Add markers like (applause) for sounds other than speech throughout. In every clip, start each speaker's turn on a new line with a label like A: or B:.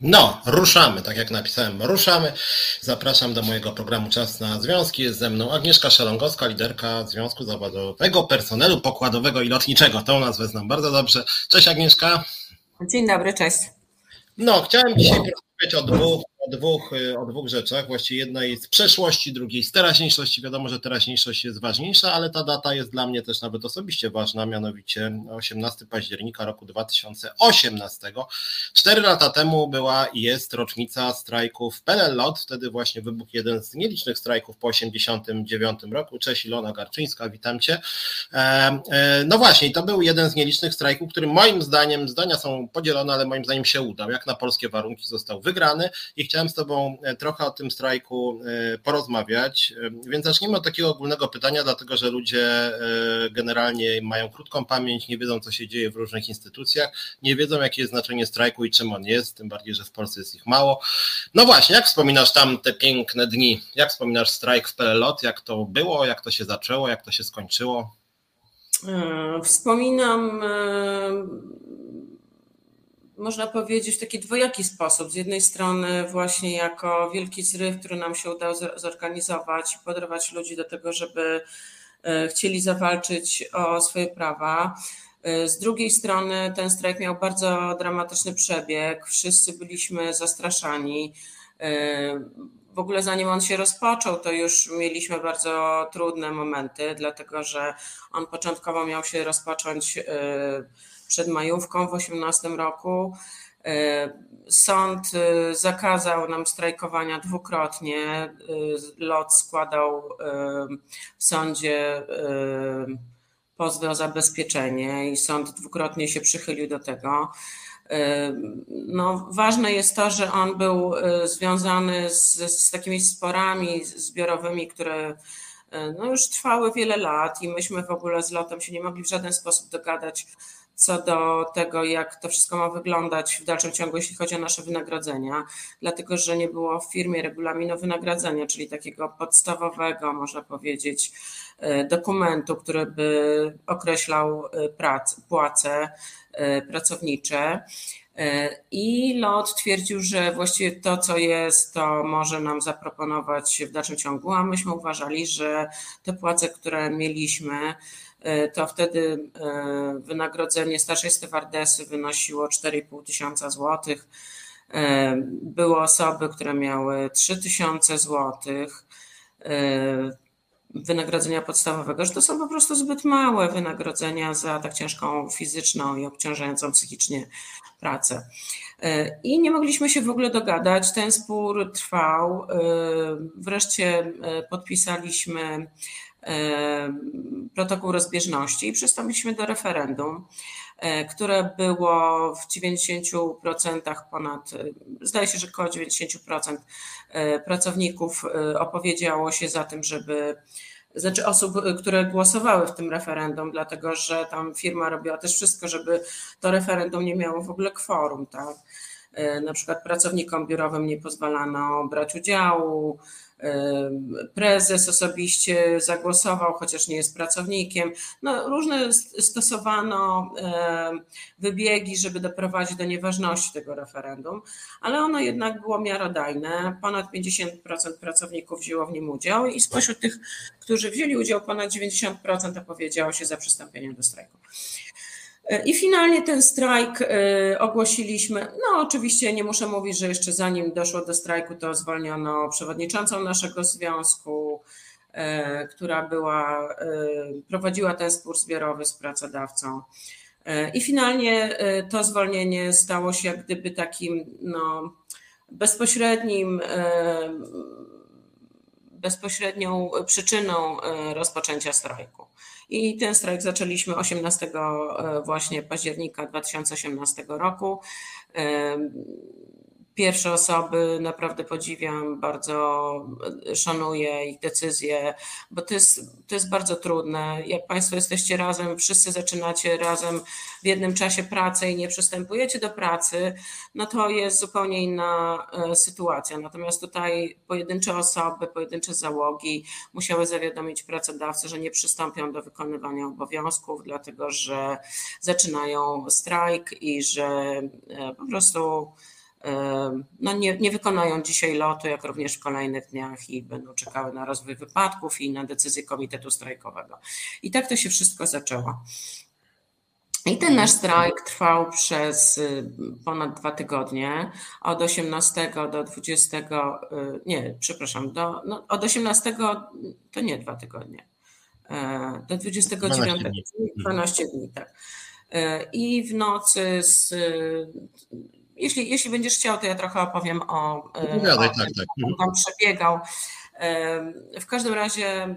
A: No, ruszamy, tak jak napisałem, ruszamy. Zapraszam do mojego programu Czas na Związki. Jest ze mną Agnieszka Szelongowska, liderka Związku Zawodowego Personelu Pokładowego i Lotniczego. Tą nazwę znam bardzo dobrze. Cześć Agnieszka.
B: Dzień dobry, cześć.
A: No, chciałem dzisiaj porozmawiać o dwóch o dwóch, y, o dwóch rzeczach. Właściwie jednej z przeszłości, drugiej z teraźniejszości. Wiadomo, że teraźniejszość jest ważniejsza, ale ta data jest dla mnie też nawet osobiście ważna, mianowicie 18 października roku 2018. Cztery lata temu była i jest rocznica strajków PLLOT. Wtedy właśnie wybuchł jeden z nielicznych strajków po 89 roku. Cześć Ilona Garczyńska, witam Cię. E, e, no właśnie, to był jeden z nielicznych strajków, który moim zdaniem, zdania są podzielone, ale moim zdaniem się udał. Jak na polskie warunki został wygrany i chciałem z Tobą e, trochę o tym strajku e, porozmawiać. E, więc zacznijmy od takiego ogólnego pytania, dlatego że ludzie generalnie mają krótką pamięć, nie wiedzą, co się dzieje w różnych instytucjach, nie wiedzą, jakie jest znaczenie strajku i czym on jest, tym bardziej, że w Polsce jest ich mało. No właśnie, jak wspominasz tam te piękne dni? Jak wspominasz strajk w PLOT? Jak to było? Jak to się zaczęło? Jak to się skończyło?
B: Wspominam można powiedzieć, w taki dwojaki sposób. Z jednej strony właśnie jako wielki zryw, który nam się udało zorganizować, podrywać ludzi do tego, żeby e, chcieli zawalczyć o swoje prawa. E, z drugiej strony ten strajk miał bardzo dramatyczny przebieg. Wszyscy byliśmy zastraszani. E, w ogóle zanim on się rozpoczął, to już mieliśmy bardzo trudne momenty, dlatego że on początkowo miał się rozpocząć przed majówką w 2018 roku. E, sąd e, zakazał nam strajkowania dwukrotnie. E, LOT składał w sądzie pozwy o zabezpieczenie i sąd dwukrotnie się przychylił do tego. No, ważne jest to, że on był związany z, z takimi sporami zbiorowymi, które no, już trwały wiele lat i myśmy w ogóle z lotem się nie mogli w żaden sposób dogadać co do tego, jak to wszystko ma wyglądać w dalszym ciągu, jeśli chodzi o nasze wynagrodzenia, dlatego że nie było w firmie regulaminu wynagradzania, czyli takiego podstawowego, można powiedzieć, e, dokumentu, który by określał e, prac, płace e, pracownicze. I LOT twierdził, że właściwie to, co jest, to może nam zaproponować w dalszym ciągu, a myśmy uważali, że te płace, które mieliśmy, to wtedy e, wynagrodzenie starszej stewardesy wynosiło 4,5 tysiąca złotych. E, były osoby, które miały 3 tysiące złotych wynagrodzenia podstawowego, że to są po prostu zbyt małe wynagrodzenia za tak ciężką fizyczną i obciążającą psychicznie pracę. I nie mogliśmy się w ogóle dogadać. Ten spór trwał. Wreszcie podpisaliśmy protokół rozbieżności i przystąpiliśmy do referendum, e, które było w 90% ponad, e, zdaje się, że około 90% e, pracowników opowiedziało się za tym, żeby znaczy osób, które głosowały w tym referendum, dlatego że tam firma robiła też wszystko, żeby to referendum nie miało w ogóle kworum, tak? Na przykład pracownikom biurowym nie pozwalano brać udziału, Prezes osobiście zagłosował, chociaż nie jest pracownikiem. No, różne stosowano wybiegi, żeby doprowadzić do nieważności tego referendum, ale ono jednak było miarodajne. Ponad 50% pracowników wzięło w nim udział i spośród tych, którzy wzięli udział, ponad 90% opowiedziało się za przystąpieniem do strajku. I finalnie ten strajk y, ogłosiliśmy. No, oczywiście nie muszę mówić, że jeszcze zanim doszło do strajku, to zwolniono przewodniczącą naszego związku, y, która była, y, prowadziła ten spór zbiorowy z pracodawcą. I finalnie to zwolnienie stało się jak gdyby takim no, bezpośrednim, bezpośrednią przyczyną rozpoczęcia strajku. I ten strajk zaczęliśmy 18 e, właśnie października 2018 roku. Pierwsze osoby naprawdę podziwiam, bardzo szanuję ich decyzje, bo to jest, to jest bardzo trudne. Jak Państwo jesteście razem, wszyscy zaczynacie razem w jednym czasie pracę i nie przystępujecie do pracy, no to jest zupełnie inna e, sytuacja. Natomiast tutaj pojedyncze osoby, pojedyncze załogi musiały zawiadomić pracodawcę, że nie przystąpią do wykonywania obowiązków, dlatego że zaczynają strajk i że e, po prostu no nie, nie wykonają dzisiaj lotu, jak również w kolejnych dniach i będą czekały na rozwój wypadków i na decyzję Komitetu Strajkowego. I tak to się wszystko zaczęło. I ten nasz strajk trwał przez y, ponad dwa tygodnie, od 18 do 20, y, nie, przepraszam, do, no, od 18 to nie dwa tygodnie, e, do 29, 12 dni, 12 dni tak. E, I w nocy z jeśli, jeśli będziesz chciał, to ja trochę opowiem o,
A: e, Opowiadaj, o tak, tak.
B: Mhm. tam przebiegał. W każdym razie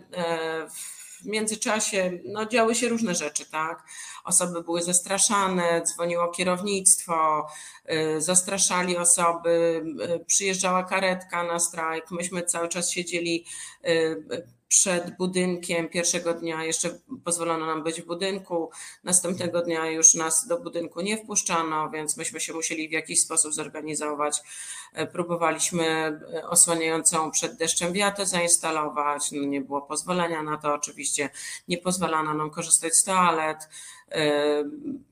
B: w międzyczasie no, działy się różne rzeczy, tak? Osoby były zastraszane, dzwoniło kierownictwo, e, zastraszali osoby, e, przyjeżdżała karetka na strajk, myśmy cały czas siedzieli przed budynkiem. Pierwszego dnia jeszcze pozwolono nam być w budynku, następnego dnia już nas do budynku nie wpuszczano, więc myśmy się musieli w jakiś sposób zorganizować. E, próbowaliśmy e, osłaniającą przed deszczem wiatę zainstalować, no nie było pozwolenia na to, oczywiście nie pozwalano nam korzystać z toalet.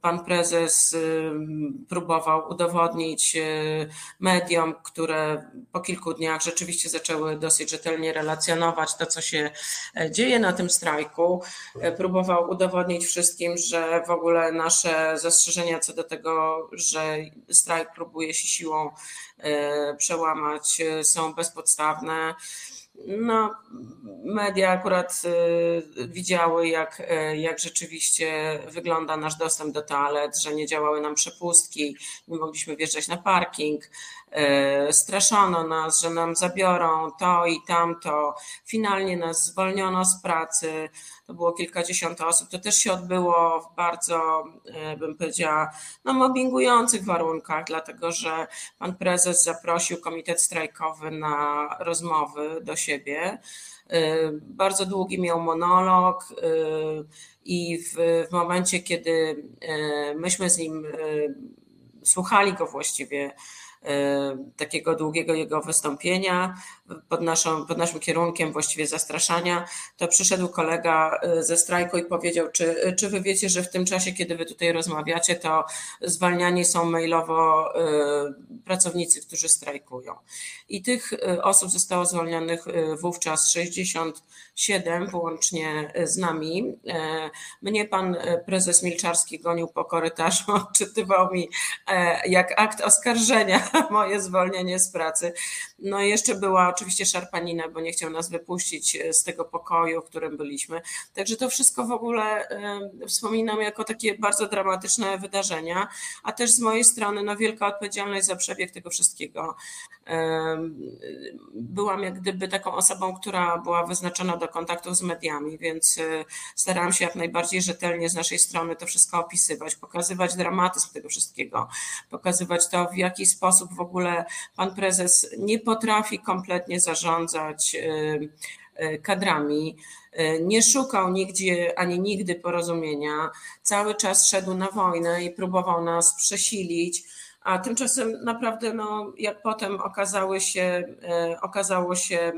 B: Pan prezes próbował udowodnić mediom, które po kilku dniach rzeczywiście zaczęły dosyć rzetelnie relacjonować to, co się e, dzieje na tym strajku. E, próbował udowodnić wszystkim, że w ogóle nasze zastrzeżenia co do tego, że strajk próbuje się siłą e, przełamać, są bezpodstawne. No, media akurat y, widziały, jak, y, jak rzeczywiście wygląda nasz dostęp do toalet, że nie działały nam przepustki, nie mogliśmy wjeżdżać na parking, y, straszono nas, że nam zabiorą to i tamto. Finalnie nas zwolniono z pracy, to było kilkadziesiąt osób. To też się odbyło w bardzo, bym powiedziała, no, mobbingujących warunkach, dlatego że pan prezes zaprosił komitet strajkowy na rozmowy do siebie. Y, bardzo długi miał monolog y, i w, w momencie, kiedy myśmy z nim słuchali go właściwie takiego długiego jego wystąpienia pod, naszą, pod naszym kierunkiem właściwie zastraszania, to przyszedł kolega ze strajku i powiedział, czy, czy wy wiecie, że w tym czasie, kiedy wy tutaj rozmawiacie, to zwalniani są mailowo pracownicy, którzy strajkują. I tych osób zostało zwolnionych wówczas 67, włącznie z nami. Mnie pan prezes Milczarski gonił po korytarzu, (laughs) odczytywał mi jak akt oskarżenia (laughs) moje zwolnienie z pracy. No i jeszcze była oczywiście szarpanina, bo nie chciał nas wypuścić e, z tego pokoju, w którym byliśmy. Także to wszystko w ogóle e, wspominam jako takie bardzo dramatyczne wydarzenia, a też z mojej strony no, wielka odpowiedzialność za przebieg tego wszystkiego. E, byłam jak gdyby taką osobą, która była wyznaczona do kontaktów z mediami, więc starałam się jak najbardziej rzetelnie z naszej strony to wszystko opisywać, pokazywać dramatyzm tego wszystkiego, pokazywać to, w jaki sposób w ogóle pan prezes nie potrafi kompletnie zarządzać y, y, kadrami. Y, nie szukał nigdzie ani nigdy porozumienia. Cały czas szedł na wojnę i próbował nas przesilić. A tymczasem naprawdę, no, jak potem okazały się, okazało się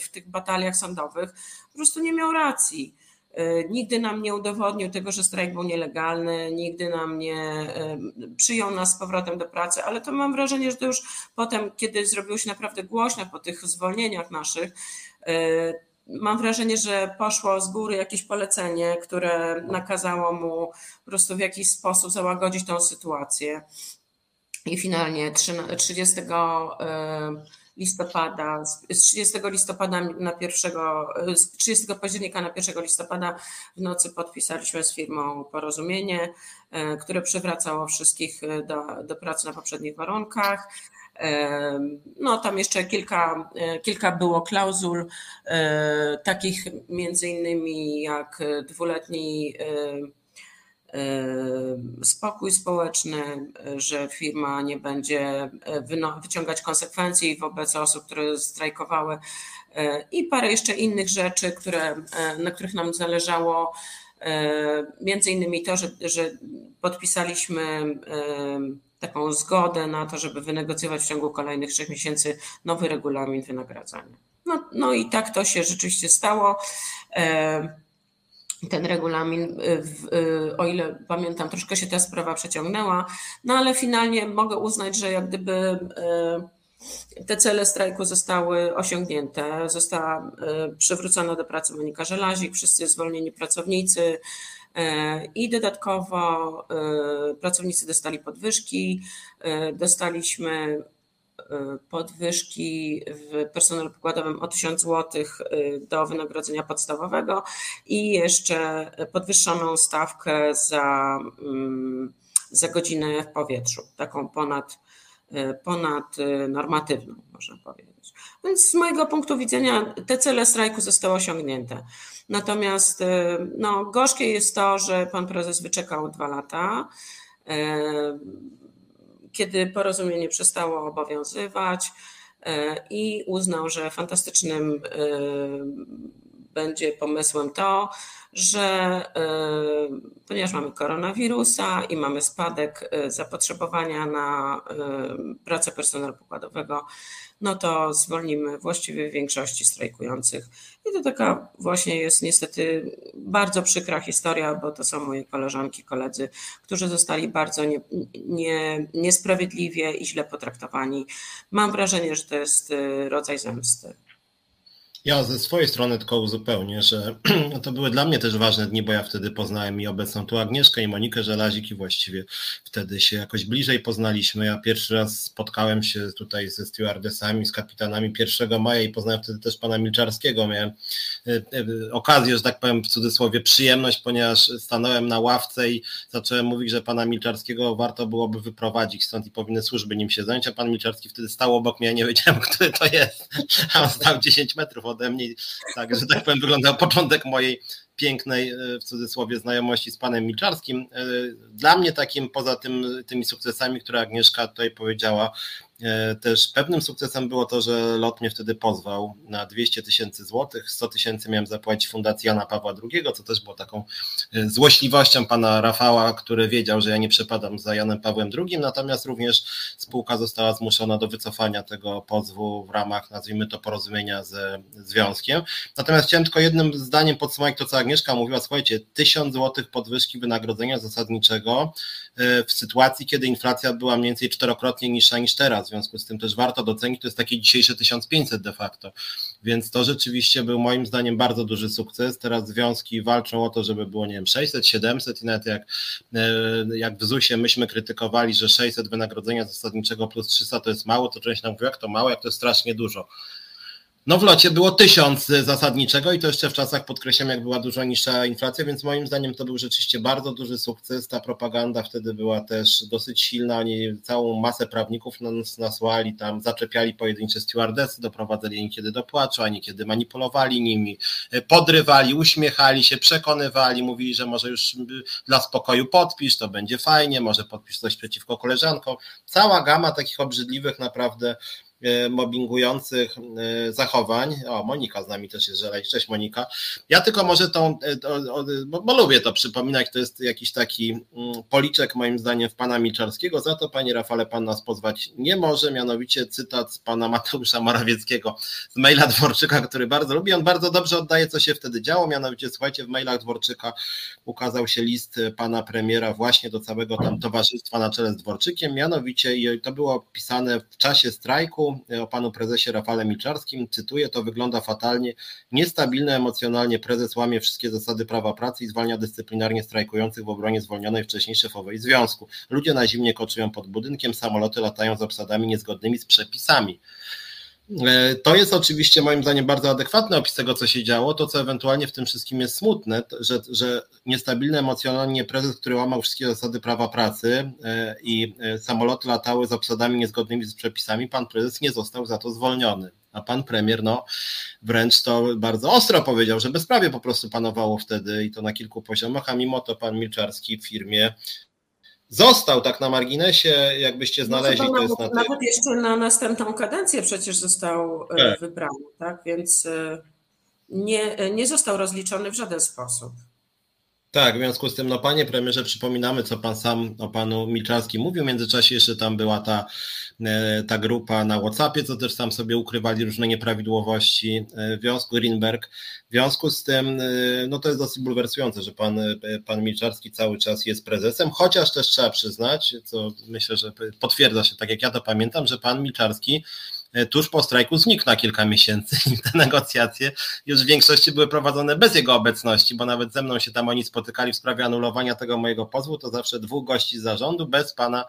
B: w tych bataliach sądowych, po prostu nie miał racji. E, nigdy nam nie udowodnił tego, że strajk był nielegalny, nigdy nam nie e, przyjął nas z powrotem do pracy, ale to mam wrażenie, że to już potem, kiedy zrobiło się naprawdę głośno po tych zwolnieniach naszych, e, mam wrażenie, że poszło z góry jakieś polecenie, które nakazało mu po prostu w jakiś sposób załagodzić tą sytuację. I finalnie 30 listopada, z 30 listopada na 1, z 30 października na 1 listopada w nocy podpisaliśmy z firmą porozumienie, e, które przywracało wszystkich e, do, do pracy na poprzednich warunkach. E, no, tam jeszcze kilka, kilka było klauzul, takich między innymi jak dwuletni spokój społeczny, że firma nie będzie wyciągać konsekwencji wobec osób, które strajkowały i parę jeszcze innych rzeczy, które, na których nam zależało. Między innymi to, że, że podpisaliśmy taką zgodę na to, żeby wynegocjować w ciągu kolejnych trzech miesięcy nowy regulamin wynagradzania. No, no i tak to się rzeczywiście stało. Ten regulamin, o ile pamiętam, troszkę się ta sprawa przeciągnęła, no ale finalnie mogę uznać, że jak gdyby te cele strajku zostały osiągnięte. Została przywrócona do pracy Monika Żelazik, wszyscy zwolnieni pracownicy i dodatkowo pracownicy dostali podwyżki. Dostaliśmy podwyżki w personelu pokładowym o 1000 zł do wynagrodzenia podstawowego i jeszcze podwyższoną stawkę za, mm, za godzinę w powietrzu, taką ponad, ponad normatywną, można powiedzieć. Więc z mojego punktu widzenia te cele strajku zostały osiągnięte. Natomiast no, gorzkie jest to, że pan prezes wyczekał dwa lata kiedy porozumienie przestało obowiązywać e, i uznał, że fantastycznym e, będzie pomysłem to, że e, ponieważ mamy koronawirusa i mamy spadek zapotrzebowania na pracę personelu pokładowego, no to zwolnimy właściwie większości strajkujących. I to taka właśnie jest niestety bardzo przykra historia, bo to są moje koleżanki, koledzy, którzy zostali bardzo nie, nie, niesprawiedliwie i źle potraktowani. Mam wrażenie, że to jest y, rodzaj zemsty.
A: Ja ze swojej strony tylko uzupełnię, że (clears throat) to były dla mnie też ważne dni, bo ja wtedy poznałem i obecną tu Agnieszkę i Monikę Żelazik i właściwie wtedy się jakoś bliżej poznaliśmy. Ja pierwszy raz spotkałem się tutaj ze stewardessami, z kapitanami 1 maja i poznałem wtedy też pana Milczarskiego. Miałem e, e, okazję, że tak powiem w cudzysłowie przyjemność, ponieważ stanąłem na ławce i zacząłem mówić, że pana Milczarskiego warto byłoby wyprowadzić stąd i powinny służby nim się zająć, a pan Milczarski wtedy stał obok mnie, ja nie wiedziałem, (laughs) który to jest, a on stał 10 metrów ode mnie. Tak, że tak powiem, wyglądał początek mojej pięknej, e, w cudzysłowie, znajomości z panem Milczarskim. E, dla mnie takim, poza tym, tymi sukcesami, które Agnieszka tutaj powiedziała, też pewnym sukcesem było to, że LOT mnie wtedy pozwał na 200 tysięcy złotych. 100 tysięcy miałem zapłacić Fundacji Jana Pawła II, co też było taką e, złośliwością pana Rafała, który wiedział, że ja nie przepadam za Janem Pawłem II. Natomiast również spółka została zmuszona do wycofania tego pozwu w ramach, nazwijmy to, porozumienia ze związkiem. Natomiast chciałem tylko jednym zdaniem podsumować to, co Agnieszka mówiła. Słuchajcie, 1000 złotych podwyżki wynagrodzenia zasadniczego e, w sytuacji, kiedy inflacja była mniej więcej czterokrotnie niższa niż teraz w związku z tym też warto docenić, to jest takie dzisiejsze 1500 de facto, więc to rzeczywiście był moim zdaniem bardzo duży sukces. Teraz związki walczą o to, żeby było, nie wiem, 600, 700 i nawet jak, e, jak w ZUS-ie myśmy krytykowali, że 600 wynagrodzenia zasadniczego plus 300 to jest mało, to część nam mówi, jak to mało, jak to strasznie dużo. No w locie było tysiąc zasadniczego i to jeszcze w czasach podkreślam, jak była dużo niższa inflacja, więc moim zdaniem to był rzeczywiście bardzo duży sukces. Ta propaganda wtedy była też dosyć silna. Oni całą masę prawników nas nasłali, tam zaczepiali pojedyncze stewardesy, doprowadzali niekiedy do płaczu, a niekiedy manipulowali nimi, podrywali, uśmiechali się, przekonywali, mówili, że może już dla spokoju podpisz, to będzie fajnie, może podpisz coś przeciwko koleżankom. Cała gama takich obrzydliwych naprawdę mobbingujących e, zachowań. O, Monika z nami też jest żelaj. Cześć Monika. Ja tylko może tą, e, bo, bo, lubię to przypominać, to jest jakiś taki mm, policzek moim zdaniem w pana Milczarskiego. Za to panie Rafale pan nas pozwać nie może, mianowicie cytat z pana Mateusza Morawieckiego z maila Dworczyka, który bardzo lubi. On bardzo dobrze oddaje, co się wtedy działo, mianowicie słuchajcie, w mailach Dworczyka ukazał się list pana premiera właśnie do całego tam towarzystwa na czele z Dworczykiem, mianowicie i to było pisane w czasie strajku o panu prezesie Rafale Milczarskim. Cytuję, to wygląda fatalnie. Niestabilny emocjonalnie prezes łamie wszystkie zasady prawa pracy i zwalnia dyscyplinarnie strajkujących w obronie zwolnionej wcześniej szefowej związku. Ludzie na zimnie koczują pod budynkiem, samoloty latają z obsadami niezgodnymi z przepisami. E, to jest oczywiście moim zdaniem bardzo adekwatny opis tego, co się działo. To, co ewentualnie w tym wszystkim jest smutne, że, że niestabilny emocjonalnie prezes, który łamał wszystkie zasady prawa pracy e, i e, samoloty latały z obsadami niezgodnymi z przepisami, pan prezes nie został za to zwolniony. A pan premier, no wręcz to bardzo ostro powiedział, że bezprawie po prostu panowało wtedy i to na kilku poziomach, a mimo to pan Milczarski w firmie Został tak na marginesie, jakbyście znaleźli. No, to jest
B: nawet, na nawet jeszcze na następną kadencję przecież został e, tak. wybrany, tak? Więc e, nie, e, nie został rozliczony w żaden sposób.
A: Tak, w związku z tym, no panie premierze, przypominamy, co pan sam o panu Milczarskim mówił. W międzyczasie jeszcze tam była ta ta grupa na WhatsAppie, co też tam sobie ukrywali różne nieprawidłowości w związku Greenberg. W związku z tym, no to jest dosyć bulwersujące, że pan, pan Milczarski cały czas jest prezesem, chociaż też trzeba przyznać, co myślę, że potwierdza się, tak jak ja to pamiętam, że pan Milczarski E, tuż po strajku znikł na kilka miesięcy (laughs) i te negocjacje już w większości były prowadzone bez jego obecności, bo nawet ze mną się tam oni spotykali w sprawie anulowania tego mojego pozwu, to zawsze dwóch gości z zarządu bez pana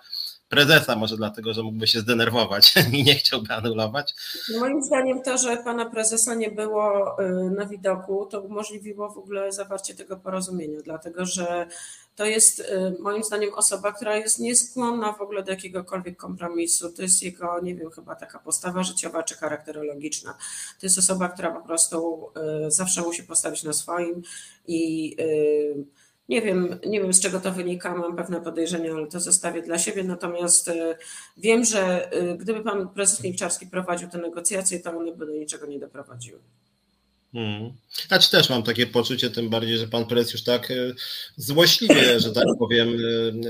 A: prezesa, może dlatego, że mógłby się zdenerwować (laughs) i nie chciałby anulować.
B: Moim zdaniem to, że pana prezesa nie było y, na widoku, to umożliwiło w ogóle zawarcie tego porozumienia, dlatego że to jest y, moim zdaniem osoba, która jest nieskłonna w ogóle do jakiegokolwiek kompromisu. To jest jego, nie wiem, chyba taka postawa życiowa czy charakterologiczna. To jest osoba, która po prostu y, zawsze musi postawić na swoim i nie wiem, nie wiem z czego to wynika, mam pewne podejrzenia, ale to zostawię dla siebie. Natomiast e, wiem, że e, gdyby pan prezes Milczarski prowadził te negocjacje, to one by do niczego nie doprowadziły.
A: Hmm. Znaczy też mam takie poczucie, tym bardziej, że pan prezes już tak e, złośliwie, że tak (laughs) powiem,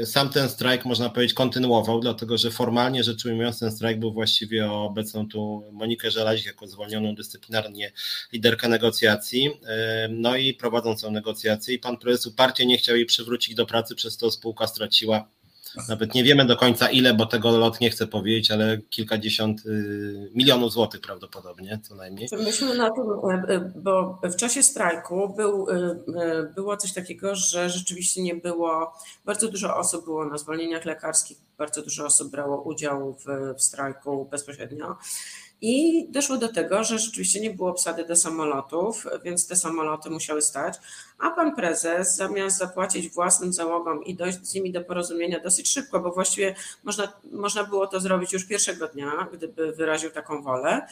A: e, sam ten strajk można powiedzieć kontynuował, dlatego że formalnie rzecz ujmując ten strajk był właściwie o obecną tu Monikę Żelazik jako zwolnioną dyscyplinarnie liderkę negocjacji, e, no i prowadzącą negocjacje i pan prezes uparcie nie chciał jej przywrócić do pracy, przez to spółka straciła nawet nie wiemy do końca ile, bo tego lot nie chcę powiedzieć, ale kilkadziesiąt y, milionów złotych prawdopodobnie co najmniej.
B: Myśmy na tym, e, e, bo w czasie strajku był, e, było coś takiego, że rzeczywiście nie było, bardzo dużo osób było na zwolnieniach lekarskich, bardzo dużo osób brało udział w, w strajku bezpośrednio. I doszło do tego, że rzeczywiście nie było obsady do samolotów, więc te samoloty musiały stać, a pan prezes zamiast zapłacić własnym załogom i dojść z nimi do porozumienia dosyć szybko, bo właściwie można, można było to zrobić już pierwszego dnia, gdyby wyraził taką wolę,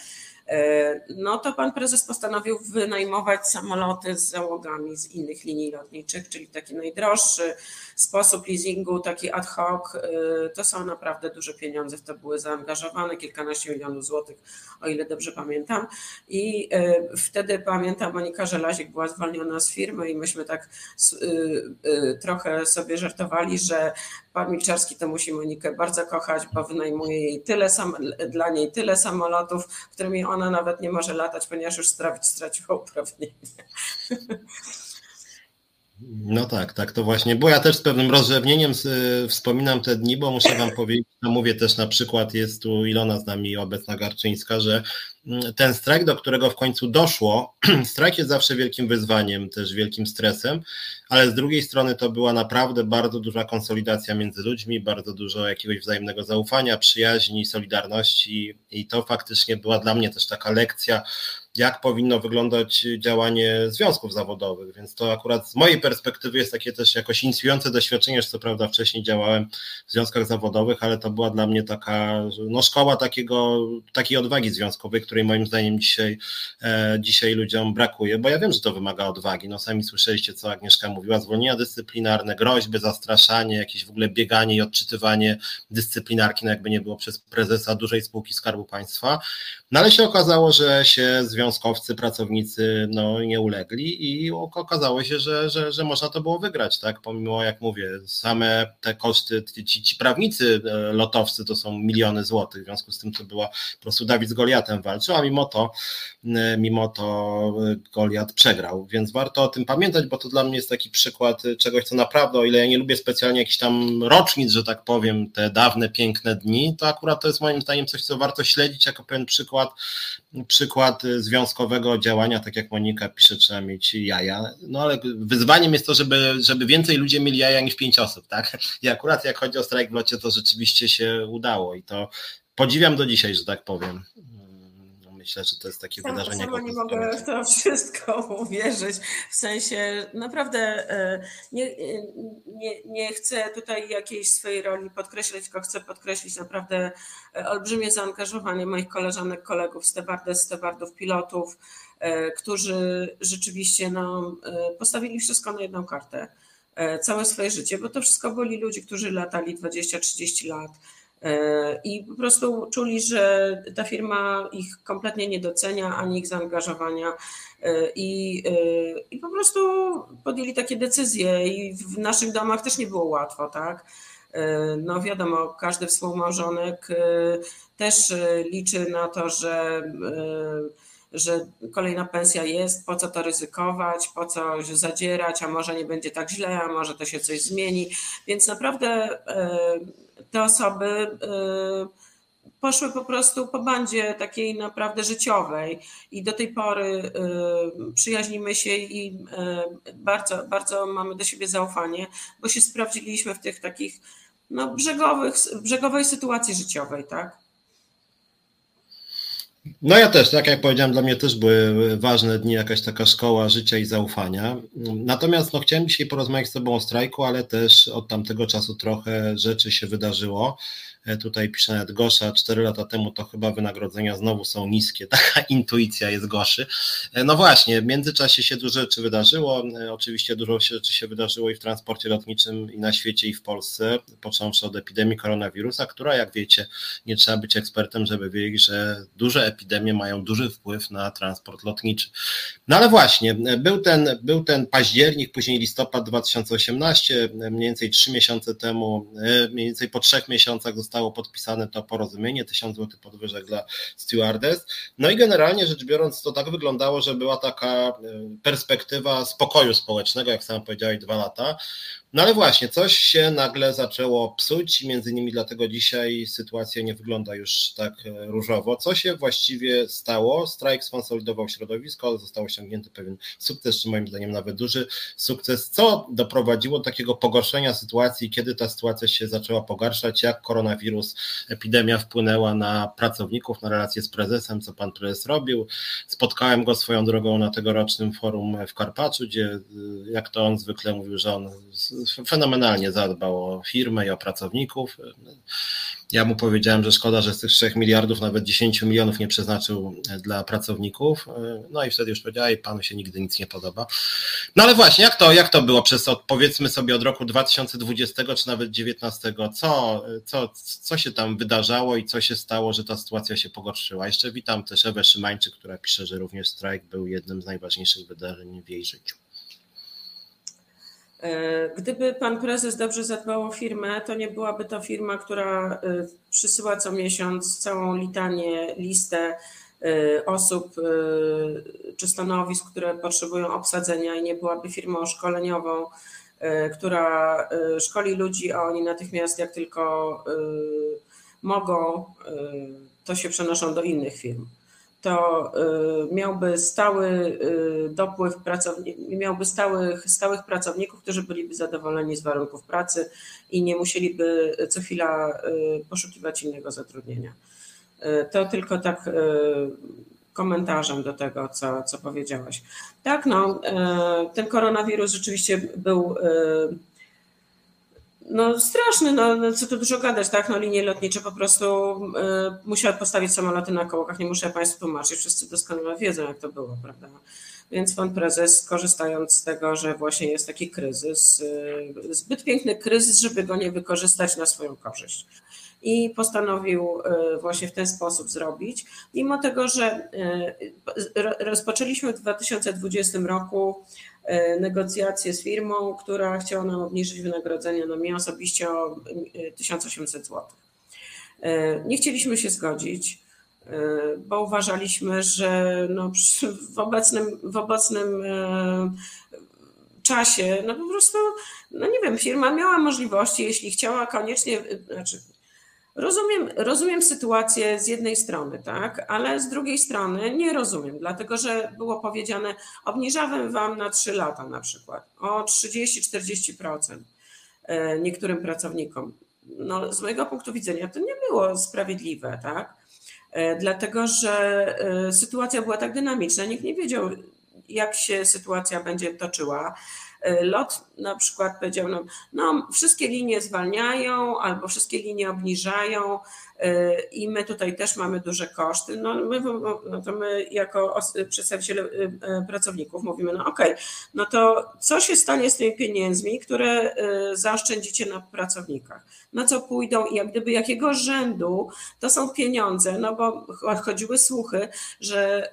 B: E, no to pan prezes postanowił wynajmować samoloty z załogami z innych linii lotniczych, czyli taki najdroższy sposób leasingu, taki ad hoc. E, to są naprawdę duże pieniądze, w to były zaangażowane kilkanaście milionów złotych, o ile dobrze pamiętam. I e, wtedy pamiętam, Monika Żelazik była zwolniona z firmy i myśmy tak trochę sobie żartowali, że pan Milczarski to musi Monikę bardzo kochać, bo wynajmuje jej tyle sam, dla niej tyle samolotów, którymi ona nawet nie może latać, ponieważ już straciła uprawnienia. (laughs)
A: No tak, tak to właśnie było. Ja też z pewnym rozrzewnieniem wspominam te dni, bo muszę Wam powiedzieć, no mówię też na przykład, jest tu Ilona z nami obecna Garczyńska, że mm, ten strajk, do którego w końcu doszło, (clears throat) strajk jest zawsze wielkim wyzwaniem, też wielkim stresem, ale z drugiej strony to była naprawdę bardzo duża konsolidacja między ludźmi, bardzo dużo jakiegoś wzajemnego zaufania, przyjaźni, solidarności i to faktycznie była dla mnie też taka lekcja, jak powinno wyglądać działanie związków zawodowych, więc to akurat z mojej perspektywy jest takie też jakoś inicjujące doświadczenie, że co prawda wcześniej działałem w związkach zawodowych, ale to była dla mnie taka no, szkoła takiego, takiej odwagi związkowej, której moim zdaniem dzisiaj, e, dzisiaj ludziom brakuje, bo ja wiem, że to wymaga odwagi, no sami słyszeliście, co Agnieszka mówiła, zwolnienia dyscyplinarne, groźby, zastraszanie, jakieś w ogóle bieganie i odczytywanie dyscyplinarki, no jakby nie było przez prezesa dużej spółki Skarbu Państwa, no ale się okazało, że się związkowcy, pracownicy no, nie ulegli i okazało się, że, że, że można to było wygrać, tak? Pomimo, jak mówię, same te koszty, ci, ci prawnicy e, lotowcy to są miliony złotych, w związku z tym to była po prostu Dawid z Goliatem walczył, a mimo to, e, mimo to Goliat przegrał, więc warto o tym pamiętać, bo to dla mnie jest taki przykład czegoś, co naprawdę, o ile ja nie lubię specjalnie jakichś tam rocznic, że tak powiem, te dawne, piękne dni, to akurat to jest moim zdaniem coś, co warto śledzić jako pewien przykład, przykład związkowego działania, tak jak Monika pisze, trzeba mieć jaja, no ale wyzwaniem jest to, żeby, żeby więcej ludzi mieli jaja niż pięć osób, tak? I akurat jak chodzi o strajk w locie, to rzeczywiście się udało i to podziwiam do dzisiaj, że tak powiem myślę, że to jest takie sama, wydarzenie.
B: Sama nie mogę w to (laughs) wszystko uwierzyć. W sensie naprawdę e, nie, nie, nie chcę tutaj jakiejś swojej roli podkreślać, tylko chcę podkreślić naprawdę e, olbrzymie zaangażowanie moich koleżanek, kolegów, stewardes, stewardów, pilotów, e, którzy rzeczywiście no, postawili wszystko na jedną kartę całe swoje życie, bo to wszystko byli ludzie, którzy latali 20-30 lat, E, I po prostu czuli, że ta firma ich kompletnie nie docenia ani ich zaangażowania. E, I, e, I po prostu podjęli takie decyzje, i w naszych domach też nie było łatwo, tak? No wiadomo, każdy współmałżonek też liczy na to, że że kolejna pensja jest, po co to ryzykować, po co zadzierać, a może nie będzie tak źle, a może to się coś zmieni. Więc naprawdę te osoby poszły po prostu po bandzie takiej naprawdę życiowej i do tej pory y, przyjaźnimy się i y, bardzo, bardzo mamy do siebie zaufanie, bo się sprawdziliśmy w tych takich no, brzegowych, brzegowej sytuacji życiowej, tak?
A: No ja też, tak jak powiedziałem, dla mnie też były ważne dni, jakaś taka szkoła życia i zaufania. Natomiast no, chciałem dzisiaj porozmawiać z Tobą o strajku, ale też od tamtego czasu trochę rzeczy się wydarzyło. E, tutaj pisze nawet Gosza, 4 lata temu to chyba wynagrodzenia znowu są niskie, (laughs) taka intuicja jest Goszy. E, no właśnie, w międzyczasie się dużo rzeczy wydarzyło, e, oczywiście dużo rzeczy się wydarzyło i w transporcie lotniczym i na świecie i w Polsce, począwszy od epidemii koronawirusa, która jak wiecie, nie trzeba być ekspertem, żeby wiedzieć, że duże epidemie mają duży wpływ na transport lotniczy. No ale właśnie, był ten, był ten październik, później listopad 2018, mniej więcej trzy miesiące temu, mniej więcej po trzech miesiącach zostało podpisane to porozumienie, 1000 zł podwyżek dla stewardess. No i generalnie rzecz biorąc, to tak wyglądało, że była taka e, perspektywa spokoju społecznego, jak sam powiedziałeś, dwa lata. No ale właśnie, coś się nagle zaczęło psuć między innymi dlatego dzisiaj sytuacja nie wygląda już tak e, różowo. Co się właściwie stało? Strajk skonsolidował środowisko, został osiągnięty pewien sukces, czy moim zdaniem nawet duży sukces. Co doprowadziło do takiego pogorszenia sytuacji, kiedy ta sytuacja się zaczęła pogarszać, jak koronawirus, epidemia wpłynęła na pracowników, na relacje z prezesem, co pan prezes robił. Spotkałem go swoją drogą na tegorocznym forum w Karpaczu, gdzie e, jak to on zwykle mówił, że on fenomenalnie zadbał o firmę i o pracowników. Ja mu powiedziałem, że szkoda, że z tych 3 miliardów nawet 10 milionów nie przeznaczył dla pracowników. No i wtedy już powiedział, panu się nigdy nic nie podoba. No ale właśnie, jak to, jak to było przez od, powiedzmy sobie od roku 2020 czy nawet 2019? Co, co, co się tam wydarzało i co się stało, że ta sytuacja się pogorszyła? Jeszcze witam też Ewę Szymańczyk, która pisze, że również strajk był jednym z najważniejszych wydarzeń w jej życiu.
B: E, gdyby pan prezes dobrze zadbał o firmę, to nie byłaby to firma, która e, przysyła co miesiąc całą litanię, listę e, osób czy stanowisk, które potrzebują obsadzenia i nie byłaby firmą szkoleniową, która szkoli ludzi, a oni natychmiast jak tylko mogą, to się przenoszą do innych firm to y, miałby stały y, dopływ pracowników, miałby stałych, stałych pracowników, którzy byliby zadowoleni z warunków pracy i nie musieliby co chwila y, poszukiwać innego zatrudnienia. To tylko tak komentarzem do tego, co, co powiedziałaś. Tak, no, ten koronawirus rzeczywiście był no straszny, no, no co tu dużo gadać, tak, no linie lotnicze po prostu y, musiały postawić samoloty na kołkach, nie muszę Państwu tłumaczyć, wszyscy doskonale wiedzą, jak to było, prawda. Więc pan prezes, korzystając z tego, że właśnie jest taki kryzys, y, zbyt piękny kryzys, żeby go nie wykorzystać na swoją korzyść. I postanowił y, właśnie w ten sposób zrobić, mimo tego, że rozpoczęliśmy w 2020 roku E, negocjacje z firmą, która chciała nam obniżyć wynagrodzenie na mnie osobiście o 1800 zł. E, nie chcieliśmy się zgodzić, e, bo uważaliśmy, że no w obecnym, w obecnym czasie, no po prostu, no nie wiem, firma miała możliwości, jeśli chciała koniecznie, znaczy Rozumiem, rozumiem sytuację z jednej strony, tak, ale z drugiej strony nie rozumiem, dlatego że było powiedziane, obniżamy wam na 3 lata na przykład o 30-40% e, niektórym pracownikom. No, z mojego punktu widzenia to nie było sprawiedliwe, tak? E, dlatego że e, sytuacja była tak dynamiczna, nikt nie wiedział, jak się sytuacja będzie toczyła. E, lot na przykład powiedział nam, no wszystkie linie zwalniają albo wszystkie linie obniżają i my tutaj też mamy duże koszty. No, my, no to my jako przedstawiciele e, pracowników mówimy, no okej, okay, no to co się stanie z tymi pieniędzmi, które zaoszczędzicie na pracownikach? Na co pójdą i jak gdyby jakiego rzędu to są pieniądze, no bo chodziły słuchy, że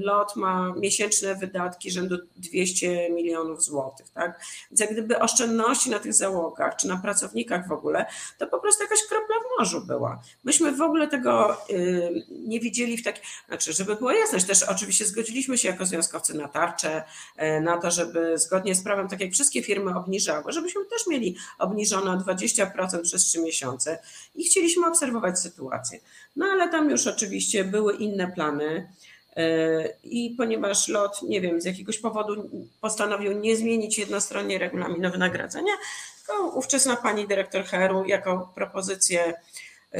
B: lot ma miesięczne wydatki rzędu 200 milionów złotych tak? Więc jak gdyby oszczędności na tych załogach, czy na pracownikach w ogóle, to po prostu jakaś kropla w morzu była. Myśmy w ogóle tego nie widzieli w takim, znaczy, żeby była jasność, też oczywiście zgodziliśmy się jako związkowcy na tarczę, y, na to, żeby zgodnie z prawem, tak jak wszystkie firmy obniżały, żebyśmy też mieli obniżone o 20% przez 3 miesiące i chcieliśmy obserwować sytuację. No ale tam już oczywiście były inne plany. E, I ponieważ LOT, nie wiem, z jakiegoś powodu postanowił nie zmienić jednostronnie regulaminu wynagradzania, to ówczesna pani dyrektor Heru jako propozycję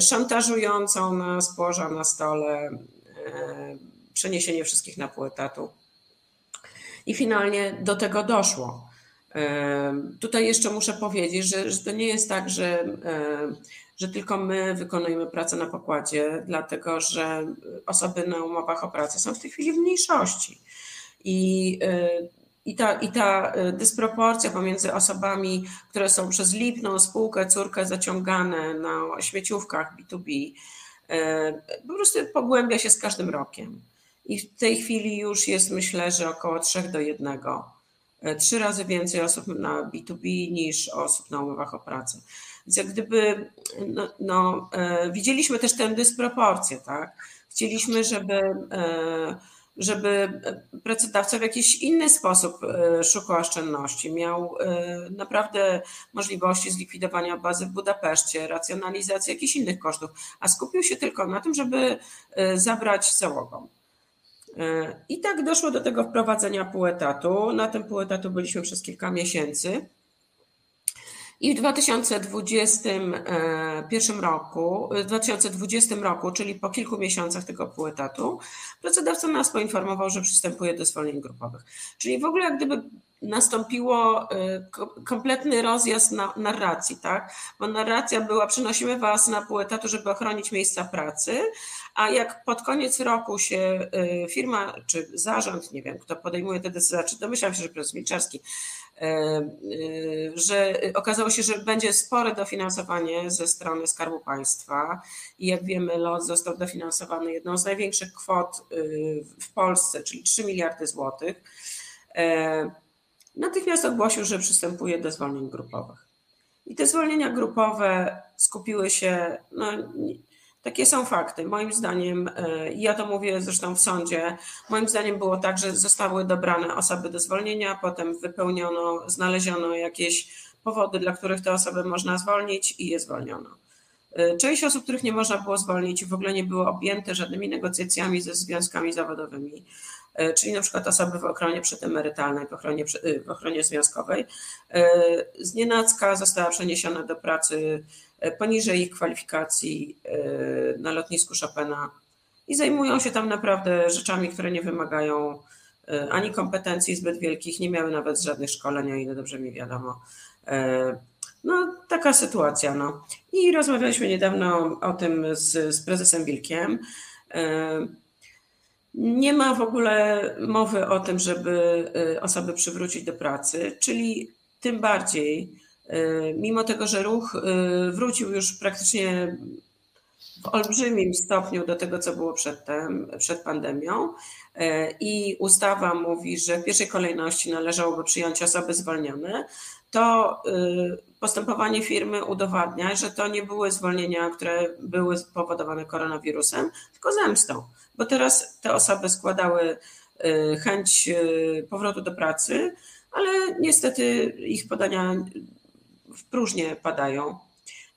B: szantażującą nas położyła na stole e, przeniesienie wszystkich na pół etatu. I finalnie do tego doszło. E, tutaj jeszcze muszę powiedzieć, że, że to nie jest tak, że że tylko my wykonujemy pracę na pokładzie, dlatego że osoby na umowach o pracę są w tej chwili w mniejszości. I, i ta, I ta y, dysproporcja pomiędzy osobami, które są przez Lipną spółkę, córkę zaciągane na śmieciówkach B2B, y, po prostu pogłębia się z każdym rokiem. I w tej chwili już jest myślę, że około 3 do 1. Trzy razy więcej osób na B2B niż osób na umowach o pracę. Więc jak gdyby no, no, widzieliśmy też tę dysproporcję, tak? Chcieliśmy, żeby, żeby pracodawca w jakiś inny sposób e, szukał oszczędności, miał naprawdę możliwości zlikwidowania bazy w Budapeszcie, racjonalizacji jakichś innych kosztów, a skupił się tylko na tym, żeby zabrać załogą. I tak doszło do tego wprowadzenia pół etatu. Na tym pół etatu byliśmy przez kilka miesięcy. I w 2021 roku, w 2020 roku, czyli po kilku miesiącach tego półetatu, pracodawca nas poinformował, że przystępuje do zwolnień grupowych. Czyli w ogóle jak gdyby nastąpiło y, kompletny rozjazd na narracji, tak? Bo narracja była, przynosimy was na pół etatu, żeby ochronić miejsca pracy, a jak pod koniec roku się y, firma czy zarząd, nie wiem, kto podejmuje te decyzje, czy domyślam się, że prezes Milczarski, że okazało się, że będzie spore dofinansowanie ze strony Skarbu Państwa i jak wiemy LOT został dofinansowany jedną z największych kwot w Polsce, czyli 3 miliardy złotych natychmiast ogłosił, że przystępuje do zwolnień grupowych. I te zwolnienia grupowe skupiły się, no, takie są fakty. Moim zdaniem, e, ja to mówię zresztą w sądzie, moim zdaniem było tak, że zostały dobrane osoby do zwolnienia, potem wypełniono, znaleziono jakieś powody, dla których te osoby można zwolnić i je zwolniono. E, część osób, których nie można było zwolnić, w ogóle nie były objęte żadnymi negocjacjami ze związkami zawodowymi. E, czyli na przykład osoby w ochronie przedemerytalnej, w ochronie, w ochronie związkowej, e, z nienacka została przeniesiona do pracy poniżej ich kwalifikacji na lotnisku Chopina i zajmują się tam naprawdę rzeczami, które nie wymagają ani kompetencji zbyt wielkich, nie miały nawet żadnych szkoleń, o ile dobrze mi wiadomo. No, taka sytuacja. No. I rozmawialiśmy niedawno o tym z, z prezesem Wilkiem. Nie ma w ogóle mowy o tym, żeby osoby przywrócić do pracy, czyli tym bardziej, mimo tego, że ruch y, wrócił już praktycznie w olbrzymim stopniu do tego, co było przedtem, przed pandemią. I ustawa mówi, że w pierwszej kolejności należałoby przyjąć osoby zwolnione, to postępowanie firmy udowadnia, że to nie były zwolnienia, które były spowodowane koronawirusem, tylko zemstą bo teraz te osoby składały y, chęć y, powrotu do pracy, ale niestety ich podania w próżnię padają.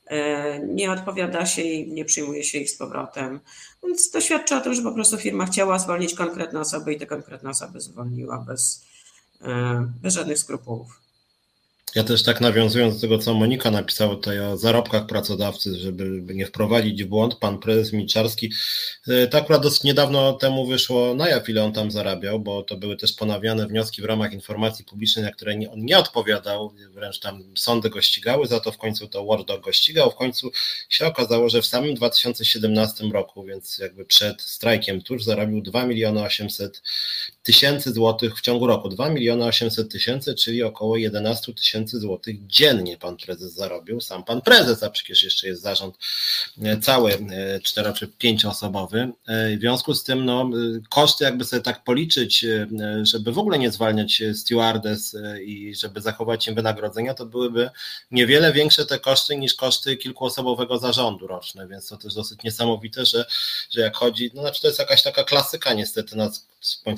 B: E, nie odpowiada się i nie przyjmuje się ich z powrotem. Więc to świadczy o tym, że po prostu firma chciała zwolnić konkretne osoby i te konkretne osoby zwolniła bez, e, bez żadnych skrupułów.
A: Ja też tak nawiązując do tego, co Monika napisała tutaj o zarobkach pracodawcy, żeby nie wprowadzić w błąd, pan prezes Milczarski, e, tak akurat dosyć niedawno temu wyszło na jaw, ile on tam zarabiał, bo to były też ponawiane wnioski w ramach informacji publicznej, na które on nie odpowiadał, wręcz tam sądy go ścigały, za to w końcu to Wardog go ścigał, w końcu się okazało, że w samym 2017 roku, więc jakby przed strajkiem tuż zarobił 2 miliony 800 tysięcy złotych w ciągu roku, 2 miliony 800 tysięcy, czyli około 11 tysięcy złotych dziennie pan prezes zarobił, sam pan prezes, a przecież jeszcze jest zarząd cały cztero czy pięcioosobowy. W związku z tym no, koszty jakby sobie tak policzyć, żeby w ogóle nie zwalniać stewardess i żeby zachować im wynagrodzenia, to byłyby niewiele większe te koszty niż koszty kilkuosobowego zarządu roczne, więc to też dosyć niesamowite, że, że jak chodzi, no znaczy to jest jakaś taka klasyka niestety na w końcu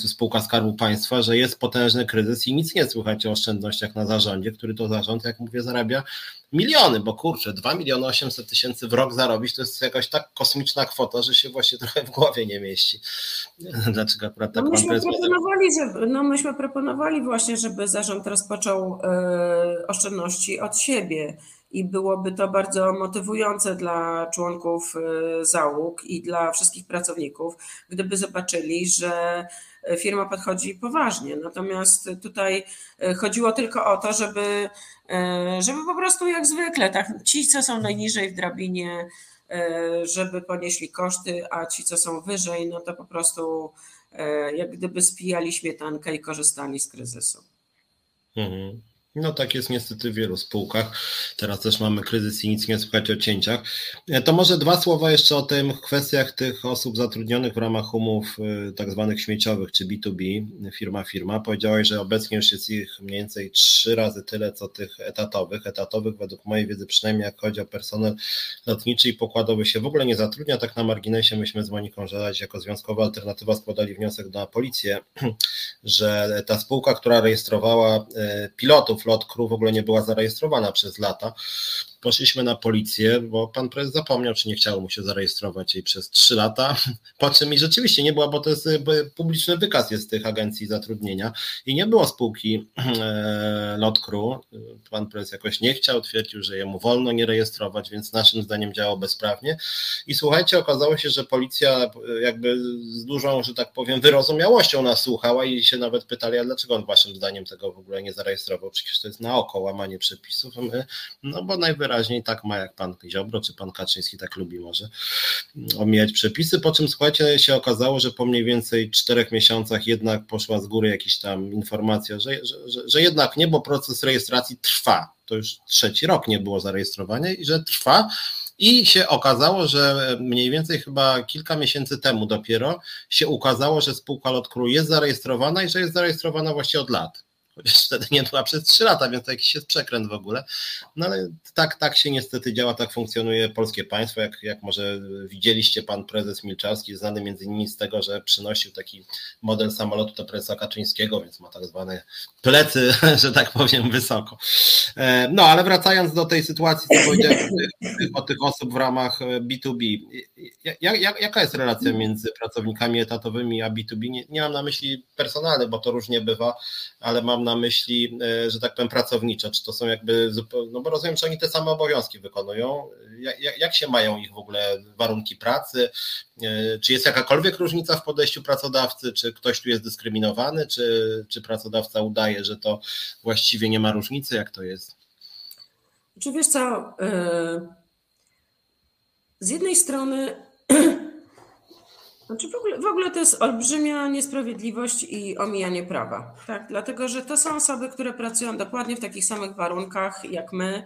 A: spółka Skarbu Państwa, że jest potężny kryzys i nic nie słychać o oszczędnościach na zarządzie, który to zarząd, jak mówię, zarabia miliony, bo kurczę, 2 miliony 800 tysięcy w rok zarobić to jest jakaś tak kosmiczna kwota, że się właśnie trochę w głowie nie mieści. Dlaczego akurat tak
B: no myśmy, proponowali, żeby, no myśmy proponowali właśnie, żeby zarząd rozpoczął yy, oszczędności od siebie i byłoby to bardzo motywujące dla członków y, załóg i dla wszystkich pracowników, gdyby zobaczyli, że firma podchodzi poważnie. Natomiast tutaj y, chodziło tylko o to, żeby, y, żeby po prostu jak zwykle, tak, ci, co są najniżej w drabinie, żeby ponieśli koszty, a ci, co są wyżej, no to po prostu jak gdyby spijali śmietankę i korzystali z kryzysu.
A: Mhm. No tak jest niestety w wielu spółkach. Teraz też mamy kryzys i nic nie słychać o cięciach. E, to może dwa słowa jeszcze o tym kwestiach tych osób zatrudnionych w ramach umów e, tak zwanych śmieciowych czy B2B, firma firma. Powiedziałeś, że obecnie już jest ich mniej więcej trzy razy tyle co tych etatowych. Etatowych według mojej wiedzy przynajmniej jak chodzi o personel lotniczy i pokładowy się w ogóle nie zatrudnia. Tak na marginesie myśmy z Moniką Żelać jako Związkowa Alternatywa składali wniosek na policję, (clears throat) że ta spółka, która rejestrowała e, pilotów Lot Crew w ogóle nie była zarejestrowana przez lata poszliśmy na policję, bo pan prezes zapomniał, czy nie chciało mu się zarejestrować jej przez trzy lata, (laughs) po czym i rzeczywiście nie była, bo to jest publiczny wykaz jest tych agencji zatrudnienia i nie było spółki e, Lotkru. Pan prezes jakoś nie chciał, twierdził, że jemu wolno nie rejestrować, więc naszym zdaniem działał bezprawnie. I słuchajcie, okazało się, że policja jakby z dużą, że tak powiem, wyrozumiałością nas słuchała i się nawet pytali, a dlaczego on waszym zdaniem tego w ogóle nie zarejestrował? Przecież to jest na oko łamanie przepisów. My, no bo najwyraźniej najwyraźniej tak ma jak pan Ziobro, czy pan Kaczyński tak lubi może omijać przepisy, po czym słuchajcie, się okazało, że po mniej więcej czterech miesiącach jednak poszła z góry jakaś tam informacja, że, że, że, że jednak nie, bo proces rejestracji trwa. To już trzeci rok nie było zarejestrowania i że trwa. I się okazało, że mniej więcej chyba kilka miesięcy temu dopiero się ukazało, że spółka Lotkru jest zarejestrowana i że jest zarejestrowana właśnie od lat chociaż wtedy nie była przez trzy lata, więc to jakiś jest przekręt w ogóle. No ale tak, tak się niestety działa, tak funkcjonuje polskie państwo, jak, jak może widzieliście, pan prezes Milczarski, znany między innymi z tego, że przynosił taki model samolotu do prezesa Kaczyńskiego, więc ma tak zwane plecy, (laughs) że tak powiem, wysoko. E, no ale wracając do tej sytuacji, co powiedziałem o tych osób w ramach B2B, jak, jak, jaka jest relacja między pracownikami etatowymi a B2B? Nie, nie mam na myśli personalne, bo to różnie bywa, ale mam na myśli, e, że tak powiem, pracownicze, czy to są jakby, no bo rozumiem, że oni te same obowiązki wykonują, jak, jak się mają ich w ogóle warunki pracy, e, czy jest jakakolwiek różnica w podejściu pracodawcy, czy ktoś tu jest dyskryminowany, czy, czy pracodawca udaje, że to właściwie nie ma różnicy, jak to jest?
B: Czy wiesz co, e, z jednej strony (clears throat) Znaczy w, ogóle, w ogóle to jest olbrzymia niesprawiedliwość i omijanie prawa. Tak? Dlatego, że to są osoby, które pracują dokładnie w takich samych warunkach jak my,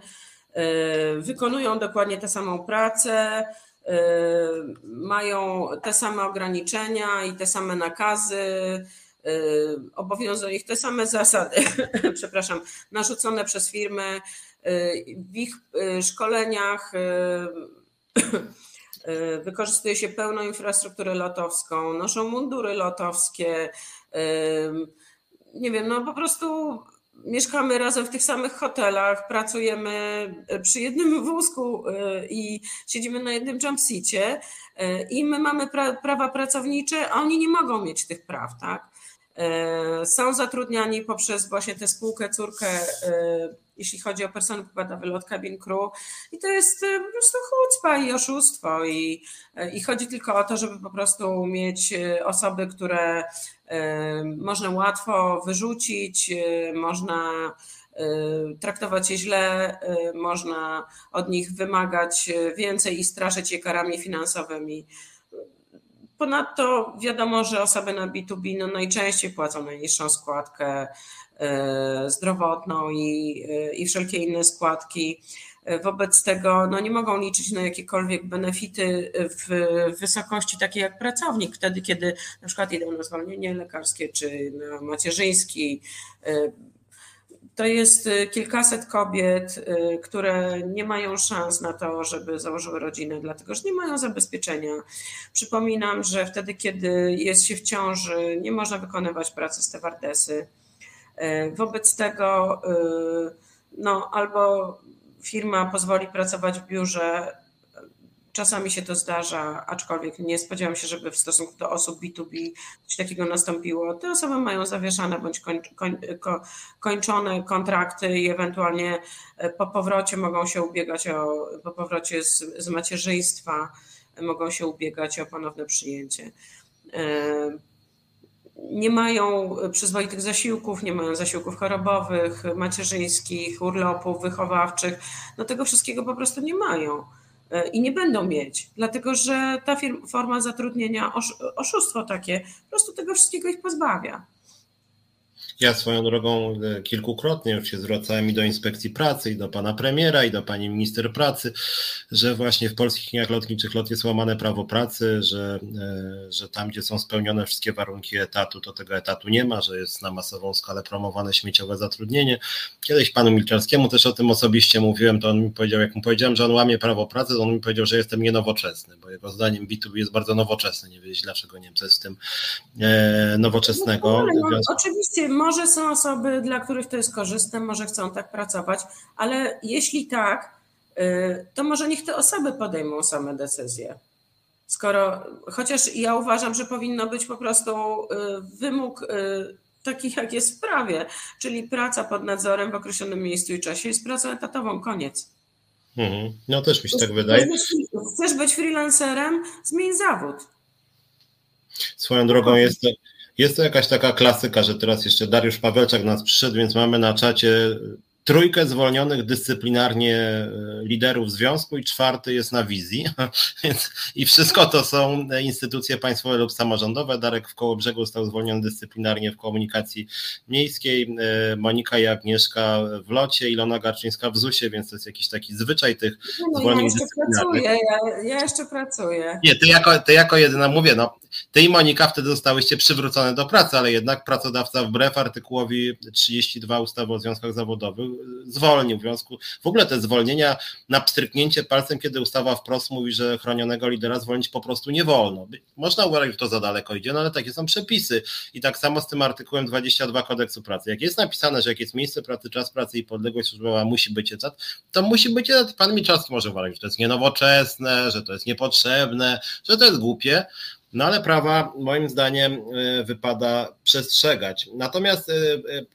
B: yy, wykonują dokładnie tę samą pracę, yy, mają te same ograniczenia i te same nakazy, yy, obowiązują ich te same zasady, (laughs) przepraszam, narzucone przez firmy w ich szkoleniach Y, wykorzystuje się pełną infrastrukturę lotowską, noszą mundury lotowskie. Y, nie wiem, no po prostu mieszkamy razem w tych samych hotelach, pracujemy przy jednym wózku y, i siedzimy na jednym jumpseacie i my mamy pra prawa pracownicze, a oni nie mogą mieć tych praw, tak? Są zatrudniani poprzez właśnie tę spółkę, córkę jeśli chodzi o personel pokładowy lot cabin crew i to jest e, po prostu chucpa i oszustwo i, e, i chodzi tylko o to, żeby po prostu mieć e, osoby, które można łatwo wyrzucić, można traktować je źle, można od nich wymagać więcej i straszyć je karami finansowymi. Ponadto wiadomo, że osoby na B2B no najczęściej płacą najniższą składkę zdrowotną i, i wszelkie inne składki. Wobec tego no nie mogą liczyć na jakiekolwiek benefity w wysokości takiej jak pracownik, wtedy kiedy na przykład idą na zwolnienie lekarskie czy na macierzyński. To jest kilkaset kobiet, które nie mają szans na to, żeby założyły rodzinę, dlatego że nie mają zabezpieczenia. Przypominam, że wtedy, kiedy jest się w ciąży, nie można wykonywać pracy stewardesy. Wobec tego no, albo firma pozwoli pracować w biurze. Czasami się to zdarza, aczkolwiek nie spodziewam się, żeby w stosunku do osób B2B coś takiego nastąpiło. Te osoby mają zawieszane bądź kończone kontrakty i ewentualnie e, po powrocie mogą się ubiegać o, po powrocie z, z macierzyństwa mogą się ubiegać o ponowne przyjęcie e, nie mają przyzwoitych zasiłków, nie mają zasiłków chorobowych, macierzyńskich, urlopów wychowawczych. No tego wszystkiego po prostu nie mają e, i nie będą mieć, dlatego że ta forma zatrudnienia, oszustwo takie, po prostu tego wszystkiego ich pozbawia.
A: Ja swoją drogą e, kilkukrotnie już się zwracałem i do inspekcji pracy, i do pana premiera, i do pani minister pracy, że właśnie w polskich liniach lotniczych lot jest łamane prawo pracy, że, e, że tam, gdzie są spełnione wszystkie warunki etatu, to tego etatu nie ma, że jest na masową skalę promowane śmieciowe zatrudnienie. Kiedyś panu Milczarskiemu też o tym osobiście mówiłem, to on mi powiedział, jak mu powiedziałem, że on łamie prawo pracy, to on mi powiedział, że jestem nienowoczesny, bo jego zdaniem B2B jest bardzo nowoczesny. Nie wiedzieć, dlaczego Niemcy jest z tym e, nowoczesnego.
B: No, no, oczywiście, może są osoby, dla których to jest korzystne, może chcą tak pracować, ale jeśli tak, y, to może niech te osoby podejmą same decyzje. Skoro, chociaż ja uważam, że powinno być po prostu y, wymóg y, taki, jak jest w prawie, czyli praca pod nadzorem w określonym miejscu i czasie jest pracą etatową, koniec.
A: Mhm. No też mi się tak wydaje.
B: Chcesz być freelancerem, zmień zawód.
A: Swoją drogą jest, jest to jakaś taka klasyka, że teraz jeszcze Dariusz Pawelczak nas przyszedł, więc mamy na czacie trójkę zwolnionych dyscyplinarnie e, liderów związku i czwarty jest na wizji. (laughs) I wszystko to są instytucje państwowe lub samorządowe. Darek w koło brzegu został zwolniony dyscyplinarnie w komunikacji miejskiej, e, Monika i Agnieszka w locie, Ilona Garczyńska w ZUS-ie, więc to jest jakiś taki zwyczaj tych
B: no, zwolnień ja jeszcze pracuję, ja, ja, jeszcze pracuję.
A: Nie, ty jako, ty jako jedyna mówię, no ty i Monika wtedy zostałyście przywrócone do pracy, ale jednak pracodawca wbrew artykułowi 32 ustawy o związkach zawodowych zwolnił. W związku w ogóle te zwolnienia na pstryknięcie palcem, kiedy ustawa wprost mówi, że chronionego lidera zwolnić po prostu nie wolno. Można uważać, że to za daleko idzie, no ale takie są przepisy. I tak samo z tym artykułem 22 kodeksu pracy. Jak jest napisane, że jak jest miejsce pracy, czas pracy i podległość służbowa musi być etat, to musi być etat. Pan Miczarski może uważać, że to jest nienowoczesne, że to jest niepotrzebne, że to jest głupie. No ale prawa moim zdaniem e, wypada przestrzegać. Natomiast e,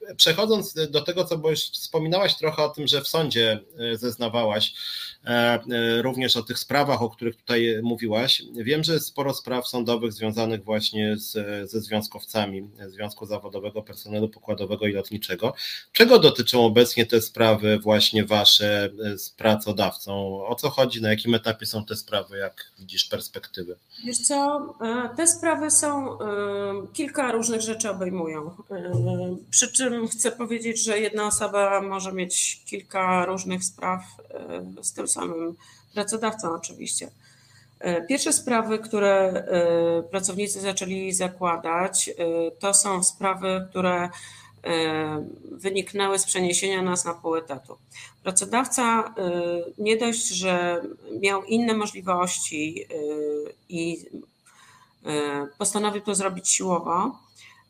A: e, przechodząc do tego, co bo już wspominałaś trochę o tym, że w sądzie zeznawałaś, również o tych sprawach, o których tutaj mówiłaś. Wiem, że sporo spraw sądowych związanych właśnie z, ze związkowcami Związku Zawodowego Personelu Pokładowego i Lotniczego. Czego dotyczą obecnie te sprawy właśnie wasze z pracodawcą? O co chodzi, na jakim etapie są te sprawy, jak widzisz perspektywy?
B: Wiesz co, E, te sprawy są, e, kilka różnych rzeczy obejmują. E, przy czym chcę powiedzieć, że jedna osoba może mieć kilka różnych spraw z tym samym pracodawcą, oczywiście. Pierwsze sprawy, które pracownicy zaczęli zakładać, to są sprawy, które wyniknęły z przeniesienia nas na pół etatu. Pracodawca nie dość, że miał inne możliwości i E, postanowił to zrobić siłowo.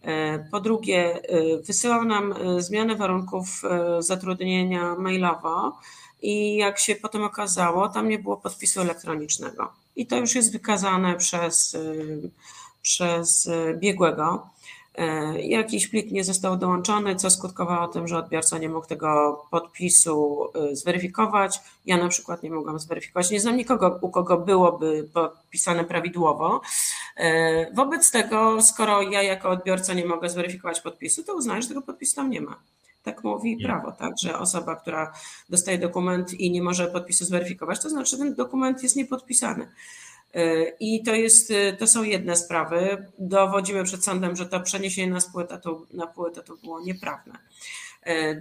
B: E, po drugie, e, wysyłał nam zmianę warunków zatrudnienia mailowo i jak się potem okazało, tam nie było podpisu elektronicznego. I to już jest wykazane przez, przez biegłego. E, jakiś plik nie został dołączony, co skutkowało tym, że odbiorca nie mógł tego podpisu e, zweryfikować. Ja na przykład nie mogłam zweryfikować. Nie znam nikogo, u kogo byłoby podpisane prawidłowo. E, wobec tego, skoro ja jako odbiorca nie mogę zweryfikować podpisu, to uznaję, że tego podpisu tam nie ma. Tak mówi nie. prawo, tak, że osoba, która dostaje dokument i nie może podpisu zweryfikować, to znaczy, że ten dokument jest niepodpisany. I to, jest, to są jedne sprawy. Dowodzimy przed sądem, że to przeniesienie na spół etatu, na pół etatu było nieprawne.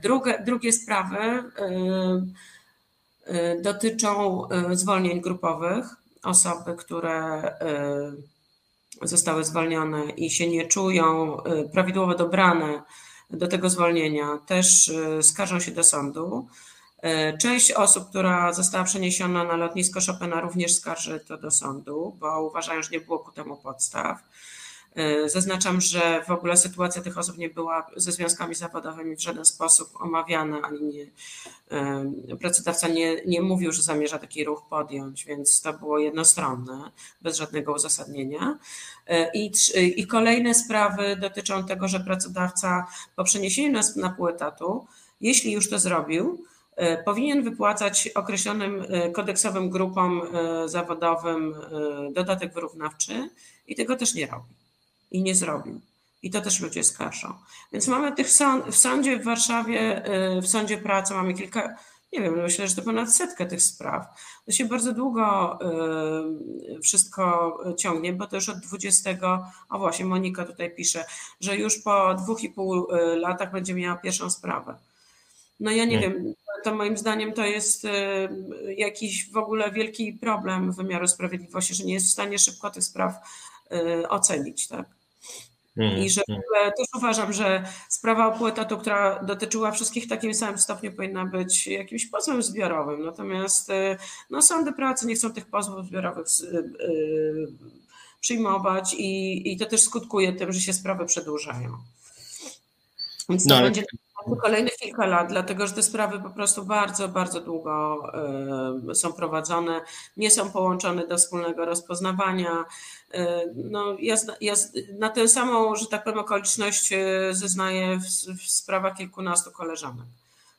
B: Drugie, drugie sprawy dotyczą zwolnień grupowych. Osoby, które zostały zwolnione i się nie czują prawidłowo dobrane do tego zwolnienia, też skarżą się do sądu. E, część osób, która została przeniesiona na lotnisko Chopina, również skarży to do sądu, bo uważają, że nie było ku temu podstaw. E, zaznaczam, że w ogóle sytuacja tych osób nie była ze związkami zawodowymi w żaden sposób omawiana, ani nie, e, pracodawca nie, nie mówił, że zamierza taki ruch podjąć, więc to było jednostronne, bez żadnego uzasadnienia. I, i kolejne sprawy dotyczą tego, że pracodawca po przeniesieniu nas na pół etatu, jeśli już to zrobił, powinien wypłacać określonym e, kodeksowym grupom e, zawodowym dodatek wyrównawczy i tego też nie robi i nie zrobił. I to też ludzie skarżą. Więc mamy tych sąd, w sądzie w Warszawie, w sądzie pracy mamy kilka, nie wiem, myślę, że to ponad setkę tych spraw. To się bardzo długo wszystko ciągnie, bo to już od 20, o właśnie Monika tutaj pisze, że już po dwóch i pół latach będzie miała pierwszą sprawę. No ja nie, nie. wiem, to moim zdaniem to jest e, jakiś w ogóle wielki problem wymiaru sprawiedliwości, że nie jest w stanie szybko tych spraw e, ocenić, tak? Mm, I że ogóle też uważam, że sprawa opłu etatu, która dotyczyła wszystkich w takim samym stopniu, powinna być jakimś pozwem zbiorowym. Natomiast e, no, sądy pracy nie chcą tych pozwów zbiorowych przyjmować i, i to też skutkuje tym, że się sprawy przedłużają. Więc to no, będzie kolejnych kilka lat, dlatego że te sprawy po prostu bardzo, bardzo długo są prowadzone, nie są połączone do wspólnego rozpoznawania. No, ja, ja na tę samą, że tak powiem, okoliczność e, zeznaję w, w sprawach kilkunastu koleżanek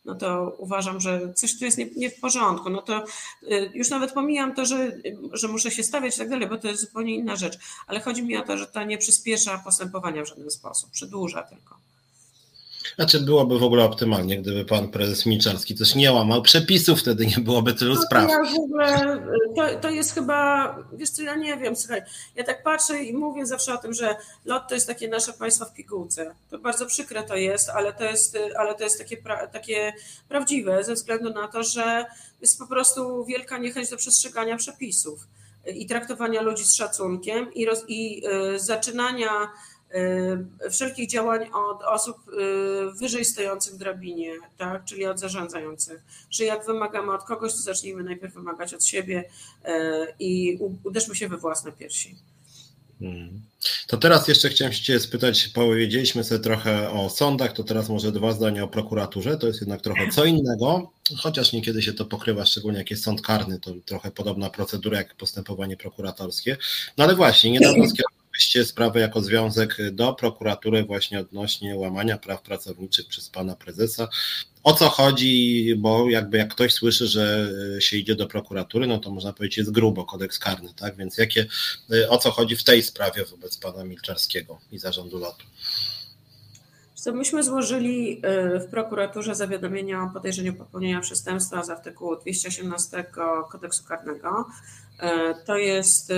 B: no to uważam, że coś tu jest nie, nie, w porządku. No to e, już nawet pomijam to, że, że muszę się stawiać i tak dalej, bo to jest zupełnie inna rzecz. Ale chodzi mi o to, że to nie przyspiesza postępowania w żaden sposób, przedłuża tylko.
A: Znaczy byłoby w ogóle optymalnie, gdyby pan prezes Milczarski też nie łamał przepisów, wtedy nie byłoby tylu no, spraw.
B: Ja w ogóle, to, to jest chyba, wiesz co, ja nie wiem, słuchaj, ja tak patrzę i mówię zawsze o tym, że LOT to jest takie nasze państwo w pigułce. To bardzo przykre to jest, ale to jest, ale to jest takie, pra, takie prawdziwe ze względu na to, że jest po prostu wielka niechęć do przestrzegania przepisów i traktowania ludzi z szacunkiem i, roz, i y, zaczynania wszelkich działań od osób y, wyżej stojących w drabinie, tak? czyli od zarządzających, że jak wymagamy od kogoś, to zacznijmy najpierw wymagać od siebie y, i uderzmy się we własne piersi.
A: Hmm. To teraz jeszcze chciałem się spytać, powiedzieliśmy sobie trochę o sądach, to teraz może dwa zdania o prokuraturze, to jest jednak trochę co innego, chociaż niekiedy się to pokrywa, szczególnie jak jest sąd karny, to trochę podobna procedura jak postępowanie prokuratorskie. No ale właśnie, niedawno (clears throat) skierowaliście sprawę jako związek do prokuratury właśnie odnośnie łamania praw pracowniczych przez pana prezesa. O co chodzi, bo jakby jak ktoś słyszy, że się idzie do prokuratury, no to można powiedzieć jest grubo kodeks karny, tak? Więc jakie, o co chodzi w tej sprawie wobec pana Milczarskiego i zarządu lotu?
B: Co myśmy złożyli y, w prokuraturze zawiadomienie o podejrzeniu popełnienia przestępstwa z artykułu 218 kodeksu karnego. Y, to jest, y,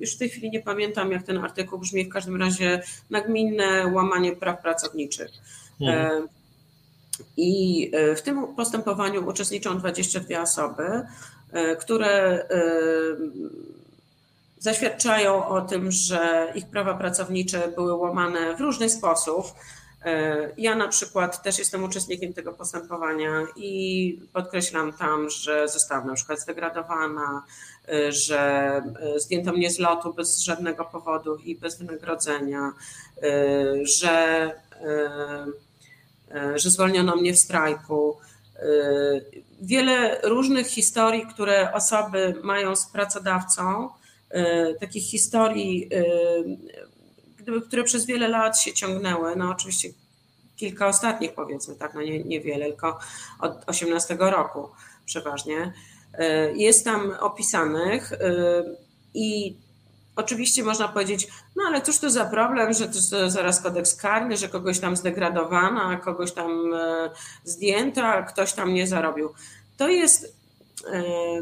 B: już w tej chwili nie pamiętam jak ten artykuł brzmi, w każdym razie nagminne łamanie praw pracowniczych. Hmm. I w tym postępowaniu uczestniczą 22 osoby, które zaświadczają o tym, że ich prawa pracownicze były łamane w różny sposób. E, ja na przykład też jestem uczestnikiem tego postępowania i podkreślam tam, że zostałam na przykład zdegradowana, e, że e, zdjęto mnie z lotu bez żadnego powodu i bez wynagrodzenia, że, że zwolniono mnie w strajku. Wiele różnych historii, które osoby mają z pracodawcą, takich historii, które przez wiele lat się ciągnęły. No oczywiście kilka ostatnich powiedzmy, tak, no nie, niewiele, tylko od 18 roku przeważnie. E, jest tam opisanych i oczywiście można powiedzieć, no ale cóż to za problem, że to zaraz kodeks karny, że kogoś tam zdegradowano, kogoś tam zdjęto, a ktoś tam nie zarobił. To jest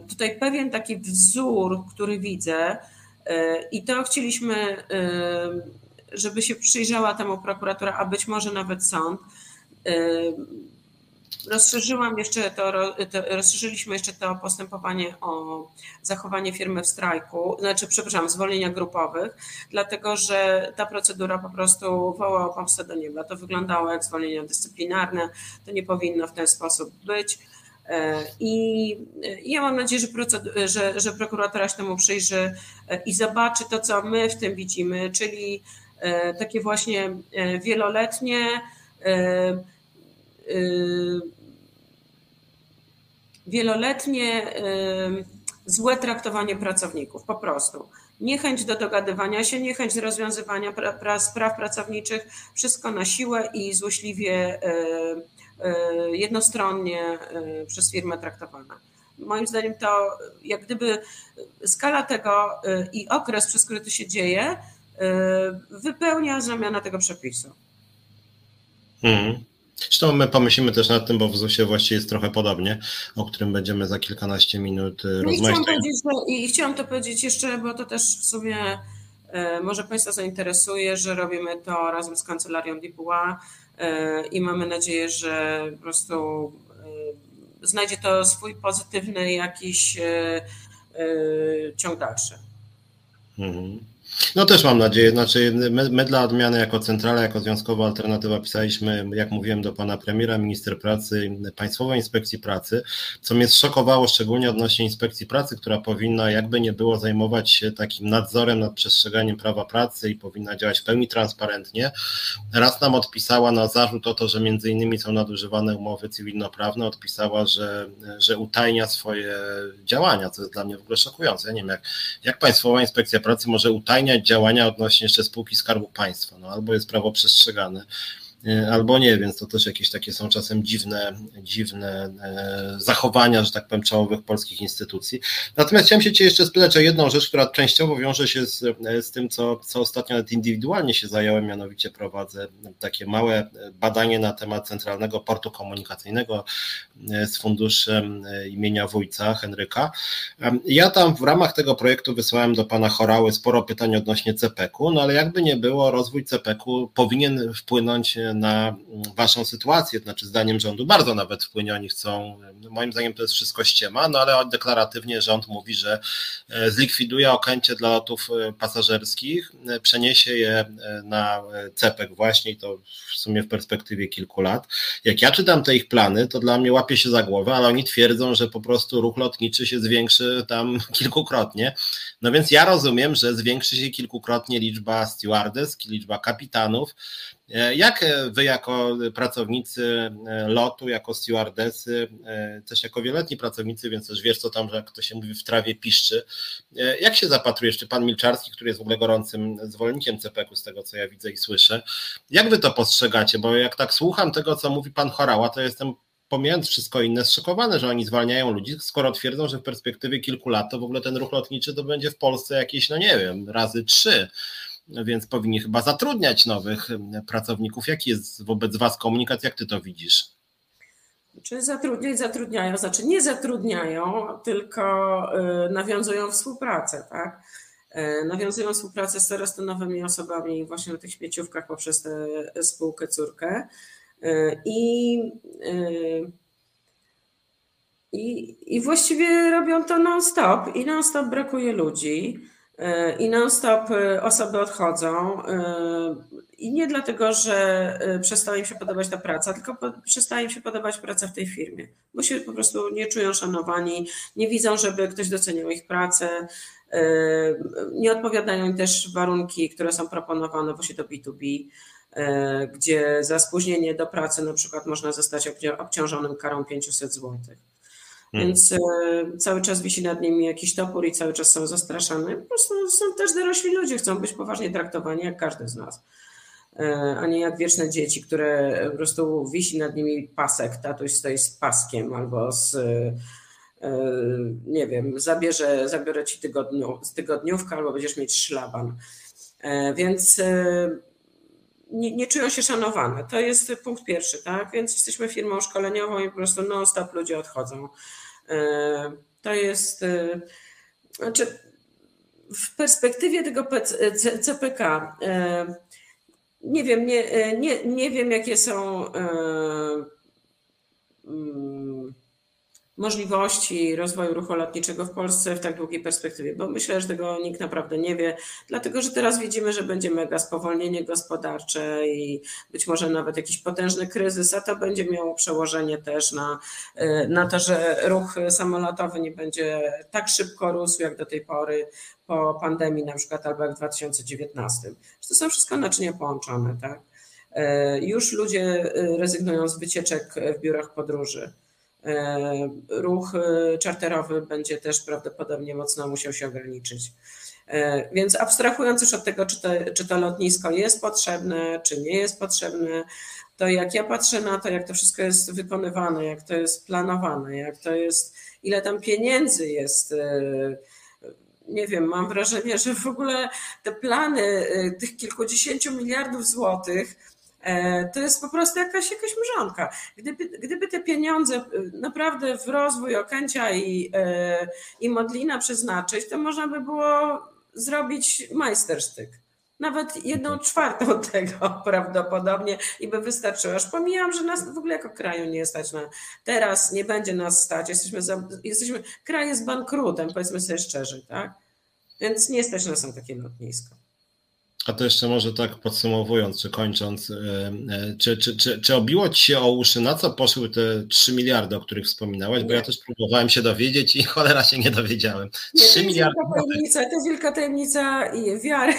B: tutaj pewien taki wzór, który widzę, i to chcieliśmy, żeby się przyjrzała temu prokuratura, a być może nawet sąd. Rozszerzyłam jeszcze to, rozszerzyliśmy jeszcze to postępowanie o zachowanie firmy w strajku, znaczy, przepraszam, zwolnienia grupowych, dlatego że ta procedura po prostu wołała pomstę do nieba. To wyglądało jak zwolnienia dyscyplinarne, to nie powinno w ten sposób być. E, I ja mam nadzieję, że, że, że prokuratura się temu przyjrzy i zobaczy to, co my w tym widzimy, czyli takie właśnie wieloletnie wieloletnie złe traktowanie pracowników, po prostu. Niechęć do dogadywania się, niechęć do rozwiązywania spraw pracowniczych, wszystko na siłę i złośliwie, jednostronnie przez firmę traktowane. Moim zdaniem to jak gdyby skala tego i okres, przez który to się dzieje, wypełnia znamiona tego przepisu.
A: Mhm. Zresztą my pomyślimy też nad tym, bo w ZUS-ie właściwie jest trochę podobnie, o którym będziemy za kilkanaście minut y, no rozmawiać.
B: I, I chciałam to powiedzieć jeszcze, bo to też w sumie e, może Państwa zainteresuje, że robimy to razem z kancelarią e, i mamy nadzieję, że po prostu znajdzie to swój pozytywny jakiś ciąg dalszy.
A: Mhm. No też mam nadzieję, znaczy my, my, dla odmiany jako centrala, jako związkowa alternatywa pisaliśmy, jak mówiłem, do pana premiera, minister pracy, Państwowej Inspekcji Pracy, co mnie zszokowało szczególnie odnośnie Inspekcji Pracy, która powinna jakby nie było zajmować się takim nadzorem nad przestrzeganiem prawa pracy i powinna działać w pełni transparentnie. Raz nam odpisała na zarzut o to, że między innymi są nadużywane umowy cywilnoprawne, odpisała, że, że utajnia swoje działania, co jest dla mnie w ogóle szokujące. Ja nie wiem, jak, jak Państwowa Inspekcja Pracy może utajniać działania odnośnie jeszcze spółki Skarbu Państwa. No, albo jest prawo przestrzegane, albo nie, więc to też jakieś takie są czasem dziwne, dziwne e, zachowania, że tak powiem, czołowych polskich instytucji. Natomiast chciałem się Cię jeszcze spytać o jedną rzecz, która częściowo wiąże się z, e, z tym, co, co ostatnio nawet indywidualnie się zająłem, mianowicie prowadzę takie małe badanie na temat Centralnego Portu Komunikacyjnego z funduszem imienia wójca Henryka. Ja tam w ramach tego projektu wysłałem do pana Chorały sporo pytań odnośnie CPK-u, no ale jakby nie było, rozwój CPK-u powinien wpłynąć na waszą sytuację, znaczy zdaniem rządu bardzo nawet wpłynie, oni chcą, moim zdaniem to jest wszystko ściema, no ale deklaratywnie rząd mówi, że e, zlikwiduje okęcie dla lotów e, pasażerskich, e, przeniesie je na CEPEK właśnie to w sumie w perspektywie kilku lat. Jak ja czytam te ich plany, to dla mnie łapie się za głowę, ale oni twierdzą, że po prostu ruch lotniczy się zwiększy tam (laughs) kilkukrotnie. No więc ja rozumiem, że zwiększy się kilkukrotnie liczba stewardess, liczba kapitanów, jak e, wy jako pracownicy e, lotu, jako stewardesy, też jako wieloletni pracownicy, więc też wiesz co tam, jak to się mówi, w trawie piszczy, jak się zapatrujesz, czy pan Milczarski, który jest w ogóle gorącym zwolennikiem CPK-u z tego, co ja widzę i słyszę, jak wy to postrzegacie, bo jak tak słucham tego, co mówi pan Chorała, to jestem pomijając wszystko inne, zszokowany, że oni zwalniają ludzi, skoro twierdzą, że w perspektywie kilku lat to w ogóle ten ruch lotniczy to będzie w Polsce jakieś, no nie wiem, razy trzy więc powinni chyba zatrudniać nowych pracowników. Jaki jest wobec Was komunikat? Jak Ty to widzisz?
B: Czy zatrudniać zatrudniają, znaczy nie zatrudniają, tylko y, nawiązują współpracę, tak? Y, nawiązują współpracę z coraz to nowymi osobami właśnie na tych śmieciówkach poprzez tę spółkę córkę. I, i, I właściwie robią to non-stop i non-stop brakuje ludzi. E, i non-stop e, osoby odchodzą. E, I nie dlatego, że przestaje im się podobać ta praca, tylko przestaje im się podobać praca w tej firmie, bo się po prostu nie czują szanowani, nie widzą, żeby ktoś doceniał ich pracę. Nie odpowiadają im też warunki, które są proponowane właśnie do B2B, gdzie za spóźnienie do pracy na przykład można zostać obciążonym karą 500 złotych. Hmm. Więc e, cały czas wisi nad nimi jakiś topór i cały czas są zastraszane. Po prostu są też dorośli ludzie, chcą być poważnie traktowani jak każdy z nas. E, a nie jak wieczne dzieci, które po prostu wisi nad nimi pasek, tatuś stoi z paskiem albo z e, nie wiem, zabierze, zabiorę ci tygodniu, z tygodniówka albo będziesz mieć szlaban. Więc nie, nie, czują się szanowane. To jest punkt pierwszy, tak? Więc jesteśmy firmą szkoleniową i po prostu non-stop ludzie odchodzą. To jest, znaczy w perspektywie tego CPK, nie wiem, nie, nie, nie wiem jakie są mm, możliwości rozwoju ruchu lotniczego w Polsce w tak długiej perspektywie, bo myślę, że tego nikt naprawdę nie wie, dlatego że teraz widzimy, że będzie mega spowolnienie gospodarcze i być może nawet jakiś potężny kryzys, a to będzie miało przełożenie też na, na to, że ruch samolotowy nie będzie tak szybko rósł jak do tej pory po pandemii na przykład albo jak w 2019. To są wszystko naczynia połączone, tak? Już ludzie rezygnują z wycieczek w biurach podróży ruch e, czarterowy będzie też prawdopodobnie mocno musiał się ograniczyć. E, więc abstrahując już od tego, czy to, czy to lotnisko jest potrzebne, czy nie jest potrzebne, to jak ja patrzę na to, jak to wszystko jest wykonywane, jak to jest planowane, jak to jest, ile tam pieniędzy jest, nie wiem, mam wrażenie, że w ogóle te plany tych kilkudziesięciu miliardów złotych, E, to jest po prostu jakaś, jakaś mrzonka. Gdyby, gdyby te pieniądze e, naprawdę w rozwój Okęcia i, e, i Modlina przeznaczyć, to można by było zrobić majstersztyk. Nawet jedną czwartą (laughs) tego prawdopodobnie i by wystarczyło. Aż pomijam, że nas w ogóle jako kraju nie stać na. Teraz nie będzie nas stać. Jesteśmy, za, jesteśmy kraj jest bankrutem, powiedzmy sobie szczerze, tak? Więc nie stać nas na takie lotnisko.
A: A to jeszcze może tak podsumowując, czy kończąc, e, e, czy, czy, czy, czy obiło Ci się o uszy, na co poszły te 3 miliardy, o których wspominałeś? Bo ja też próbowałem się dowiedzieć i cholera się nie dowiedziałem.
B: 3 nie, miliardy. Tajemnica, to jest wielka tajemnica i wiary.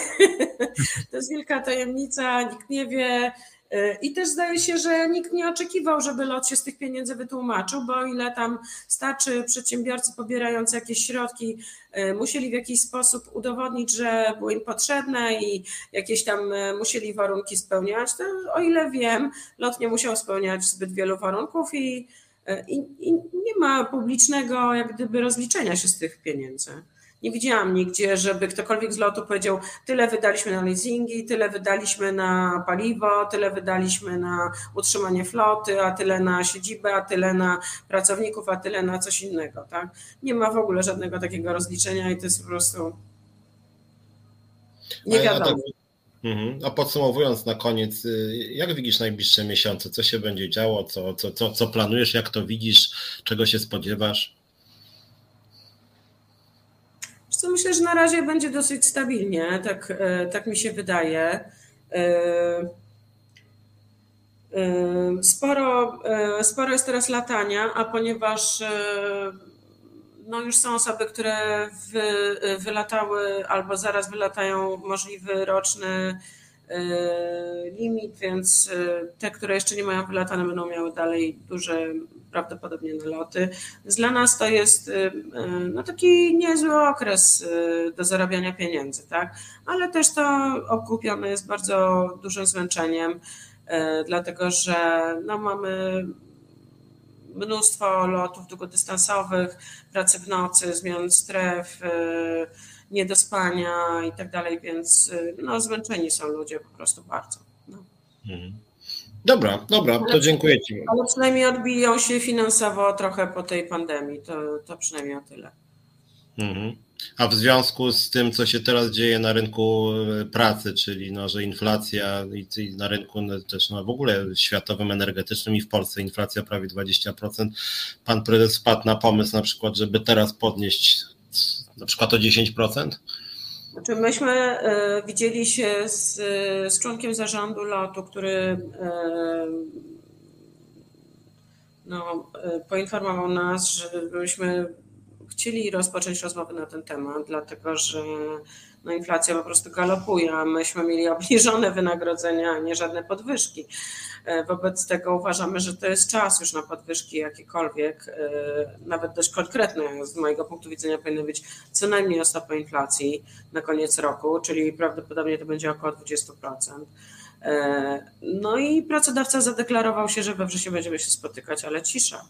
B: (laughs) to jest wielka tajemnica, nikt nie wie. I też zdaje się, że nikt nie oczekiwał, żeby lot się z tych pieniędzy wytłumaczył, bo o ile tam starczy przedsiębiorcy pobierający jakieś środki e, musieli w jakiś sposób udowodnić, że były im potrzebne i jakieś tam e, musieli warunki spełniać, to o ile wiem, lot nie musiał spełniać zbyt wielu warunków i, e, i, i nie ma publicznego jak gdyby rozliczenia się z tych pieniędzy. Nie widziałam nigdzie, żeby ktokolwiek z lotu powiedział, tyle wydaliśmy na leasingi, tyle wydaliśmy na paliwo, tyle wydaliśmy na utrzymanie floty, a tyle na siedzibę, a tyle na pracowników, a tyle na coś innego. Tak? Nie ma w ogóle żadnego takiego rozliczenia i to jest po prostu nie wiadomo. Tak-
A: mhm. A podsumowując na koniec, y, jak widzisz najbliższe miesiące? Co się będzie działo? Co, co, co, co planujesz? Jak to widzisz? Czego się spodziewasz?
B: Co myślę, że na razie będzie dosyć stabilnie, tak, e, tak mi się wydaje. E, e, sporo, sporo jest teraz latania, a ponieważ no już są osoby, które wy, wylatały albo zaraz wylatają możliwy roczny limit, więc te, które jeszcze nie mają wylatane, będą miały dalej duże prawdopodobnie naloty. Dla nas to jest y, y, no, taki niezły okres y, do zarabiania pieniędzy, tak? ale też to okupione jest bardzo dużym zmęczeniem, dlatego że no, mamy mnóstwo lotów długodystansowych, pracy w nocy, zmian stref, niedospania i tak dalej, więc no, zmęczeni są ludzie po prostu bardzo. No. Mhm.
A: Dobra, dobra, to dziękuję Ci.
B: Ale przynajmniej odbiją się finansowo trochę po tej pandemii, to, to przynajmniej o tyle.
A: Mhm. A w związku z tym, co się teraz dzieje na rynku e, pracy, czyli no, że inflacja i na rynku no, też no, w ogóle światowym, energetycznym i w Polsce inflacja prawie 20%, pan prezes wpadł na pomysł na przykład, żeby teraz podnieść na przykład o 10%?
B: Znaczy myśmy e, widzieli się z, z członkiem zarządu lotu, który e, no, e, poinformował nas, żebyśmy chcieli rozpocząć rozmowy na ten temat, dlatego że no, inflacja po prostu galopuje, a myśmy mieli obniżone wynagrodzenia, a nie żadne podwyżki. E, wobec tego uważamy, że to jest czas już na podwyżki jakiekolwiek, e, nawet dość konkretne z mojego punktu widzenia powinny być co najmniej o stopę inflacji na koniec roku, czyli prawdopodobnie to będzie około 20%. E, no i pracodawca zadeklarował się, że we wrześniu będziemy się spotykać, ale cisza.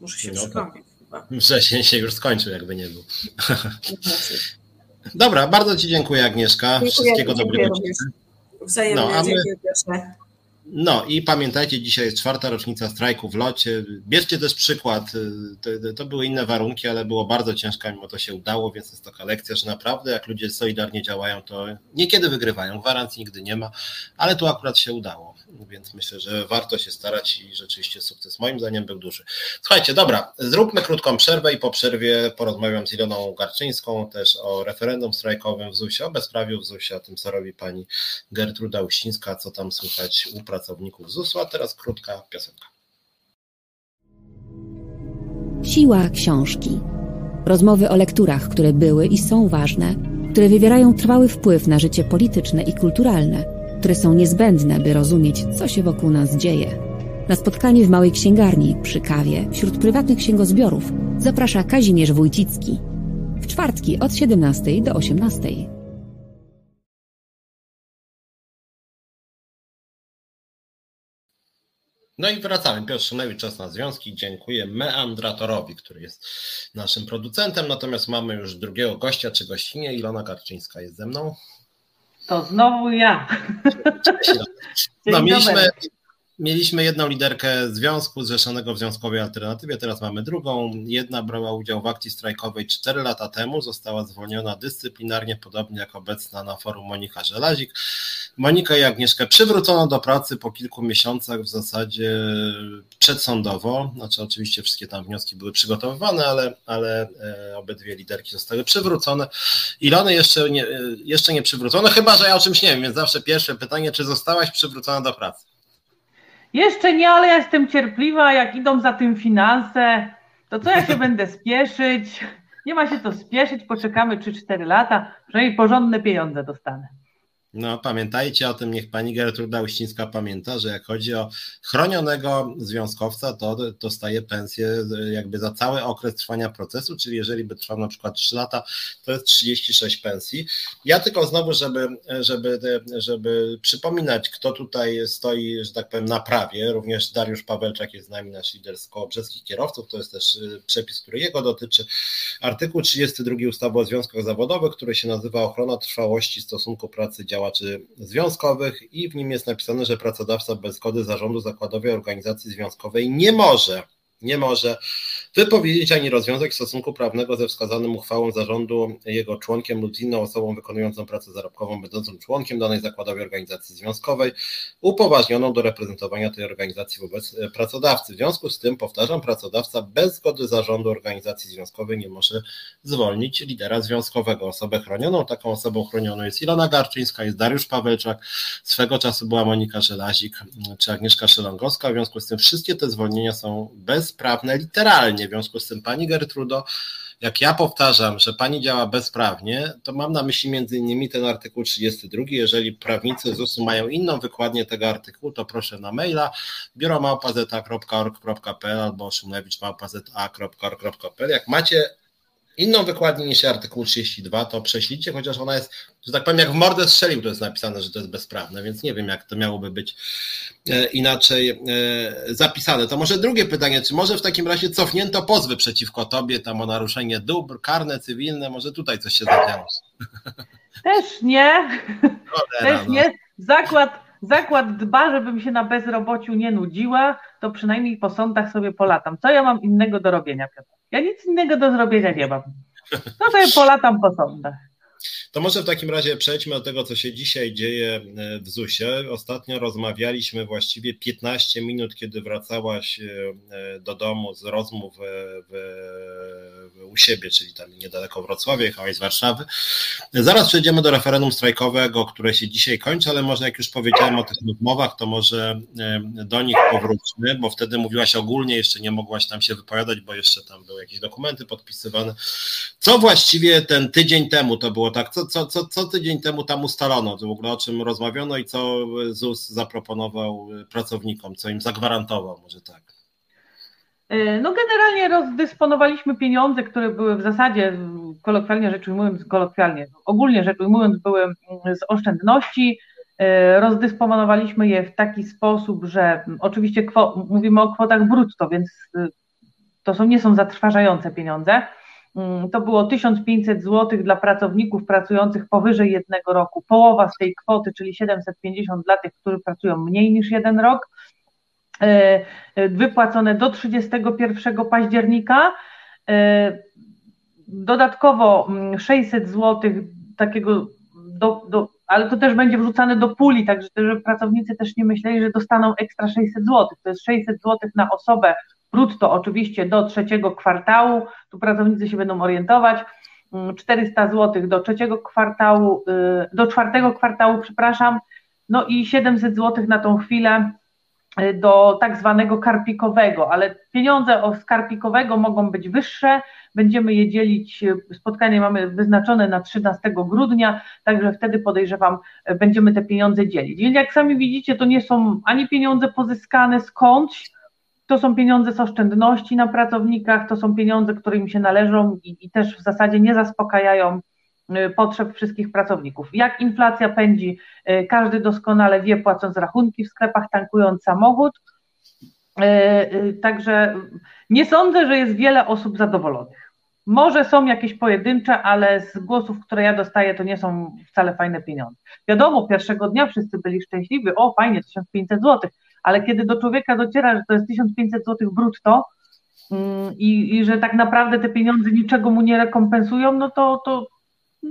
B: Muszę się no, przypomnieć chyba.
A: Wrzesień się już skończył, jakby nie był. Dobra, bardzo Ci dziękuję Agnieszka. Dziękuję, Wszystkiego dobrego.
B: Wzajemnie, no, my... dziękuję
A: No i pamiętajcie, dzisiaj jest czwarta rocznica strajku w locie. Bierzcie też przykład. To, to, były inne warunki, ale było bardzo ciężko, mimo to się udało, więc jest taka lekcja, że naprawdę jak ludzie solidarnie działają, to niekiedy wygrywają. Gwarancji nigdy nie ma, ale tu akurat się udało. Więc myślę, że warto się starać i rzeczywiście sukces moim zdaniem był duży. Słuchajcie, dobra, zróbmy krótką przerwę i po przerwie porozmawiam z Iloną Garczyńską też o referendum strajkowym w ZUS-ie, o bezprawiu w ZUS-ie, o tym, co robi pani Gertruda Uścińska, co tam słychać u pracowników ZUS-u, a teraz krótka piosenka.
C: Siła książki. Rozmowy o lekturach, które były i są ważne, które wywierają trwały wpływ na życie polityczne i kulturalne, które są niezbędne, by rozumieć, co się wokół nas dzieje. Na spotkanie w małej księgarni przy kawie wśród prywatnych księgozbiorów zaprasza Kazimierz Wójcicki. W czwartki od 17 do 18.
A: No i wracamy. Piotr Szynewicz, czas na związki. Dziękuję Meandratorowi, który jest naszym producentem. Natomiast mamy już drugiego gościa czy gościnie. Ilona Garczyńska jest ze mną.
D: To znowu ja.
A: Cześć, no, mieliśmy, Mieliśmy jedną liderkę związku zrzeszonego w Związkowej Alternatywie, teraz mamy drugą. Jedna brała udział w akcji strajkowej 4 lata temu, została zwolniona dyscyplinarnie, podobnie jak obecna na forum Monika Żelazik. Monika i Agnieszkę przywrócono do pracy po kilku miesiącach w zasadzie przedsądowo. Znaczy, oczywiście wszystkie tam wnioski były przygotowywane, ale, ale e, obydwie liderki zostały przywrócone. Ilony jeszcze nie, e, jeszcze nie chyba że ja o czymś nie wiem, więc zawsze pierwsze pytanie, czy zostałaś przywrócona do pracy?
D: Jeszcze nie, ale ja jestem cierpliwa, jak idą za tym finanse, to co ja się (laughs) będę spieszyć? Nie ma się to spieszyć, poczekamy 3-4 lata, przynajmniej porządne pieniądze dostanę.
A: No, pamiętajcie o tym, niech pani Gertruda Uścińska pamięta, że jak chodzi o chronionego związkowca, to dostaje pensję jakby za cały okres trwania procesu, czyli jeżeli by trwał na przykład 3 lata, to jest 36 pensji. Ja tylko znowu, żeby, żeby, żeby przypominać, kto tutaj stoi, że tak powiem, na prawie, również Dariusz Pawelczak jest z nami, nasz lider z koło brzeskich kierowców, to jest też y, przepis, który jego dotyczy. Artykuł 32 ustawy o związkach zawodowych, który się nazywa ochrona trwałości stosunku pracy działa działaczy związkowych i w nim jest napisane, że pracodawca bez zgody zarządu zakładowej organizacji związkowej nie może nie może wypowiedzieć ani rozwiązać stosunku prawnego ze wskazanym uchwałą zarządu jego członkiem lub inną osobą wykonującą pracę zarobkową, będącą członkiem danej zakładowej organizacji związkowej, upoważnioną do reprezentowania tej organizacji wobec pracodawcy. W związku z tym, powtarzam, pracodawca bez zgody zarządu organizacji związkowej nie może zwolnić lidera związkowego. Osobę chronioną, taką osobą chronioną jest Ilona Garczyńska, jest Dariusz Pawełczak, swego czasu była Monika Żelazik czy Agnieszka Szelongowska. W związku z tym wszystkie te zwolnienia są bez bezprawne literalnie. W związku z tym, pani Gertrudo, jak ja powtarzam, że pani działa bezprawnie, to mam na myśli między innymi ten artykuł 32. Jeżeli prawnicy ZUS-u mają inną wykładnię tego artykułu, to proszę na maila biuromałpazeta.org.pl albo szumlewicz.małpazeta.org.pl. Jak macie inną wykładnię niż artykuł 32, to prześlijcie, chociaż ona jest, że tak powiem, jak w mordę strzelił, to jest napisane, że to jest bezprawne, więc nie wiem, jak to miałoby być e, inaczej e, zapisane. To może drugie pytanie, czy może w takim razie cofnięto pozwy przeciwko tobie, tam o naruszenie dóbr, karne, cywilne, może tutaj coś się zadziało?
D: Też nie, Cholera, też no. nie. Zakład, zakład dba, żebym się na bezrobociu nie nudziła, to przynajmniej po sądach sobie polatam. Co ja mam innego do robienia, Piotr? Ja nic innego do zrobienia nie mam. No to ja polatam po sądach.
A: To może w takim razie przejdźmy do tego, co się dzisiaj dzieje e, w ZUS-ie. Ostatnio rozmawialiśmy właściwie 15 minut, kiedy wracałaś e, do domu z rozmów w, u siebie, czyli tam niedaleko Wrocławia, jechałaś z Warszawy. Zaraz przejdziemy do referendum strajkowego, które się dzisiaj kończy, ale może jak już powiedziałem o tych rozmowach, to może e, do nich powróćmy, bo wtedy mówiłaś ogólnie, jeszcze nie mogłaś tam się wypowiadać, bo jeszcze tam były jakieś dokumenty podpisywane. Co właściwie ten tydzień temu to było tak, co, co, co, co tydzień temu tam ustalono, w ogóle o czym rozmawiano i co ZUS zaproponował pracownikom, co im zagwarantował, może tak?
D: E, no generalnie rozdysponowaliśmy pieniądze, które były w zasadzie, kolokwialnie rzecz ujmując, kolokwialnie, ogólnie rzecz ujmując, były mm, z oszczędności. E, rozdysponowaliśmy je w taki sposób, że oczywiście mówimy o kwotach brutto, więc y, to są, nie są zatrważające pieniądze. Mm, to było 1500 zł dla pracowników pracujących powyżej jednego roku. Połowa z tej kwoty, czyli 750 dla tych, którzy pracują mniej niż jeden rok, e, e, wypłacone do 31 października. Dodatkowo 600 mm, zł takiego do, do, ale to też będzie wrzucane do puli, także pracownicy też nie myśleli, że dostaną ekstra 600 zł. To jest 600 zł na osobę brutto oczywiście do trzeciego kwartału, tu pracownicy się będą orientować, 400 mm, zł do trzeciego kwartału, y, do czwartego kwartału, przepraszam, no i 700 zł na tą chwilę y, do tak zwanego karpikowego, ale pieniądze z karpikowego mogą być wyższe, będziemy je dzielić, y, spotkanie mamy wyznaczone na 13 grudnia, także wtedy podejrzewam, będziemy te pieniądze dzielić. Więc jak sami widzicie, to nie są ani pieniądze pozyskane skądś, to są pieniądze z oszczędności na pracownikach, to są pieniądze, które im się należą i, i też w zasadzie nie zaspokajają y, potrzeb wszystkich pracowników. Jak inflacja pędzi, y, każdy doskonale wie, płacąc rachunki w sklepach, tankując samochód. Y, także nie sądzę, że jest wiele osób zadowolonych. Może są jakieś pojedyncze, ale z głosów, które ja dostaję, to nie są wcale fajne pieniądze. Wiadomo, pierwszego dnia wszyscy byli szczęśliwi, o fajnie, 1500 zł, ale kiedy do człowieka dociera, że to jest 1500 zł brutto mm, i, i że tak naprawdę te pieniądze niczego mu nie rekompensują, no to, to,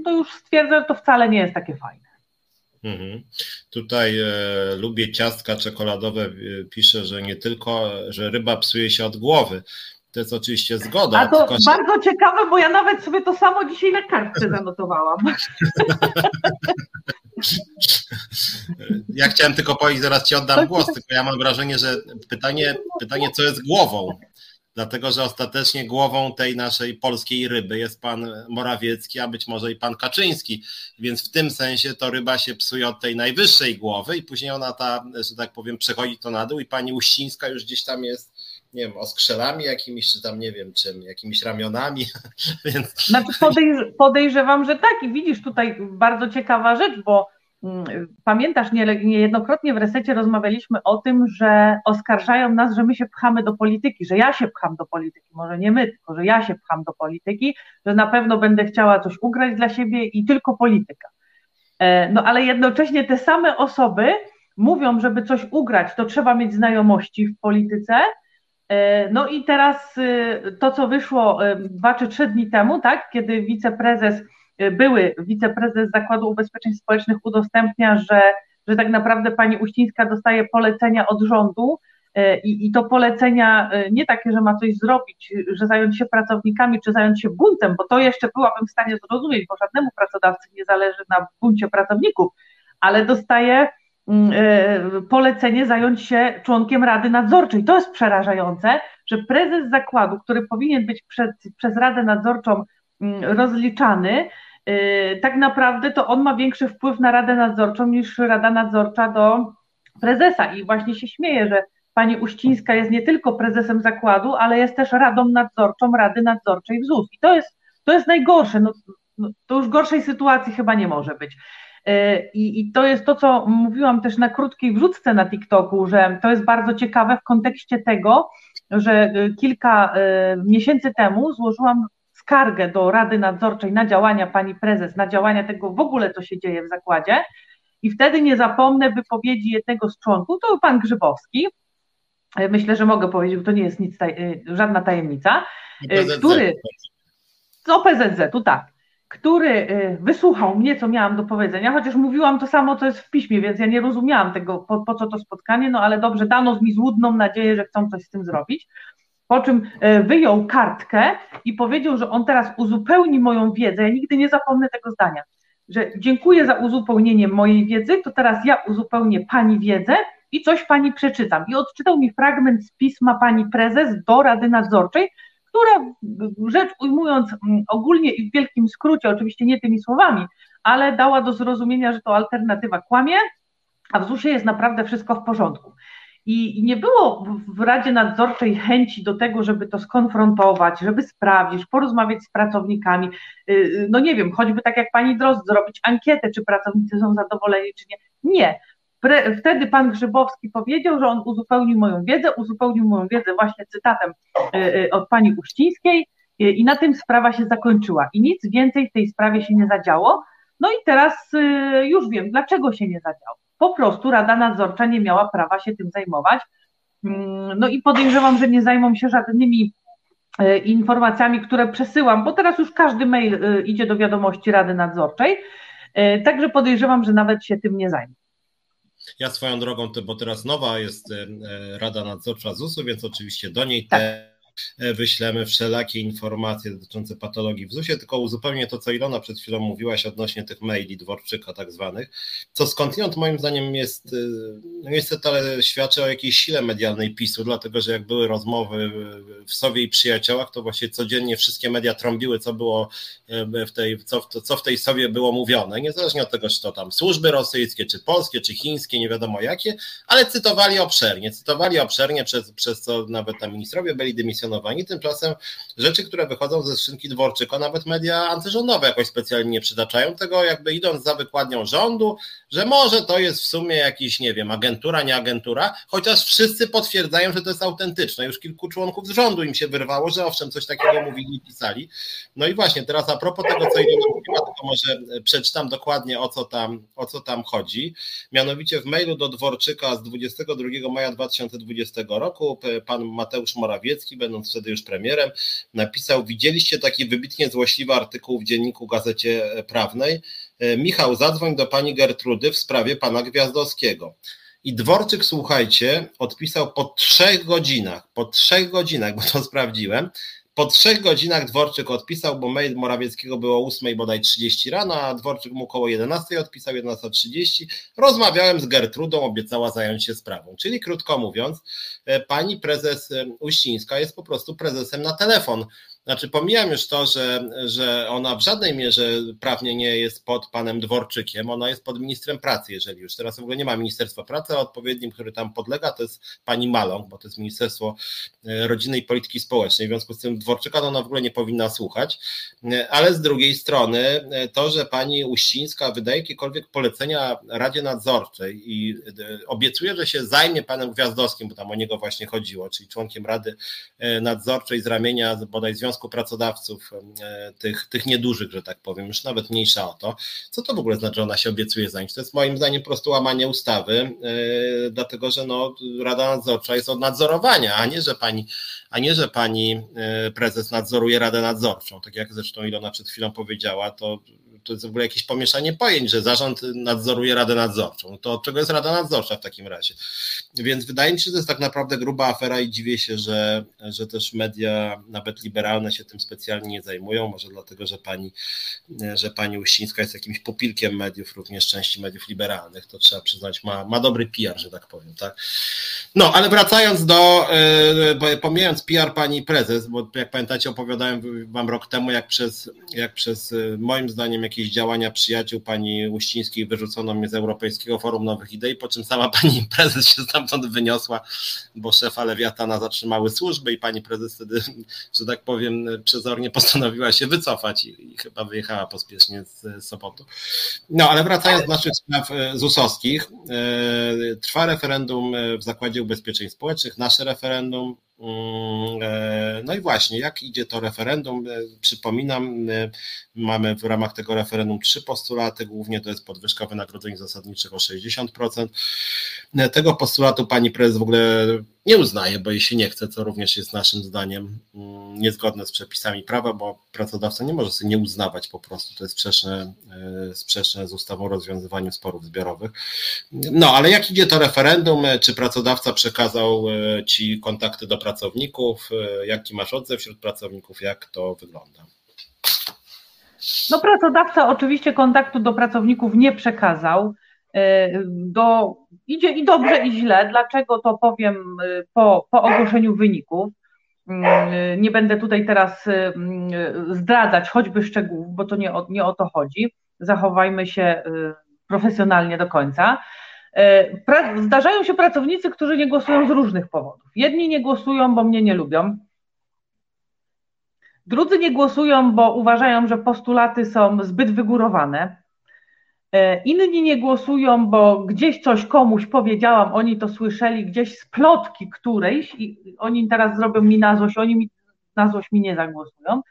D: to już stwierdzę, że to wcale nie jest takie fajne.
A: Mhm. Tutaj e, lubię ciastka czekoladowe, e, pisze, że nie tylko, że ryba psuje się od głowy. To jest oczywiście zgoda.
D: A to tylko... bardzo ciekawe, bo ja nawet sobie to samo dzisiaj na kartce zanotowałam. (laughs)
A: Ja chciałem tylko powiedzieć, zaraz ci oddam głos, tylko ja mam wrażenie, że pytanie, pytanie co jest głową, dlatego że ostatecznie głową tej naszej polskiej ryby jest pan Morawiecki, a być może i pan Kaczyński, więc w tym sensie to ryba się psuje od tej najwyższej głowy i później ona ta, że tak powiem, przechodzi to na dół i pani Uścińska już gdzieś tam jest nie wiem, oskrzelami jakimiś, czy tam nie wiem czym, jakimiś ramionami. (laughs) Więc...
D: Znaczy podejrz podejrzewam, że tak i widzisz tutaj bardzo ciekawa rzecz, bo mm, pamiętasz, nie, niejednokrotnie w resecie rozmawialiśmy o tym, że oskarżają nas, że my się pchamy do polityki, że ja się pcham do polityki, może nie my, tylko że ja się pcham do polityki, że na pewno będę chciała coś ugrać dla siebie i tylko polityka. E, no ale jednocześnie te same osoby mówią, żeby coś ugrać, to trzeba mieć znajomości w polityce, no i teraz y, to, co wyszło y, dwa czy trzy dni temu, tak, kiedy wiceprezes, były wiceprezes Zakładu Ubezpieczeń Społecznych udostępnia, że, że tak naprawdę pani Uścińska dostaje polecenia od rządu e, i, i to polecenia nie takie, że ma coś zrobić, że zająć się pracownikami, czy zająć się buntem, bo to jeszcze byłabym w stanie zrozumieć, bo żadnemu pracodawcy nie zależy na buncie pracowników, ale dostaje e, polecenie zająć się członkiem Rady Nadzorczej. To jest przerażające, że prezes zakładu, który powinien być przed, przez Radę Nadzorczą mm, rozliczany, e, tak naprawdę to on ma większy wpływ na Radę Nadzorczą niż Rada Nadzorcza do prezesa. I właśnie się śmieje, że pani Uścińska jest nie tylko prezesem zakładu, ale jest też Radą Nadzorczą Rady Nadzorczej w ZUS. I to jest, to jest najgorsze. No, no, to już gorszej sytuacji chyba nie może być. E, I, I, to jest to, co mówiłam też na krótkiej wrzutce na TikToku, że to jest bardzo ciekawe w kontekście tego, że e, kilka e, miesięcy temu złożyłam skargę do Rady Nadzorczej na działania pani prezes, na działania tego w ogóle, co się dzieje w zakładzie. I wtedy nie zapomnę wypowiedzi jednego z członków, to był pan Grzybowski. Myślę, że mogę powiedzieć, to nie jest nic, żadna tajemnica, który. Co PZZ, tu tak który y, wysłuchał mnie, co miałam do powiedzenia, chociaż mówiłam to samo, co jest w piśmie, więc ja nie rozumiałam tego, po, po co to spotkanie, no ale dobrze, dano mi złudną nadzieję, że chcą coś z tym zrobić. Po czym y, wyjął kartkę i powiedział, że on teraz uzupełni moją wiedzę. Ja nigdy nie zapomnę tego zdania, że dziękuję za uzupełnienie mojej wiedzy, to teraz ja uzupełnię pani wiedzę i coś pani przeczytam. I odczytał mi fragment z pisma pani prezes do Rady Nadzorczej, która rzecz ujmując mm, ogólnie i w wielkim skrócie, oczywiście nie tymi słowami, ale dała do zrozumienia, że to alternatywa kłamie, a w ZUS-ie jest naprawdę wszystko w porządku. I nie było w Radzie Nadzorczej chęci do tego, żeby to skonfrontować, żeby sprawdzić, porozmawiać z pracownikami. Y, y, no nie wiem, choćby tak jak pani Drozd, zrobić ankietę, czy pracownicy są zadowoleni, czy nie. Nie. Wtedy pan Grzybowski powiedział, że on uzupełnił moją wiedzę, uzupełnił moją wiedzę właśnie cytatem y, y, od pani Uścińskiej i na tym sprawa się zakończyła. I nic więcej w tej sprawie się nie zadziało. No i teraz już wiem, dlaczego się nie zadziało. Po prostu Rada Nadzorcza nie miała prawa się tym zajmować. Mm, no i podejrzewam, że nie zajmą się żadnymi E, informacjami, które przesyłam, bo teraz już każdy mail e, idzie do wiadomości Rady Nadzorczej, e, także podejrzewam, że nawet się tym nie zajmie.
A: Ja swoją drogą, bo teraz nowa jest Rada Nadzorcza ZUS-u, więc oczywiście do niej tak. te E, wyślemy wszelakie informacje dotyczące patologii w ZUS-ie, tylko uzupełnię to, co Ilona przed chwilą mówiłaś odnośnie tych maili Dworczyka tak zwanych, co skądinąd moim zdaniem jest, e, no niestety ale świadczy o jakiejś sile medialnej PiSu, dlatego że jak były rozmowy w Sowie i Przyjaciołach, to właśnie codziennie wszystkie media trąbiły, co było e, w tej, co, co w tej Sowie było mówione, niezależnie od tego, czy to tam służby rosyjskie, czy polskie, czy chińskie, nie wiadomo jakie, ale cytowali obszernie, cytowali obszernie, przez, przez co nawet tam ministrowie byli dymisjonowani, pozycjonowani. Tymczasem rzeczy, które wychodzą ze skrzynki Dworczyka, nawet media antyrządowe jakoś specjalnie nie przytaczają tego, jakby idąc za wykładnią rządu, że może to jest w sumie jakiś, nie wiem, agentura, nie agentura, chociaż wszyscy potwierdzają, że to jest autentyczne. Już kilku członków z rządu im się wyrwało, że owszem, coś takiego mówili i pisali. No i właśnie, teraz a propos tego, co Ilona mówiła, to może przeczytam dokładnie o co tam, o co tam chodzi. Mianowicie w mailu do Dworczyka z 22 maja 2020 roku pan Mateusz Morawiecki, będąc wtedy już premierem, napisał: Widzieliście taki wybitnie złośliwy artykuł w dzienniku Gazecie Prawnej. E, Michał, zadzwoń do pani Gertrudy w sprawie pana Gwiazdowskiego. I Dworczyk, słuchajcie, odpisał po trzech godzinach, po trzech godzinach, bo to (laughs) sprawdziłem, po trzech godzinach Dworczyk odpisał, bo mail Morawieckiego było o 8 bodaj 30 rano, a Dworczyk mu około 11 odpisał, 11.30. Rozmawiałem z Gertrudą, obiecała zająć się sprawą. Czyli krótko mówiąc, e, pani prezes e, Uścińska jest po prostu prezesem na telefon. Znaczy, pomijam już to, że, że ona w żadnej mierze prawnie nie jest pod panem Dworczykiem, ona jest pod ministrem pracy, jeżeli już. Teraz w ogóle nie ma Ministerstwa Pracy, a odpowiednim, który tam podlega, to jest pani Maląg, bo to jest Ministerstwo e, Rodziny i Polityki Społecznej. W związku z tym Dworczyka to ona w ogóle nie powinna słuchać. E, ale z drugiej strony, e, to, że pani Uścińska wydaje jakiekolwiek polecenia Radzie Nadzorczej i obiecuje, że się zajmie panem Gwiazdowskim, bo tam o niego właśnie chodziło, czyli członkiem Rady Nadzorczej z ramienia bodaj Związku Związku Pracodawców, e, tych, tych niedużych, że tak powiem, już nawet mniejsza o to. Co to w ogóle znaczy, że ona się obiecuje za nich? To jest moim zdaniem po prostu łamanie ustawy, e, dlatego że no, Rada Nadzorcza jest od nadzorowania, a nie, że pani, a nie, że pani e, prezes nadzoruje Radę Nadzorczą. Tak jak zresztą Ilona przed chwilą powiedziała, to to jest w ogóle jakieś pomieszanie pojęć, że zarząd nadzoruje Radę Nadzorczą. To od czego jest Rada Nadzorcza w takim razie? Więc wydaje mi się, że to jest tak naprawdę gruba afera i dziwię się, że, że też media, nawet liberalne, się tym specjalnie nie zajmują. Może dlatego, że pani, że pani Uścińska jest jakimś popilkiem mediów, również części mediów liberalnych. To trzeba przyznać, ma, ma dobry PR, że tak powiem. Tak? No, ale wracając do, e, pomijając PR pani prezes, bo jak pamiętacie, opowiadałem wam rok temu, jak przez, jak przez e, moim zdaniem jakieś działania przyjaciół pani Uścińskiej wyrzucono mnie z Europejskiego Forum Nowych Idei, po czym sama pani (laughs) prezes się stamtąd wyniosła, bo szefa Lewiatana zatrzymały służby i pani prezes wtedy, że tak powiem, przezornie postanowiła się wycofać i, i chyba wyjechała pospiesznie z Sopotu. No, ale wracając do naszych spraw e, ZUS-owskich, e, trwa referendum w Zakładzie Ubezpieczeń Społecznych, nasze referendum, e, no i właśnie, jak idzie to referendum? E, przypominam, e, mamy w ramach tego referendum trzy postulaty, głównie to jest podwyżka wynagrodzeń zasadniczych o 60%. Tego postulatu pani prezes w ogóle nie uznaje, bo jej się nie chce, co również jest naszym zdaniem mm, niezgodne z przepisami prawa, bo pracodawca nie może sobie nie uznawać po prostu, to jest sprzeczne, e, sprzeczne z ustawą o rozwiązywaniu sporów zbiorowych. No, ale jak idzie to referendum, czy pracodawca przekazał e, Ci kontakty do pracowników, e, jaki masz odzew wśród pracowników, jak to wygląda?
D: No pracodawca oczywiście kontaktu do pracowników nie przekazał. Do, idzie i dobrze, i źle. Dlaczego to powiem po, po ogłoszeniu wyników? Mm, nie będę tutaj teraz mm, zdradzać choćby szczegółów, bo to nie o, nie o to chodzi. Zachowajmy się y, profesjonalnie do końca. Y, zdarzają się pracownicy, którzy nie głosują z różnych powodów. Jedni nie głosują, bo mnie nie lubią. Drudzy nie głosują, bo uważają, że postulaty są zbyt wygórowane. E, inni nie głosują, bo gdzieś coś komuś powiedziałam, oni to słyszeli gdzieś z plotki którejś i oni teraz zrobią mi na złość, oni mi na złość mi nie zagłosują.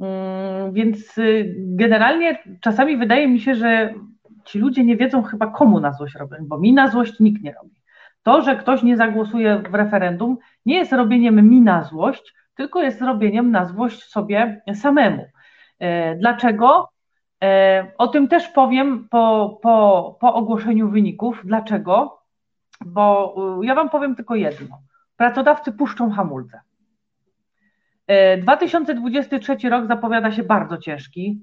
D: Mm, więc y, generalnie czasami wydaje mi się, że ci ludzie nie wiedzą chyba komu na złość robią, bo mi na złość nikt nie robi. To, że ktoś nie zagłosuje w referendum, nie jest robieniem mi na złość, tylko jest robieniem na złość sobie samemu. E, dlaczego? E, o tym też powiem po, po, po ogłoszeniu wyników. Dlaczego? Bo y, ja Wam powiem tylko jedno. Pracodawcy puszczą hamulce. 2023 e, rok zapowiada się bardzo ciężki.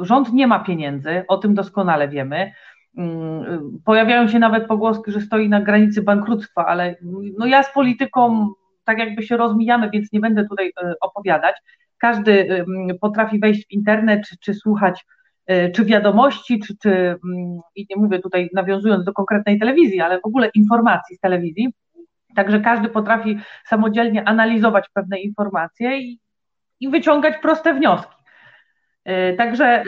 D: Rząd nie ma pieniędzy, o tym doskonale wiemy. Mm, pojawiają się nawet pogłoski, że stoi na granicy bankructwa, ale no ja z polityką tak jakby się rozmijamy, więc nie będę tutaj e, opowiadać. Każdy potrafi wejść w internet czy, czy słuchać czy wiadomości, czy, czy i nie mówię tutaj nawiązując do konkretnej telewizji, ale w ogóle informacji z telewizji. Także każdy potrafi samodzielnie analizować pewne informacje i, i wyciągać proste wnioski. E, także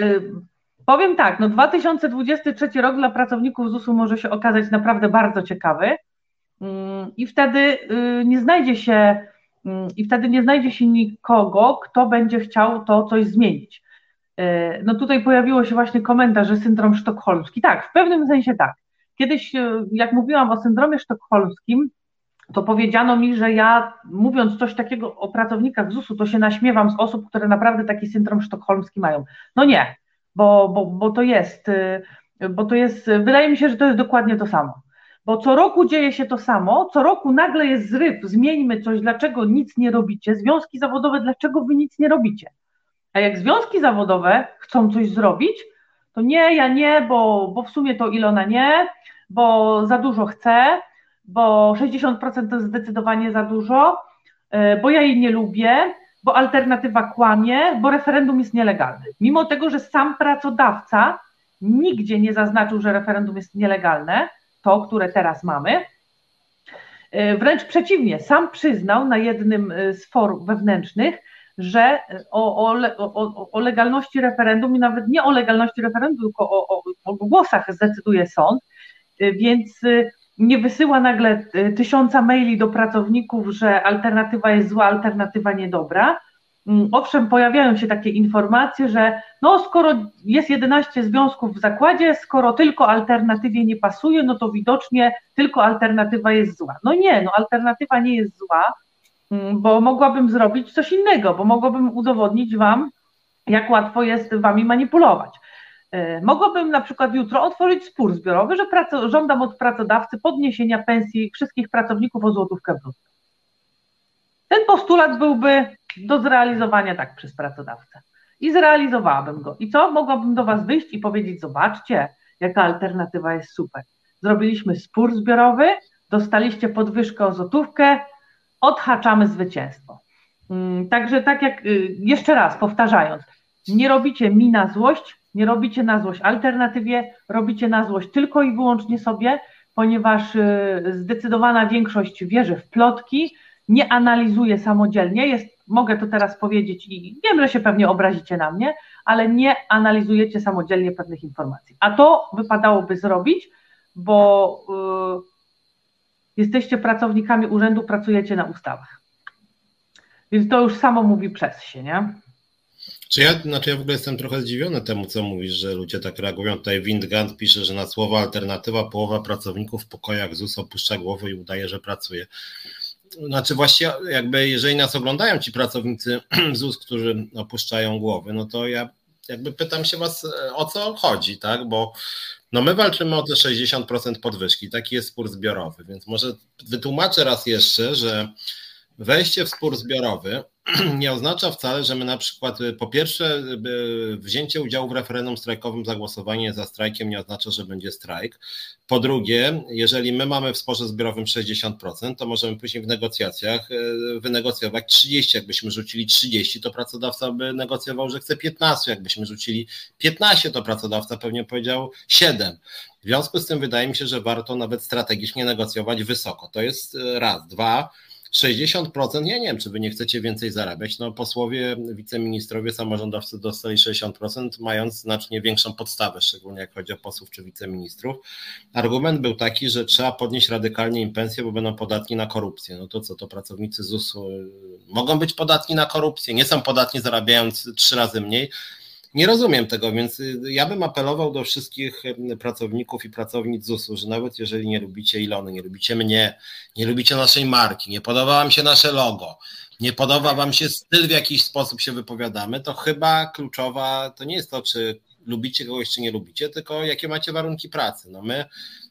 D: Powiem tak, no 2023 rok dla pracowników ZUS-u może się okazać naprawdę bardzo ciekawy mm, i wtedy y, nie znajdzie się mm, i wtedy nie znajdzie się nikogo, kto będzie chciał to coś zmienić. Y, no tutaj pojawiło się właśnie komentarz, że syndrom sztokholmski. Tak, w pewnym sensie tak. Kiedyś, y, jak mówiłam o syndromie sztokholmskim, to powiedziano mi, że ja mówiąc coś takiego o pracownikach ZUS-u, to się naśmiewam z osób, które naprawdę taki syndrom sztokholmski mają. No nie, bo, bo, bo to jest, y, bo to jest, wydaje mi się, że to jest dokładnie to samo. Bo co roku dzieje się to samo, co roku nagle jest zryw, zmieńmy coś, dlaczego nic nie robicie, związki zawodowe, dlaczego wy nic nie robicie. A jak związki zawodowe chcą coś zrobić, to nie, ja nie, bo, bo w sumie to Ilona nie, bo za dużo chce, bo 60% to zdecydowanie za dużo, y, bo ja jej nie lubię, bo alternatywa kłamie, bo referendum jest nielegalne. Mimo tego, że sam pracodawca nigdzie nie zaznaczył, że referendum jest nielegalne, to, które teraz mamy, e, wręcz przeciwnie, sam przyznał na jednym e, z forów wewnętrznych, że o, o, o, o legalności referendum i nawet nie o legalności referendum, tylko o, o głosach zdecyduje sąd, e, więc nie wysyła nagle tysiąca maili do pracowników, że alternatywa jest zła, alternatywa niedobra. Mm, owszem, pojawiają się takie informacje, że no skoro jest 11 związków w zakładzie, skoro tylko alternatywie nie pasuje, no to widocznie tylko alternatywa jest zła. No nie, no alternatywa nie jest zła, bo mogłabym zrobić coś innego, bo mogłabym udowodnić Wam, jak łatwo jest Wami manipulować. E, mogłabym na przykład jutro otworzyć spór zbiorowy, że praco, żądam od pracodawcy podniesienia pensji wszystkich pracowników o złotówkę brutto. Ten postulat byłby do zrealizowania tak przez pracodawcę. I zrealizowałabym go. I co? Mogłabym do Was wyjść i powiedzieć: Zobaczcie, jaka alternatywa jest super. Zrobiliśmy spór zbiorowy, dostaliście podwyżkę o złotówkę, odhaczamy zwycięstwo. Mm, także, tak jak y, jeszcze raz powtarzając, nie robicie mi na złość, nie robicie na złość alternatywie, robicie na złość tylko i wyłącznie sobie, ponieważ y, zdecydowana większość wierzy w plotki, nie analizuje samodzielnie, jest, mogę to teraz powiedzieć i wiem, że się pewnie obrazicie na mnie, ale nie analizujecie samodzielnie pewnych informacji. A to wypadałoby zrobić, bo y, jesteście pracownikami urzędu, pracujecie na ustawach. Więc to już samo mówi przez się, nie?
A: Czy ja, znaczy ja w ogóle jestem trochę zdziwiony temu, co mówisz, że ludzie tak reagują. Tutaj Windgant pisze, że na słowo alternatywa połowa pracowników w pokojach ZUS opuszcza głowę i udaje, że pracuje. Znaczy właściwie jakby jeżeli nas oglądają ci pracownicy (clears throat) ZUS, którzy opuszczają głowy, no to ja jakby pytam się was o co chodzi, tak, bo no my walczymy o te 60% podwyżki, taki jest spór zbiorowy, więc może wytłumaczę raz jeszcze, że wejście w spór zbiorowy (clears throat) nie oznacza wcale, że my na przykład y, po pierwsze y, wzięcie udziału w referendum strajkowym, zagłosowanie za strajkiem nie oznacza, że będzie strajk. Po drugie, jeżeli my mamy w sporze zbiorowym 60%, to możemy później w negocjacjach y, wynegocjować 30. Jakbyśmy rzucili 30, to pracodawca by negocjował, że chce 15. Jakbyśmy rzucili 15, to pracodawca pewnie powiedział 7. W związku z tym wydaje mi się, że warto nawet strategicznie negocjować wysoko. To jest raz. Dwa, 60%, ja nie wiem, czy wy nie chcecie więcej zarabiać. No posłowie, wiceministrowie, samorządowcy dostali 60%, mając znacznie większą podstawę, szczególnie jak chodzi o posłów czy wiceministrów. Argument był taki, że trzeba podnieść radykalnie im pensję, bo będą podatni na korupcję. No to co, to pracownicy ZUS-u y, mogą być podatni na korupcję, nie są podatni zarabiając trzy razy mniej, nie rozumiem tego, więc y, ja bym apelował do wszystkich pracowników i pracownic ZUS-u, że nawet jeżeli nie lubicie Ilony, nie lubicie mnie, nie lubicie naszej marki, nie podoba wam się nasze logo, nie podoba wam się styl, w jakiś sposób się wypowiadamy, to chyba kluczowa to nie jest to, czy lubicie kogoś, czy nie lubicie, tylko jakie macie warunki pracy. No my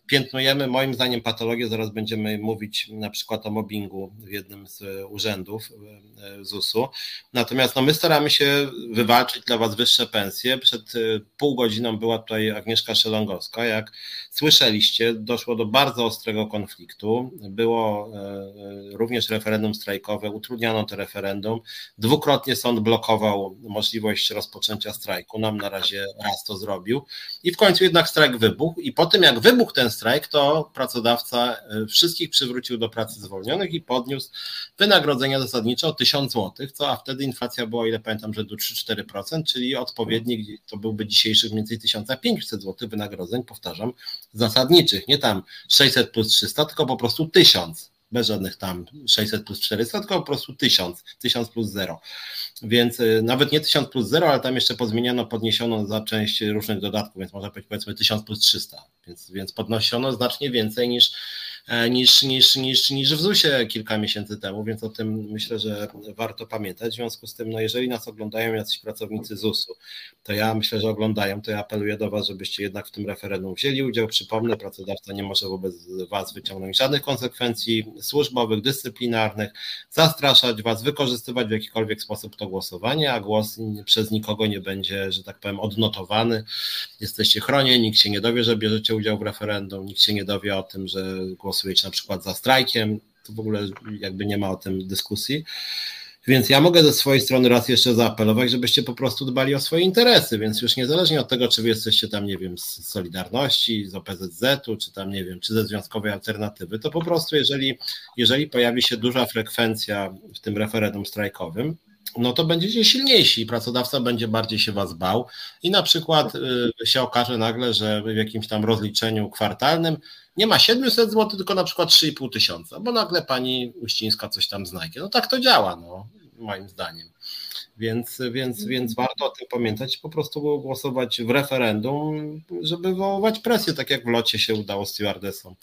A: piętnujemy moim zdaniem patologię, zaraz będziemy mówić na przykład o mobbingu w jednym z urzędów e, ZUS-u. Natomiast no, my staramy się wywalczyć dla Was wyższe pensje. Przed e, pół godziną była tutaj Agnieszka Szelongowska. Jak słyszeliście, doszło do bardzo ostrego konfliktu. Było e, również referendum strajkowe, utrudniano to referendum. Dwukrotnie sąd blokował możliwość rozpoczęcia strajku. Nam na razie raz to zrobił. I w końcu jednak strajk wybuchł. I po tym, jak wybuchł ten strajk, to pracodawca e, wszystkich przywrócił do pracy zwolnionych i podniósł wynagrodzenia zasadnicze o 1000 zł, co a wtedy inflacja była, ile pamiętam, że do 3-4%, czyli odpowiednik to byłby dzisiejszych mniej więcej 1500 zł wynagrodzeń, powtarzam, zasadniczych, nie tam 600 plus 300, tylko po prostu 1000 bez żadnych tam 600 plus 400, tylko po prostu 1000, 1000 plus 0. Więc y, nawet nie 1000 plus 0, ale tam jeszcze pozmieniano, podniesiono za część różnych dodatków, więc można powiedzieć powiedzmy 1000 plus 300, więc, więc podnosiono znacznie więcej niż niż, niż, niż, niż w ZUS-ie kilka miesięcy temu, więc o tym myślę, że warto pamiętać. W związku z tym, no jeżeli nas oglądają jacyś pracownicy ZUS-u, to ja myślę, że oglądają, to ja apeluję do Was, żebyście jednak w tym referendum wzięli udział. Przypomnę, pracodawca nie może wobec Was wyciągnąć żadnych konsekwencji służbowych, dyscyplinarnych, zastraszać Was, wykorzystywać w jakikolwiek sposób to głosowanie, a głos przez nikogo nie będzie, że tak powiem, odnotowany. Jesteście chronieni, nikt się nie dowie, że bierzecie udział w referendum, nikt się nie dowie o tym, że głos głosujecie na przykład za strajkiem, to w ogóle jakby nie ma o tym dyskusji. Więc ja mogę ze swojej strony raz jeszcze zaapelować, żebyście po prostu dbali o swoje interesy, więc już niezależnie od tego, czy wy jesteście tam, nie wiem, z Solidarności, z OPZZ-u, czy tam, nie wiem, czy ze Związkowej Alternatywy, to po prostu jeżeli, jeżeli pojawi się duża frekwencja w tym referendum strajkowym, no to będziecie silniejsi pracodawca będzie bardziej się was bał i na przykład y, się okaże nagle, że w jakimś tam rozliczeniu kwartalnym nie ma 700 zł, tylko na przykład 3,5 tysiąca, bo nagle pani Uścińska coś tam znajdzie. No tak to działa, no, moim zdaniem. Więc, więc, więc warto o tym pamiętać i po prostu głosować w referendum, żeby wywoływać presję, tak jak w locie się udało stewardessom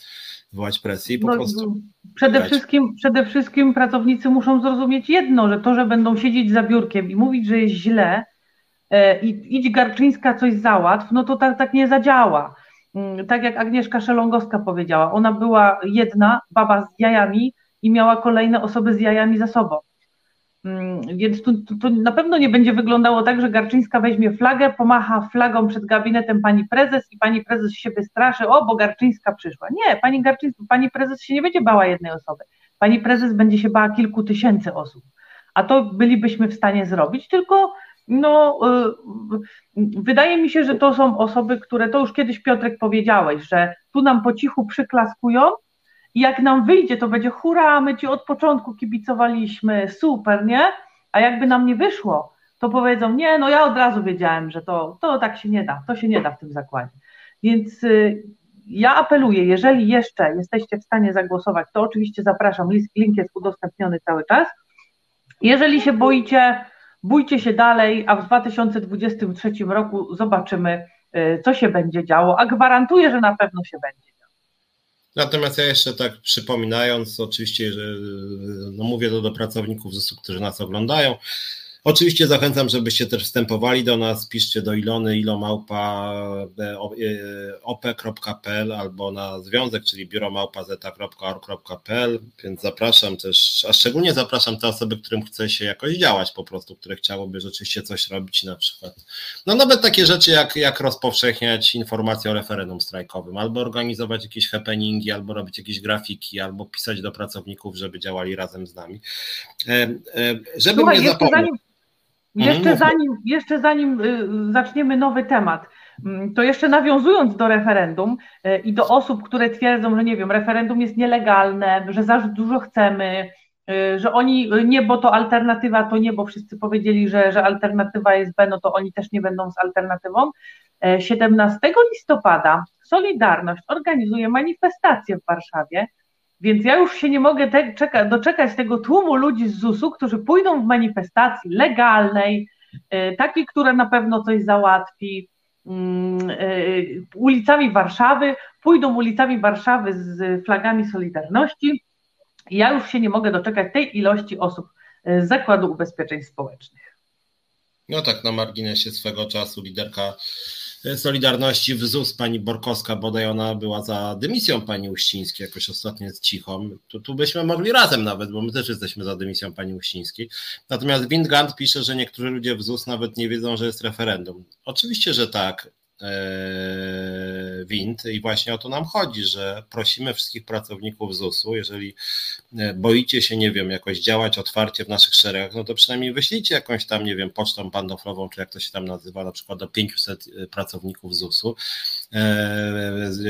A: wywołać presję i po no, prostu.
D: Przede wszystkim, przede wszystkim pracownicy muszą zrozumieć jedno, że to, że będą siedzieć za biurkiem i mówić, że jest źle e, i idź Garczyńska coś załatw, no to tak, tak nie zadziała. Mm, tak jak Agnieszka Szelongowska powiedziała, ona była jedna, baba z jajami i miała kolejne osoby z jajami za sobą. Mm, więc to, to, to, na pewno nie będzie wyglądało tak, że Garczyńska weźmie flagę, pomacha flagą przed gabinetem pani prezes i pani prezes się wystraszy, o, bo Garczyńska przyszła. Nie, pani Garczyńska, pani prezes się nie będzie bała jednej osoby. Pani prezes będzie się bała kilku tysięcy osób. A to bylibyśmy w stanie zrobić, tylko no, y, wydaje mi się, że to są osoby, które to już kiedyś Piotrek powiedziałeś, że tu nam po cichu przyklaskują i jak nam wyjdzie, to będzie hura, my ci od początku kibicowaliśmy, super, nie? A jakby nam nie wyszło, to powiedzą, nie, no ja od razu wiedziałem, że to, to tak się nie da, to się nie da w tym zakładzie. Więc y, ja apeluję, jeżeli jeszcze jesteście w stanie zagłosować, to oczywiście zapraszam, link jest udostępniony cały czas. Jeżeli się boicie, bójcie się dalej, a w 2023 roku zobaczymy, y, co się będzie działo, a gwarantuję, że na pewno się będzie.
A: Natomiast ja jeszcze tak przypominając, oczywiście, że no mówię to do pracowników ZUS-u, którzy nas oglądają, Oczywiście zachęcam, żebyście też wstępowali do nas, piszcie do Ilony, ilomałpa e, op.pl albo na związek, czyli biuromałpa.zeta.org.pl, więc zapraszam też, a szczególnie zapraszam te osoby, którym chce się jakoś działać po prostu, które chciałoby rzeczywiście coś robić na przykład. No nawet takie rzeczy jak, jak rozpowszechniać informacje o referendum strajkowym, albo organizować jakieś happeningi, albo robić jakieś grafiki, albo pisać do pracowników, żeby działali razem z nami. E, e, żeby Słuchaj, nie zapomnieć.
D: Jeszcze zanim, jeszcze zanim y, zaczniemy nowy temat, mm, to jeszcze nawiązując do referendum y, i do osób, które twierdzą, że nie wiem, referendum jest nielegalne, że za dużo chcemy, że oni nie, bo to alternatywa to nie, bo wszyscy powiedzieli, że, że alternatywa jest B, no to oni też nie będą z alternatywą. 17 listopada Solidarność organizuje manifestację w Warszawie, więc ja już się nie mogę te, czeka, doczekać tego tłumu ludzi z ZUS-u, którzy pójdą w manifestacji legalnej, takiej, która na pewno coś załatwi, mm, ulicami Warszawy, pójdą ulicami Warszawy z flagami Solidarności. Ja już się nie mogę doczekać tej ilości osób z Zakładu Ubezpieczeń Społecznych.
A: No tak, na marginesie swego czasu liderka Solidarności w ZUS, pani Borkowska, bodaj ona była za dymisją pani Uścińskiej, jakoś ostatnio jest cichą. Tu, tu byśmy mogli razem nawet, bo my też jesteśmy za dymisją pani Uścińskiej. Natomiast Windgant pisze, że niektórzy ludzie w ZUS nawet nie wiedzą, że jest referendum. Oczywiście, że tak. E, wind i właśnie o to nam chodzi, że prosimy wszystkich pracowników ZUS-u, jeżeli e, boicie się, nie wiem, jakoś działać otwarcie w naszych szeregach, no to przynajmniej wyślijcie jakąś tam, nie wiem, pocztą pantoflową, czy jak to się tam nazywa, na przykład do 500 e, pracowników ZUS-u.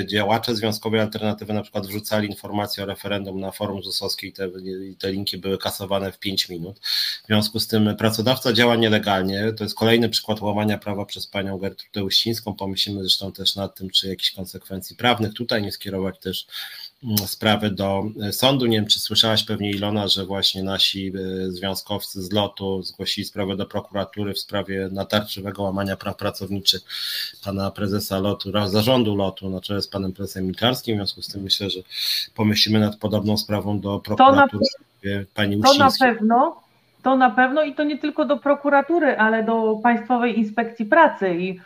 A: Działacze Związkowej Alternatywy na przykład wrzucali informacje o referendum na forum ZUS-owskie i te, te linki były kasowane w 5 minut. W związku z tym pracodawca działa nielegalnie, to jest kolejny przykład łamania prawa przez panią Gertrudę Uścińską, pomyślimy zresztą też nad tym, czy jakichś konsekwencji prawnych tutaj nie skierować też mm, sprawy do e, sądu. Nie wiem, czy słyszałaś pewnie Ilona, że właśnie nasi e, związkowcy z lotu zgłosili sprawę do prokuratury w sprawie natarczywego łamania praw pracowniczych pana prezesa lotu, zarządu lotu na czele z panem prezesem Milczarskim. W związku z tym myślę, że pomyślimy nad podobną sprawą do prokuratury
D: to na, pani To na pewno, to na pewno i to nie tylko do prokuratury, ale do Państwowej Inspekcji Pracy i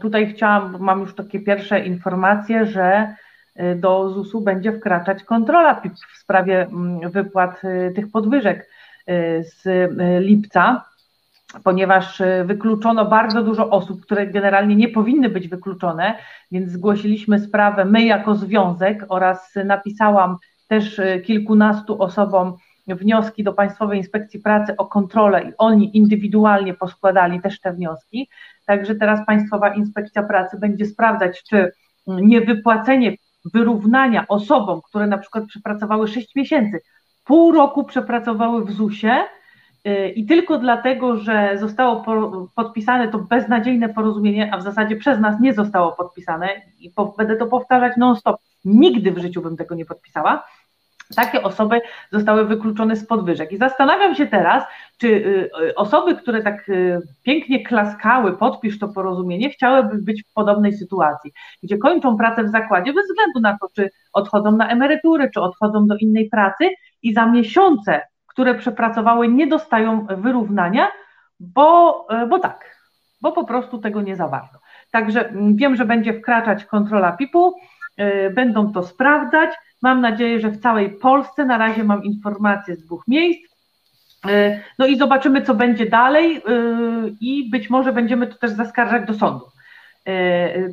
D: tutaj chciałam, mam już takie pierwsze informacje, że y, do ZUS-u będzie wkraczać kontrola w sprawie mm, wypłat y, tych podwyżek y, z lipca, ponieważ wykluczono bardzo dużo osób, które generalnie nie powinny być wykluczone, więc zgłosiliśmy sprawę my jako związek oraz napisałam też kilkunastu osobom wnioski do Państwowej Inspekcji Pracy o kontrolę i oni indywidualnie poskładali też te wnioski. Także teraz Państwowa Inspekcja Pracy będzie sprawdzać, czy niewypłacenie wyrównania osobom, które na przykład przepracowały 6 miesięcy, pół roku przepracowały w ZUS-ie y, i tylko dlatego, że zostało podpisane to beznadziejne porozumienie, a w zasadzie przez nas nie zostało podpisane i będę to powtarzać non-stop, nigdy w życiu bym tego nie podpisała, takie osoby zostały wykluczone z podwyżek. I zastanawiam się teraz, czy y, y, osoby, które tak y, pięknie klaskały, podpisz to porozumienie, chciałyby być w podobnej sytuacji, gdzie kończą pracę w zakładzie bez względu na to, czy odchodzą na emerytury, czy odchodzą do innej pracy i za miesiące, które przepracowały, nie dostają wyrównania, bo, bo tak, bo po prostu tego nie zawarto. Także mm, wiem, że będzie wkraczać kontrola PIP-u, będą to sprawdzać. Mam nadzieję, że w całej Polsce. Na razie mam informacje z dwóch miejsc. E, no i zobaczymy, co będzie dalej, e, i być może będziemy to też zaskarżać do sądu.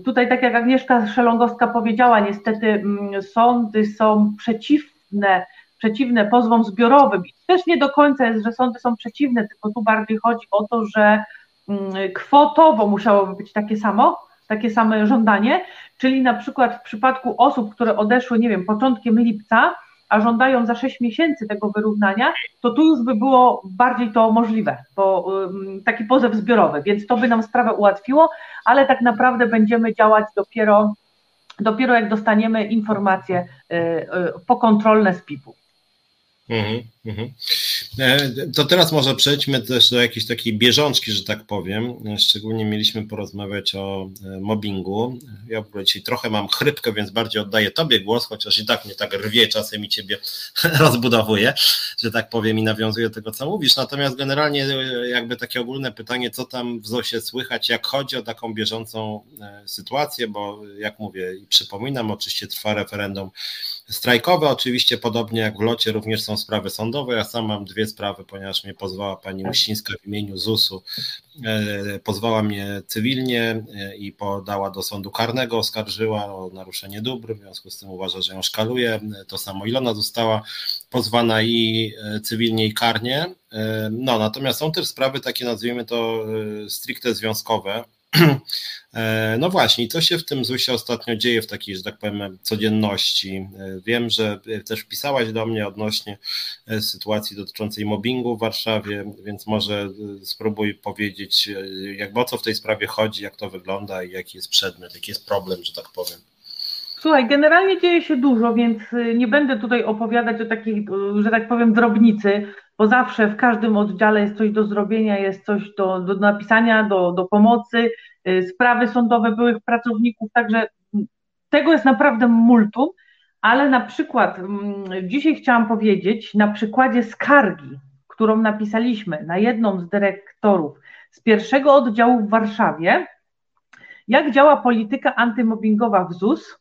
D: Tutaj, tak jak Agnieszka Szelongowska powiedziała, niestety mm, sądy są przeciwne, przeciwne pozwom zbiorowym. I też nie do końca jest, że sądy są przeciwne, tylko tu bardziej chodzi o to, że mm, kwotowo musiałoby być takie samo, takie same żądanie, czyli na przykład w przypadku osób, które odeszły, nie wiem, początkiem lipca, a żądają za 6 miesięcy tego wyrównania, to tu już by było bardziej to możliwe, bo taki pozew zbiorowy, więc to by nam sprawę ułatwiło, ale tak naprawdę będziemy działać dopiero, dopiero jak dostaniemy informacje y, y, pokontrolne z PIP-u.
A: Mhm, to teraz może przejdźmy też do jakiejś takiej bieżączki, że tak powiem. Szczególnie mieliśmy porozmawiać o e, mobbingu. Ja w ogóle dzisiaj trochę mam chrypkę, więc bardziej oddaję Tobie głos, chociaż i tak mnie tak rwie czasem i Ciebie (laughs) rozbudowuje, że tak powiem i nawiązuje do tego, co mówisz. Natomiast generalnie e, jakby takie ogólne pytanie, co tam w ZOSie słychać, jak chodzi o taką bieżącą sytuację, bo jak mówię i przypominam, oczywiście trwa referendum strajkowe, oczywiście podobnie jak w locie również są sprawy sądowe. Ja sam mam dwie sprawy, ponieważ mnie pozwała pani Uścińska w imieniu ZUS-u, e, pozwała mnie cywilnie e, i podała do sądu karnego, oskarżyła o naruszenie dóbr, w związku z tym uważa, że ją szkaluje. To samo Ilona została pozwana i e, cywilnie i karnie. No, natomiast są też sprawy takie, nazwijmy to stricte związkowe, E, (clears throat) no właśnie, co się w tym ZUS-ie ostatnio dzieje w takiej, że tak powiem, codzienności? E, wiem, że też pisałaś do mnie odnośnie e, sytuacji dotyczącej mobbingu w Warszawie, więc może spróbuj powiedzieć, jak o co w tej sprawie chodzi, jak to wygląda i jaki jest przedmiot, jaki jest problem, że tak powiem.
D: Słuchaj, generalnie dzieje się dużo, więc nie będę tutaj opowiadać o takiej, że tak powiem, drobnicy, bo zawsze w każdym oddziale jest coś do zrobienia, jest coś do, do napisania, do, do pomocy, y, sprawy sądowe byłych pracowników, także tego jest naprawdę multum, ale na przykład mm, dzisiaj chciałam powiedzieć na przykładzie skargi, którą napisaliśmy na jedną z dyrektorów z pierwszego oddziału w Warszawie, jak działa polityka antymobbingowa w ZUS,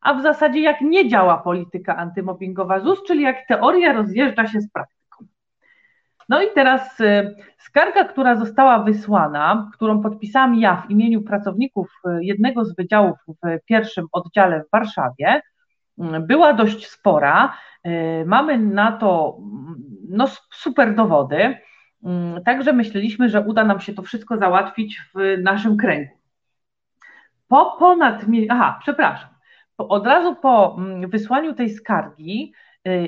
D: a w zasadzie jak nie działa polityka antymobbingowa ZUS, czyli jak teoria rozjeżdża się z praktyką. No i teraz y, skarga, która została wysłana, którą podpisałam ja w imieniu pracowników y, jednego z wydziałów w pierwszym oddziale w Warszawie, y, była dość spora. Mamy na to no, super dowody, także myśleliśmy, że uda nam się to wszystko załatwić w naszym kręgu. Po ponad, aha, przepraszam, od razu po mm, wysłaniu tej skargi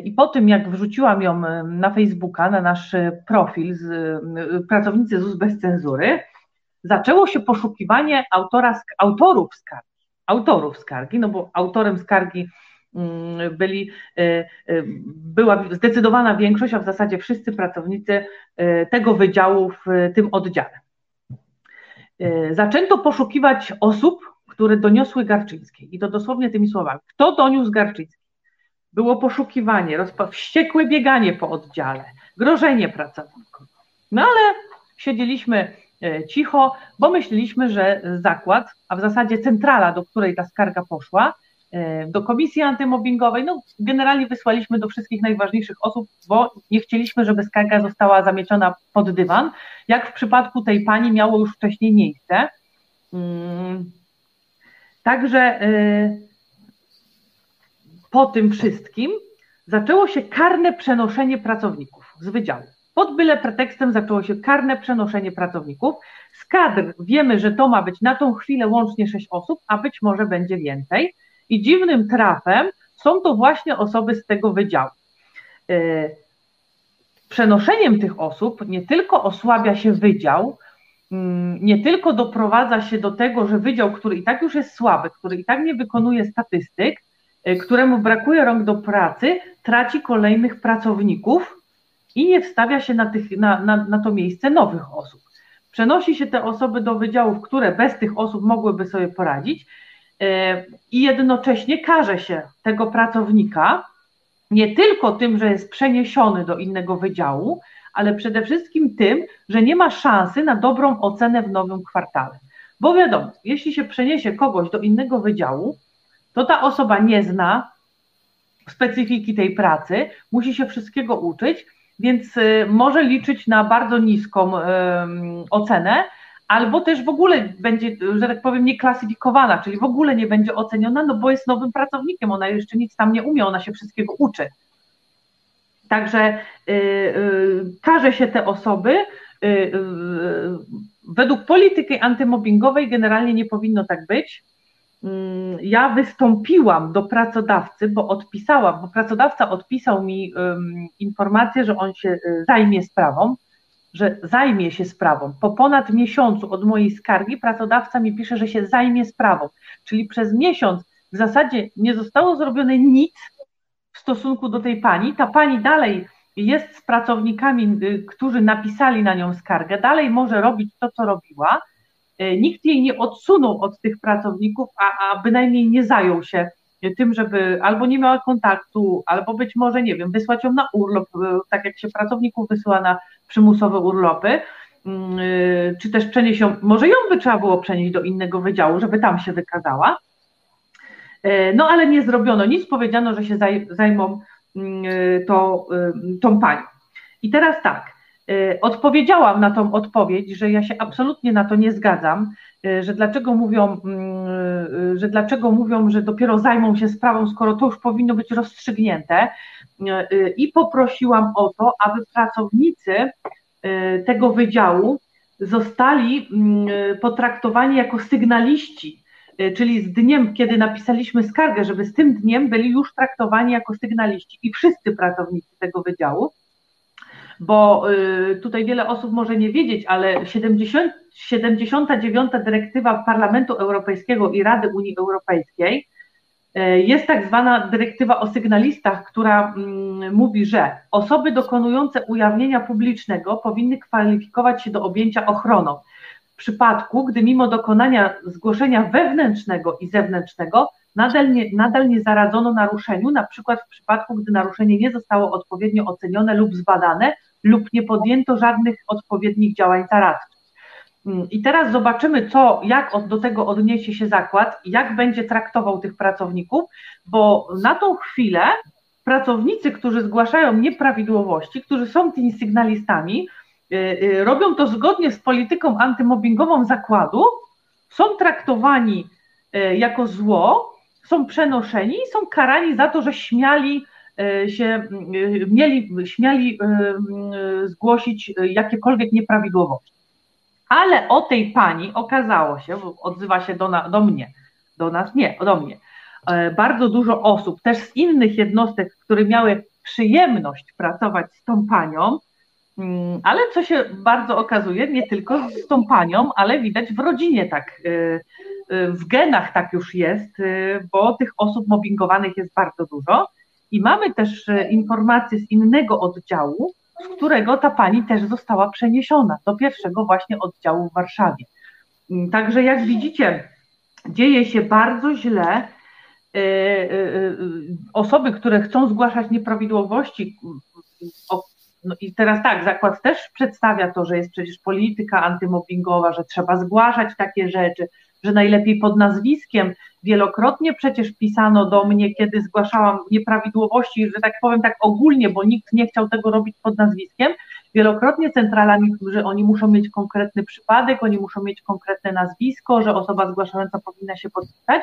D: I po tym, jak wrzuciłam ją y, na Facebooka, na nasz y, profil z pracownicy ZUS bez cenzury, zaczęło się poszukiwanie autora, autorów skargi. Autorów skargi, no bo autorem skargi mm, byli, była zdecydowana większość, a w zasadzie wszyscy pracownicy tego wydziału w tym oddziale. Zaczęto poszukiwać osób, które doniosły Garczyńskiej. I to dosłownie tymi słowami. Kto doniósł Garczyńskiej? Było poszukiwanie, wściekłe bieganie po oddziale, grożenie pracownikom. No ale siedzieliśmy e, cicho, bo myśleliśmy, że zakład, a w zasadzie centrala, do której ta skarga poszła, e, do komisji antymobbingowej, no generalnie wysłaliśmy do wszystkich najważniejszych osób, bo nie chcieliśmy, żeby skarga została zamieciona pod dywan, jak w przypadku tej pani miało już wcześniej miejsce. Mm. Także e, po tym wszystkim zaczęło się karne przenoszenie pracowników z wydziału. Pod byle pretekstem zaczęło się karne przenoszenie pracowników. Z kadr wiemy, że to ma być na tą chwilę łącznie sześć osób, a być może będzie więcej. I dziwnym trafem są to właśnie osoby z tego wydziału. E, przenoszeniem tych osób nie tylko osłabia się wydział, mm, nie tylko doprowadza się do tego, że wydział, który i tak już jest słaby, który i tak nie wykonuje statystyk, któremu brakuje rąk do pracy, traci kolejnych pracowników i nie wstawia się na, tych, na, na, na to miejsce nowych osób. Przenosi się te osoby do wydziałów, które bez tych osób mogłyby sobie poradzić y, i jednocześnie karze się tego pracownika nie tylko tym, że jest przeniesiony do innego wydziału, ale przede wszystkim tym, że nie ma szansy na dobrą ocenę w nowym kwartale. Bo wiadomo, jeśli się przeniesie kogoś do innego wydziału, to ta osoba nie zna specyfiki tej pracy, musi się wszystkiego uczyć, więc y, może liczyć na bardzo niską ocenę, albo też w ogóle będzie, że tak powiem, nieklasyfikowana, czyli w ogóle nie będzie oceniona, no bo jest nowym pracownikiem, ona jeszcze nic tam nie umie, ona się wszystkiego uczy. Także y, y, każe się te osoby. Y, y, według polityki antymobbingowej generalnie nie powinno tak być. Mm, ja wystąpiłam do pracodawcy, bo odpisałam, bo pracodawca odpisał mi informację, że on się y, zajmie sprawą, że zajmie się sprawą. Po ponad miesiącu od mojej skargi pracodawca mi pisze, że się zajmie sprawą. Czyli przez miesiąc w zasadzie nie zostało zrobione nic w stosunku do tej pani. Ta pani dalej jest z pracownikami, y, którzy napisali na nią skargę, dalej może robić to, co robiła nikt jej nie odsunął od tych pracowników, a, a bynajmniej nie zajął się tym, żeby albo nie miała kontaktu, albo być może, nie wiem, wysłać ją na urlop, e, tak jak się pracowników wysyła na przymusowe urlopy, mm, e, czy też przenieść ją, może ją by trzeba było przenieść do innego wydziału, żeby tam się wykazała. No ale nie zrobiono nic, powiedziano, że się zajmą mm, to, tą panią. I teraz tak, odpowiedziałam na tą odpowiedź, że ja się absolutnie na to nie zgadzam, y, że dlaczego mówią, mm, y, że dlaczego mówią, że dopiero zajmą się sprawą, skoro to już powinno być rozstrzygnięte. I poprosiłam o to, aby pracownicy tego wydziału zostali mm, potraktowani jako sygnaliści, czyli z dniem, kiedy napisaliśmy skargę, żeby z tym dniem byli już traktowani jako sygnaliści. I wszyscy pracownicy tego wydziału, bo tutaj wiele osób może nie wiedzieć, ale 70, 79. dyrektywa Parlamentu Europejskiego i Rady Unii Europejskiej E, jest tak zwana dyrektywa o sygnalistach, która mm, mówi, że osoby dokonujące ujawnienia publicznego powinny kwalifikować się do objęcia ochroną. W przypadku, gdy mimo dokonania zgłoszenia wewnętrznego i zewnętrznego nadal nie, nadal nie zaradzono naruszeniu, na przykład w przypadku, gdy naruszenie nie zostało odpowiednio ocenione lub zbadane lub nie podjęto żadnych odpowiednich działań zaradczych. Mm, I teraz zobaczymy, co, jak do tego odniesie się zakład, jak będzie traktował tych pracowników, bo na tą chwilę pracownicy, którzy zgłaszają nieprawidłowości, którzy są tymi sygnalistami, y, y, robią to zgodnie z polityką antymobbingową zakładu, są traktowani y, jako zło, są przenoszeni i są karani za to, że śmiali się, mieli, śmiali zgłosić jakiekolwiek nieprawidłowości. Ale o tej pani okazało się, odzywa się do, na, do mnie, do nas nie, do mnie, e, bardzo dużo osób, też z innych jednostek, które miały przyjemność pracować z tą panią, mm, ale co się bardzo okazuje, nie tylko z tą panią, ale widać w rodzinie tak, e, e, w genach tak już jest, bo tych osób mobbingowanych jest bardzo dużo. I mamy też informacje z innego oddziału, z którego ta pani też została przeniesiona do pierwszego właśnie oddziału w Warszawie. Mm, także jak widzicie, dzieje się bardzo źle. E, e, e, osoby, które chcą zgłaszać nieprawidłowości, no i teraz tak, zakład też przedstawia to, że jest przecież polityka antymobbingowa, że trzeba zgłaszać takie rzeczy, że najlepiej pod nazwiskiem. Wielokrotnie przecież pisano do mnie, kiedy zgłaszałam nieprawidłowości, że tak powiem tak ogólnie, bo nikt nie chciał tego robić pod nazwiskiem. Wielokrotnie centrala mi, że oni muszą mieć konkretny przypadek, oni muszą mieć konkretne nazwisko, że osoba zgłaszająca powinna się podpisać.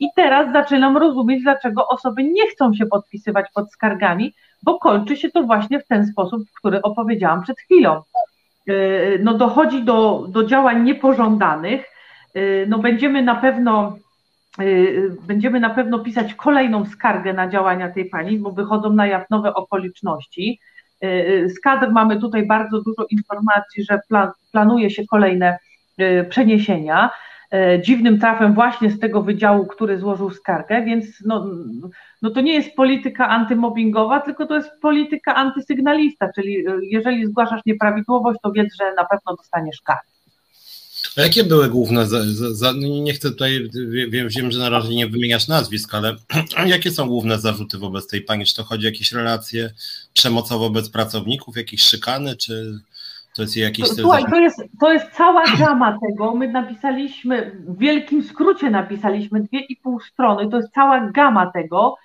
D: I teraz zaczynam rozumieć, dlaczego osoby nie chcą się podpisywać pod skargami, bo kończy się to właśnie w ten sposób, który opowiedziałam przed chwilą. Yy, no dochodzi do, do działań niepożądanych, no będziemy na pewno y, będziemy na pewno pisać kolejną skargę na działania tej pani, bo wychodzą na jaw nowe okoliczności. Y, z kadr mamy tutaj bardzo dużo informacji, że plan, planuje się kolejne przeniesienia. Dziwnym trafem właśnie z tego wydziału, który złożył skargę, więc no, no to nie jest polityka antymobbingowa, tylko to jest polityka antysygnalista, czyli jeżeli zgłaszasz nieprawidłowość, to wiedz, że na pewno dostaniesz karę.
A: A jakie były główne, za, za, no nie chcę tutaj, wiem, wiem, że na razie nie wymieniasz nazwisk, ale (clears throat) jakie są główne zarzuty wobec tej pani? Czy to chodzi o jakieś relacje przemocowe wobec pracowników, jakieś szykany, czy to jest jakieś...
D: Słuchaj, to jest, to jest cała gama tego, my napisaliśmy, w wielkim skrócie napisaliśmy dwie i pół strony, to jest cała gama tego,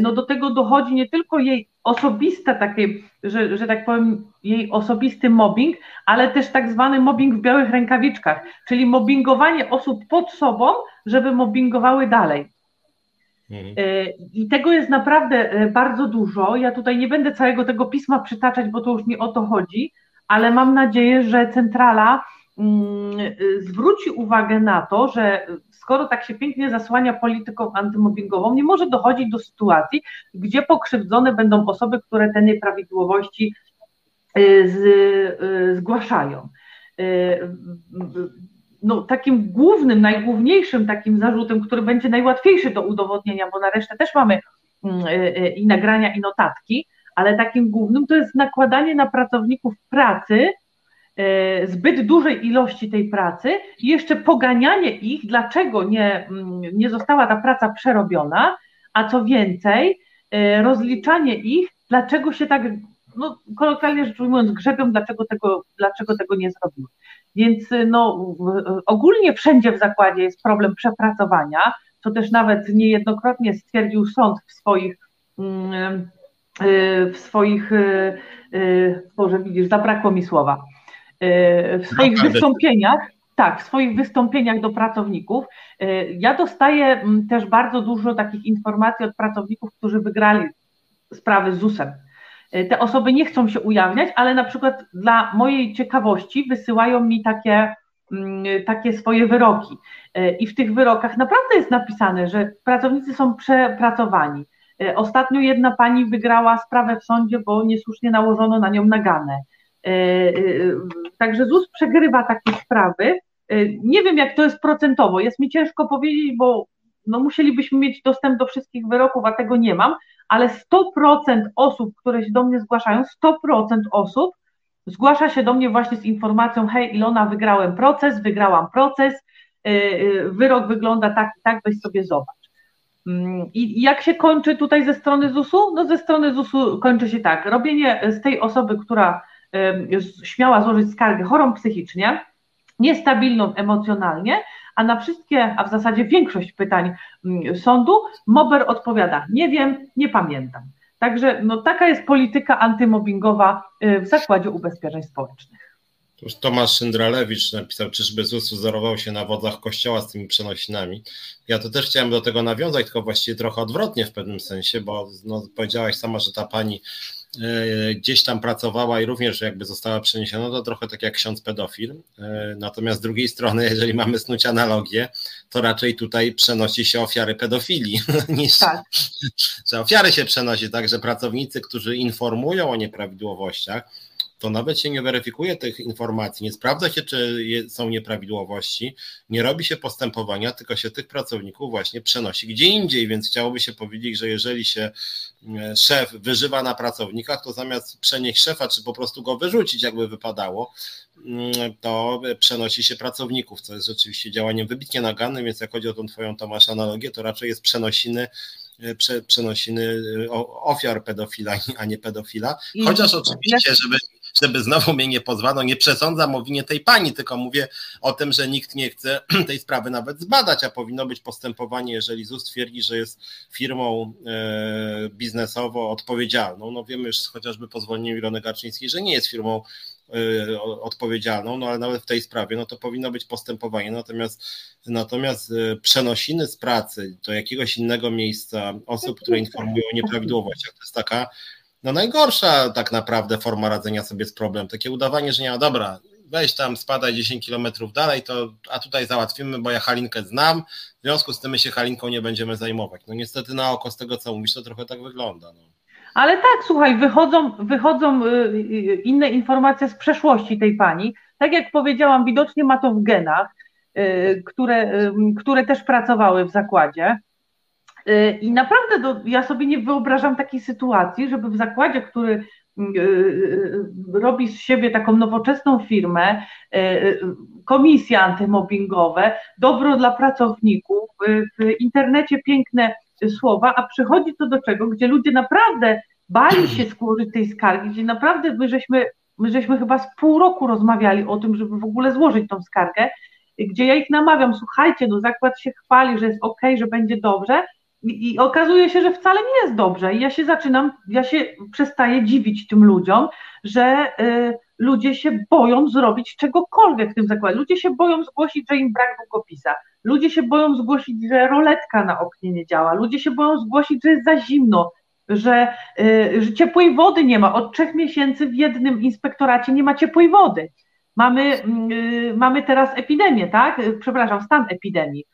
D: no do tego dochodzi nie tylko jej osobiste takie, że, że tak powiem, jej osobisty mobbing, ale też tak zwany mobbing w białych rękawiczkach, czyli mobbingowanie osób pod sobą, żeby mobbingowały dalej. Mhm. E, I tego jest naprawdę e, bardzo dużo. Ja tutaj nie będę całego tego pisma przytaczać, bo to już nie o to chodzi, ale mam nadzieję, że centrala zwróci uwagę na to, że skoro tak się pięknie zasłania polityką antymobbingową, nie może dochodzić do sytuacji, gdzie pokrzywdzone będą osoby, które te nieprawidłowości y, y, zgłaszają. Y, no, takim głównym, najgłówniejszym takim zarzutem, który będzie najłatwiejszy do udowodnienia, bo na resztę też mamy mm, i nagrania, i notatki, ale takim głównym to jest nakładanie na pracowników pracy zbyt dużej ilości tej pracy i jeszcze poganianie ich, dlaczego nie, mm, nie została ta praca przerobiona, a co więcej, e, rozliczanie ich, dlaczego się tak, no, kolokwialnie rzecz ujmując, grzebią, dlaczego tego, dlaczego tego nie zrobiły. Więc no, ogólnie wszędzie w zakładzie jest problem przepracowania, co też nawet niejednokrotnie stwierdził sąd w swoich mm, e, w swoich, Boże widzisz, zabrakło mi słowa, E, w swoich Naprawdę. wystąpieniach, tak, w swoich wystąpieniach do pracowników. E, ja dostaję mm, też bardzo dużo takich informacji od pracowników, którzy wygrali sprawy z ZUS-em. te osoby nie chcą się ujawniać, ale na przykład dla mojej ciekawości wysyłają mi takie, mm, takie swoje wyroki. I w tych wyrokach naprawdę jest napisane, że pracownicy są przepracowani. Ostatnio jedna pani wygrała sprawę w sądzie, bo niesłusznie nałożono na nią naganę. Także ZUS przegrywa takie sprawy. Nie wiem, jak to jest procentowo. Jest mi ciężko powiedzieć, bo no musielibyśmy mieć dostęp do wszystkich wyroków, a tego nie mam, ale 100% osób, które się do mnie zgłaszają, 100% osób zgłasza się do mnie właśnie z informacją, hej Ilona, wygrałem proces, wygrałam proces, wyrok wygląda tak i tak, weź sobie zobacz. Mm, I jak się kończy tutaj ze strony ZUS-u? No ze strony ZUS-u kończy się tak, robienie z tej osoby, która śmiała złożyć skargę chorą psychicznie, niestabilną emocjonalnie, a na wszystkie, a w zasadzie większość pytań mm, sądu, Mober odpowiada: Nie wiem, nie pamiętam. Także no, taka jest polityka antymobbingowa y, w Zakładzie Ubezpieczeń Społecznych.
A: Już Tomasz Szyndralewicz napisał, czyżby ZUS wzorował się na wodzach kościoła z tymi przenosinami. Ja to też chciałem do tego nawiązać, tylko właściwie trochę odwrotnie w pewnym sensie, bo no, powiedziałaś sama, że ta pani gdzieś tam pracowała i również jakby została przeniesiona, to trochę tak jak ksiądz pedofil. E, natomiast z drugiej strony, (laughs) jeżeli mamy snuć analogię, to raczej tutaj przenosi się ofiary pedofilii, (laughs) niż tak. (laughs) że ofiary się przenosi, także pracownicy, którzy informują o nieprawidłowościach, to nawet się nie weryfikuje tych informacji, nie sprawdza się, czy są nieprawidłowości, nie robi się postępowania, tylko się tych pracowników właśnie przenosi gdzie indziej, więc chciałoby się powiedzieć, że jeżeli się e, szef wyżywa na pracownikach, to zamiast przenieść szefa, czy po prostu go wyrzucić, jakby wypadało, mm, to przenosi się pracowników, co jest rzeczywiście działaniem wybitnie nagannym, więc jak chodzi o tą twoją Tomasz analogię, to raczej jest przenosiny e, prze, przenosiny e, ofiar pedofila, (laughs) a nie pedofila. Chociaż oczywiście, żeby żeby znowu mnie nie pozwano, nie przesądzam o winie tej pani, tylko mówię o tym, że nikt nie chce (clears throat) tej sprawy nawet zbadać, a powinno być postępowanie, jeżeli ZUS twierdzi, że jest firmą e, biznesowo odpowiedzialną. No wiemy już chociażby po zwolnieniu Ilony Garczyńskiej, że nie jest firmą e, odpowiedzialną, no ale nawet w tej sprawie, no to powinno być postępowanie. Natomiast, natomiast e, przenosiny z pracy do jakiegoś innego miejsca osób, które informują o nieprawidłowościach, to jest taka no najgorsza tak naprawdę forma radzenia sobie z problemem. Takie udawanie, że nie, dobra, weź tam, spadaj 10 kilometrów dalej, to, a tutaj załatwimy, bo ja Halinkę znam, w związku z tym my się Halinką nie będziemy zajmować. No niestety na oko z tego, co mówisz, to trochę tak wygląda. No.
D: Ale tak, słuchaj, wychodzą, wychodzą y, y, inne informacje z przeszłości tej pani. Tak jak powiedziałam, widocznie ma to w genach, y, które, które też pracowały w zakładzie. Y, I naprawdę do, ja sobie nie wyobrażam takiej sytuacji, żeby w zakładzie, który y, y, robi z siebie taką nowoczesną firmę, komisje antymobbingowe, dobro dla pracowników, w internecie piękne słowa, a przychodzi to do czego, gdzie ludzie naprawdę bali się skłożyć tej skargi, gdzie naprawdę my żeśmy, my żeśmy chyba z pół roku rozmawiali o tym, żeby w ogóle złożyć tą skargę, gdzie ja ich namawiam, słuchajcie, no zakład się chwali, że jest ok, że będzie dobrze, i okazuje się, że wcale nie jest dobrze. I ja się zaczynam, ja się przestaję dziwić tym ludziom, że y, ludzie się boją zrobić czegokolwiek w tym zakładzie. Ludzie się boją zgłosić, że im brak długopisa. Ludzie się boją zgłosić, że roletka na oknie nie działa. Ludzie się boją zgłosić, że jest za zimno, że, y, że ciepłej wody nie ma. Od trzech miesięcy w jednym inspektoracie nie ma ciepłej wody. Mamy, y, mamy teraz epidemię, tak? Przepraszam, stan epidemii.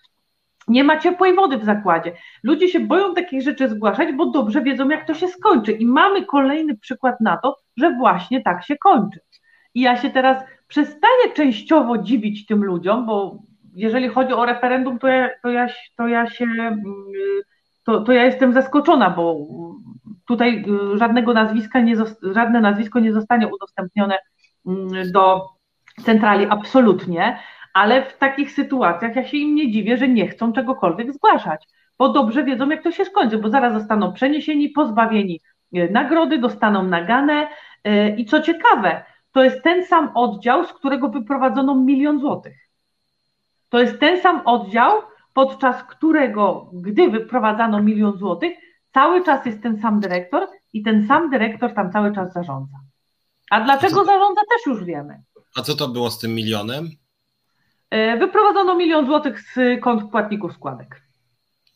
D: Nie ma ciepłej wody w zakładzie. Ludzie się boją takich rzeczy zgłaszać, bo dobrze wiedzą, jak to się skończy. I mamy kolejny przykład na to, że właśnie tak się kończy. I ja się teraz przestaję częściowo dziwić tym ludziom, bo jeżeli chodzi o referendum, to ja, to ja, to ja się mm, to, to ja jestem zaskoczona, bo tutaj żadnego nazwiska nie, żadne nazwisko nie zostanie udostępnione mm, do centrali absolutnie ale w takich sytuacjach ja się im nie dziwię, że nie chcą czegokolwiek zgłaszać, bo dobrze wiedzą, jak to się skończy, bo zaraz zostaną przeniesieni, pozbawieni e, nagrody, dostaną nagane e, i co ciekawe, to jest ten sam oddział, z którego wyprowadzono milion złotych. To jest ten sam oddział, podczas którego, gdy wyprowadzano milion złotych, cały czas jest ten sam dyrektor i ten sam dyrektor tam cały czas zarządza. A dlaczego zarządza, też już wiemy.
A: A co to było z tym milionem?
D: E, wyprowadzono milion złotych z kont płatników składek.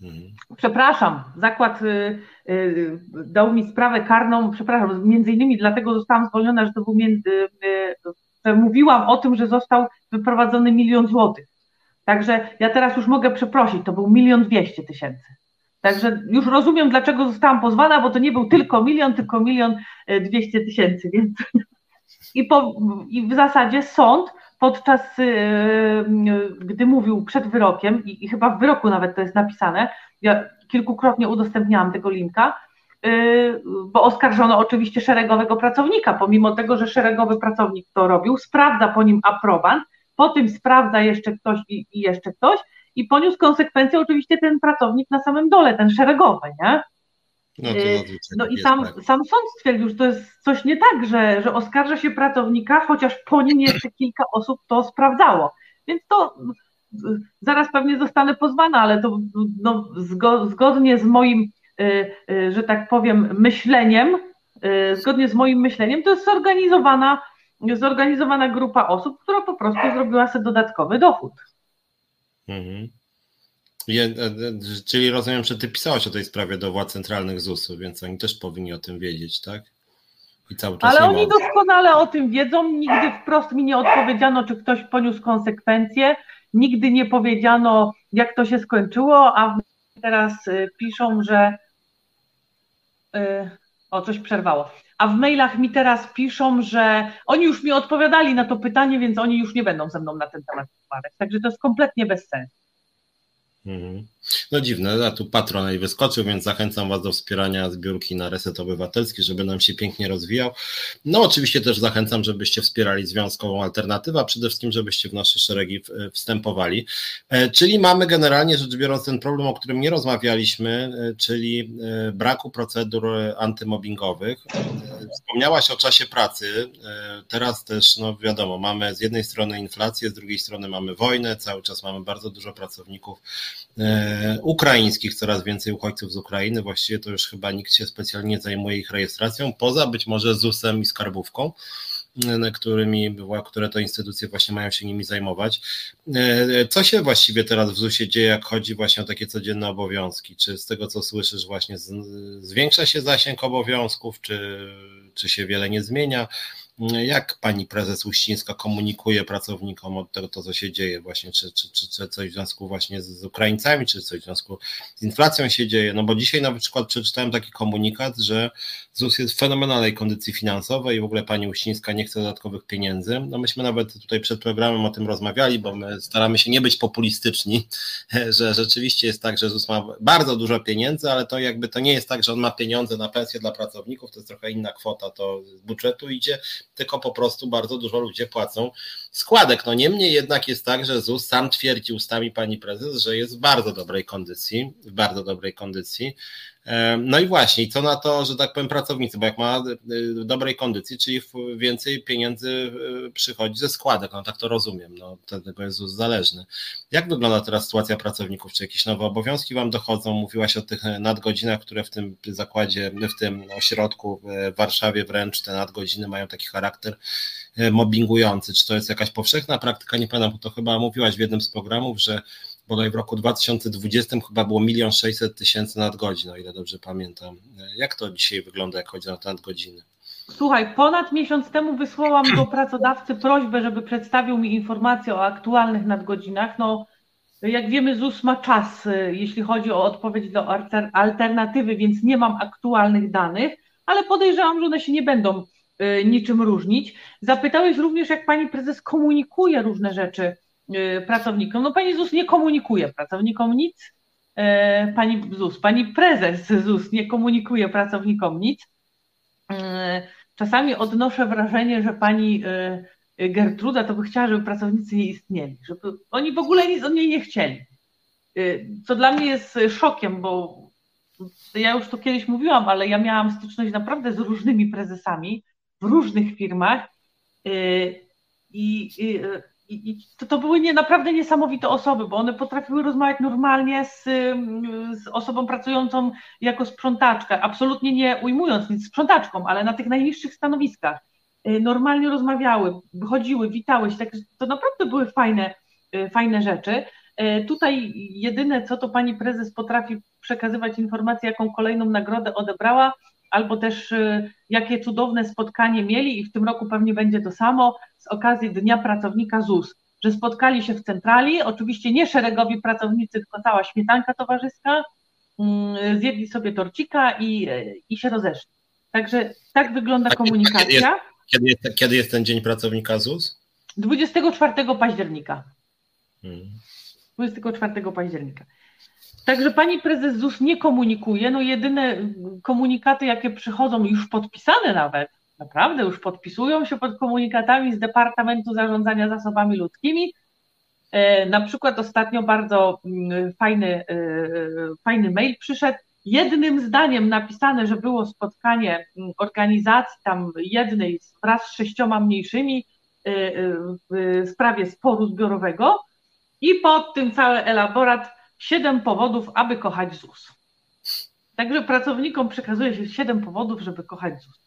D: Mhm. Przepraszam, zakład y, y, dał mi sprawę karną, przepraszam, między innymi dlatego zostałam zwolniona, że to był między, y, że mówiłam o tym, że został wyprowadzony milion złotych. Także ja teraz już mogę przeprosić, to był milion dwieście tysięcy. Także już rozumiem, dlaczego zostałam pozwana, bo to nie był tylko milion, tylko milion dwieście tysięcy, więc (laughs) i, po, i w zasadzie sąd podczas, y, y, gdy mówił przed wyrokiem, i, chyba w wyroku nawet to jest napisane, ja kilkukrotnie udostępniałam tego linka, y, bo oskarżono oczywiście szeregowego pracownika, pomimo tego, że szeregowy pracownik to robił, sprawdza po nim aprobant, po tym sprawdza jeszcze ktoś i, i jeszcze ktoś i poniósł konsekwencje oczywiście ten pracownik na samym dole, ten szeregowy, nie? No, y, no i sam, tak. sam sąd stwierdził, że to jest coś nie tak, że, że oskarża się pracownika, chociaż po nim jeszcze kilka osób to sprawdzało. Więc to y, zaraz pewnie zostanę pozwana, ale to no, zgodnie z moim, y, że tak powiem, myśleniem, zgodnie z moim myśleniem, to jest zorganizowana, zorganizowana grupa osób, która po prostu zrobiła sobie dodatkowy dochód. Mhm.
A: Je, e, e, czyli rozumiem, że ty pisałeś o tej sprawie do władz centralnych ZUS-u, więc oni też powinni o tym wiedzieć, tak?
D: I cały czas Ale oni doskonale o tym wiedzą. Nigdy wprost mi nie odpowiedziano, czy ktoś poniósł konsekwencje. Nigdy nie powiedziano, jak to się skończyło, a teraz y, piszą, że. Y, o, coś przerwało. A w mailach mi teraz piszą, że oni już mi odpowiadali na to pytanie, więc oni już nie będą ze mną na ten temat rozmawiać. Także to jest kompletnie bez sensu.
A: Mhm. No dziwne, a tu patron wyskoczył, więc zachęcam Was do wspierania zbiórki na Reset Obywatelski, żeby nam się pięknie rozwijał. No oczywiście też zachęcam, żebyście wspierali Związkową Alternatywę, a przede wszystkim, żebyście w nasze szeregi wstępowali. E, czyli mamy generalnie rzecz biorąc ten problem, o którym nie rozmawialiśmy, e, czyli e, braku procedur antymobbingowych. Wspomniałaś o czasie pracy, teraz też, no wiadomo, mamy z jednej strony inflację, z drugiej strony mamy wojnę, cały czas mamy bardzo dużo pracowników E, ukraińskich, coraz więcej uchodźców z Ukrainy. Właściwie to już chyba nikt się specjalnie zajmuje ich rejestracją, poza być może ZUS-em i skarbówką e, którymi, które to instytucje właśnie mają się nimi zajmować. E, co się właściwie teraz w ZUS-ie dzieje, jak chodzi właśnie o takie codzienne obowiązki? Czy z tego, co słyszysz, właśnie zwiększa się zasięg obowiązków, czy, czy się wiele nie zmienia? Jak pani prezes Uścińska komunikuje pracownikom od tego, to, co się dzieje właśnie, czy, czy, czy, czy coś w związku właśnie z Ukraińcami, czy coś w związku z inflacją się dzieje? No bo dzisiaj na przykład przeczytałem taki komunikat, że ZUS jest w fenomenalnej kondycji finansowej i w ogóle pani Uścińska nie chce dodatkowych pieniędzy. No myśmy nawet tutaj przed programem o tym rozmawiali, bo my staramy się nie być populistyczni, (laughs) że rzeczywiście jest tak, że ZUS ma bardzo dużo pieniędzy, ale to jakby to nie jest tak, że on ma pieniądze na pensję dla pracowników, to jest trochę inna kwota, to z budżetu idzie, tylko po prostu bardzo dużo ludzie płacą składek. No niemniej jednak jest tak, że ZUS sam twierdzi ustami pani prezes, że jest w bardzo dobrej kondycji, w bardzo dobrej kondycji. No i właśnie, co na to, że tak powiem, pracownicy, bo jak ma w dobrej kondycji, czyli więcej pieniędzy y, przychodzi ze składek, no tak to rozumiem, no tego jest zależny. Jak wygląda teraz sytuacja pracowników? Czy jakieś nowe obowiązki Wam dochodzą? Mówiłaś o tych nadgodzinach, które w tym zakładzie, w tym ośrodku w Warszawie wręcz te nadgodziny mają taki charakter mobbingujący. Czy to jest jakaś powszechna praktyka? Nie pamiętam, bo to chyba mówiłaś w jednym z programów, że bodaj w roku 2020 chyba było milion sześćset tysięcy nadgodzin, o ile dobrze pamiętam. Jak to dzisiaj wygląda, jak chodzi o nadgodziny?
D: Słuchaj, ponad miesiąc temu wysłałam do pracodawcy prośbę, żeby przedstawił mi informację o aktualnych nadgodzinach. No, jak wiemy, ZUS ma czas, y, jeśli chodzi o odpowiedź do alternatywy, więc nie mam aktualnych danych, ale podejrzewam, że one się nie będą niczym różnić. Zapytałeś również, jak pani prezes komunikuje różne rzeczy Y, pracownikom. No pani ZUS nie komunikuje pracownikom nic. Y, pani ZUS, pani prezes ZUS nie komunikuje pracownikom nic. Y, czasami odnoszę wrażenie, że pani Gertruda to by chciała, żeby pracownicy nie istnieli, żeby oni w ogóle nic od niej nie chcieli. Co dla mnie jest szokiem, bo ja już to kiedyś mówiłam, ale ja miałam styczność naprawdę z różnymi prezesami w różnych firmach i, i i, to, to, były nie, naprawdę niesamowite osoby, bo one potrafiły rozmawiać normalnie z, z, osobą pracującą jako sprzątaczka, absolutnie nie ujmując nic sprzątaczką, ale na tych najniższych stanowiskach. Y, normalnie rozmawiały, chodziły, witały się, tak, to naprawdę były fajne, y, fajne rzeczy. Tutaj jedyne, co to pani prezes potrafi przekazywać informację, jaką kolejną nagrodę odebrała, albo też jakie cudowne spotkanie mieli i w tym roku pewnie będzie to samo z okazji Dnia Pracownika ZUS, że spotkali się w centrali, oczywiście nie szeregowi pracownicy, tylko cała śmietanka towarzyska, mm, zjedli sobie torcika i, i się rozeszli. Także tak wygląda komunikacja. Kiedy
A: jest, kiedy jest, kiedy jest ten Dzień Pracownika ZUS?
D: 24 października. Hmm. 24 października. Także pani prezes ZUS nie komunikuje. No jedyne komunikaty, jakie przychodzą, już podpisane nawet, naprawdę już podpisują się pod komunikatami z Departamentu Zarządzania Zasobami Ludzkimi. E, na przykład ostatnio bardzo mm, fajny, e, fajny mail przyszedł. Jednym zdaniem napisane, że było spotkanie mm, organizacji tam jednej wraz z sześcioma mniejszymi e, w sprawie sporu zbiorowego i pod tym cały elaborat siedem powodów, aby kochać ZUS. Także pracownikom przekazuje się siedem powodów, żeby kochać ZUS.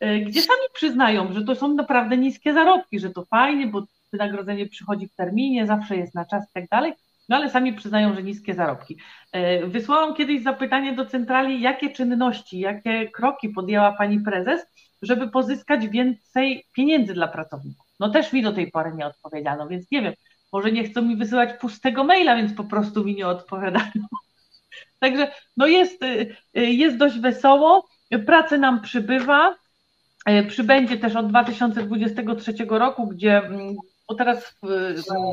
D: E, gdzie sami przyznają, że to są naprawdę niskie zarobki, że to fajnie, bo wynagrodzenie przychodzi w terminie, zawsze jest na czas i tak dalej, no ale sami przyznają, że niskie zarobki. E, wysłałam kiedyś zapytanie do centrali, jakie czynności, jakie kroki podjęła pani prezes, żeby pozyskać więcej pieniędzy dla pracowników. No też mi do tej pory nie odpowiedziano, więc nie wiem, może nie chcą mi wysyłać pustego maila, więc po prostu mi nie odpowiadają. (laughs) Także no jest, y, y, jest dość wesoło, pracy nam przybywa, E, przybędzie też od 2023 roku, gdzie, mm, bo teraz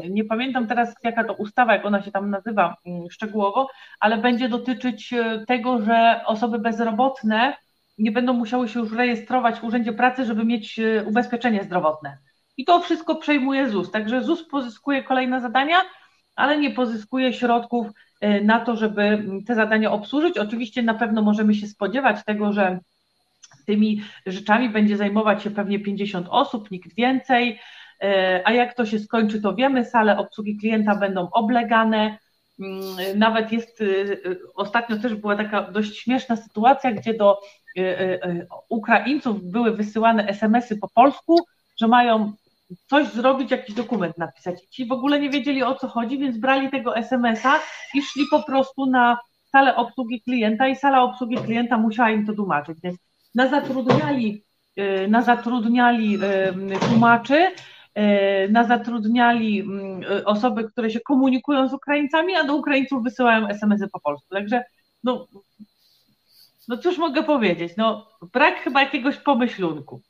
D: nie pamiętam teraz jaka to ustawa, jak ona się tam nazywa mm, szczegółowo, ale będzie dotyczyć tego, że osoby bezrobotne nie będą musiały się już rejestrować w Urzędzie Pracy, żeby mieć ubezpieczenie zdrowotne. I to wszystko przejmuje ZUS. Także ZUS pozyskuje kolejne zadania, ale nie pozyskuje środków na to, żeby te zadania obsłużyć. Oczywiście na pewno możemy się spodziewać tego, że tymi rzeczami będzie zajmować się pewnie 50 osób, nikt więcej. E, a jak to się skończy, to wiemy, sale obsługi klienta będą oblegane. Mm, nawet jest, y, y, ostatnio też była taka dość śmieszna sytuacja, gdzie do y, Ukraińców były wysyłane SMS-y po polsku, że mają coś zrobić, jakiś dokument napisać. Ci w ogóle nie wiedzieli o co chodzi, więc brali tego SMS-a i szli po prostu na salę obsługi klienta i sala obsługi klienta musiała im to tłumaczyć. Więc nazatrudniali, y, nazatrudniali y, tłumaczy, y, nazatrudniali mm, osoby, które się komunikują z Ukraińcami, a do Ukraińców wysyłają SMS-y po polsku. Także no, no cóż mogę powiedzieć, no brak chyba jakiegoś pomyślunku.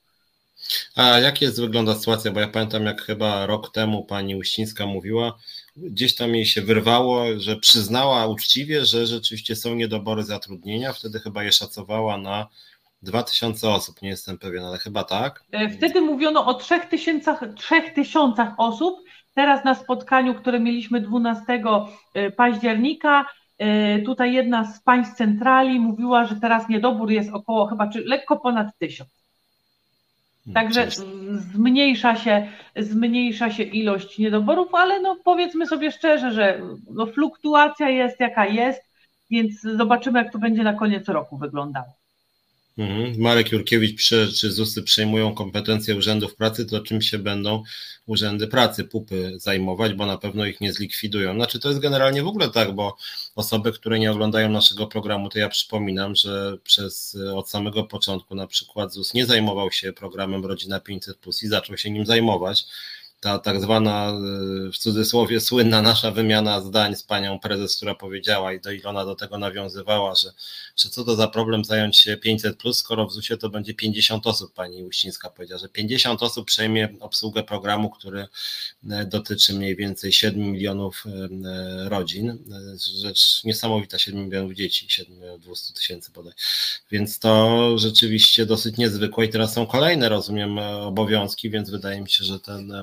A: A jak jest wygląda sytuacja? Bo ja pamiętam, jak chyba rok temu pani Uścińska mówiła, gdzieś tam jej się wyrwało, że przyznała uczciwie, że rzeczywiście są niedobory zatrudnienia. Wtedy chyba je szacowała na 2000 osób, nie jestem pewien, ale chyba tak.
D: E, wtedy mówiono o 3000, 3000 osób. Teraz na spotkaniu, które mieliśmy 12 e, października, e, tutaj jedna z państw centrali mówiła, że teraz niedobór jest około chyba, czy lekko ponad 1000. Hmm, Także zmniejsza się, zmniejsza się ilość niedoborów, ale no powiedzmy sobie szczerze, że no fluktuacja jest jaka jest, więc zobaczymy, jak to będzie na koniec roku wyglądało.
A: Mhm. Marek Jurkiewicz pisze, czy ZUSy przejmują kompetencje urzędów pracy, to czym się będą urzędy pracy, pupy zajmować, bo na pewno ich nie zlikwidują. Znaczy to jest generalnie w ogóle tak, bo osoby, które nie oglądają naszego programu, to ja przypominam, że przez od samego początku na przykład ZUS nie zajmował się programem Rodzina 500 Plus i zaczął się nim zajmować ta tak zwana w cudzysłowie słynna nasza wymiana zdań z panią prezes, która powiedziała i do Ilona do tego nawiązywała, że, że co to za problem zająć się 500 plus, skoro w ZUS-ie to będzie 50 osób, pani Uścińska powiedziała, że 50 osób przejmie obsługę programu, który e, dotyczy mniej więcej 7 milionów e, rodzin. Rzecz niesamowita, 7 milionów dzieci, 7 milionów 200 tysięcy bodaj. Więc to rzeczywiście dosyć niezwykłe i teraz są kolejne, rozumiem, obowiązki, więc wydaje mi się, że ten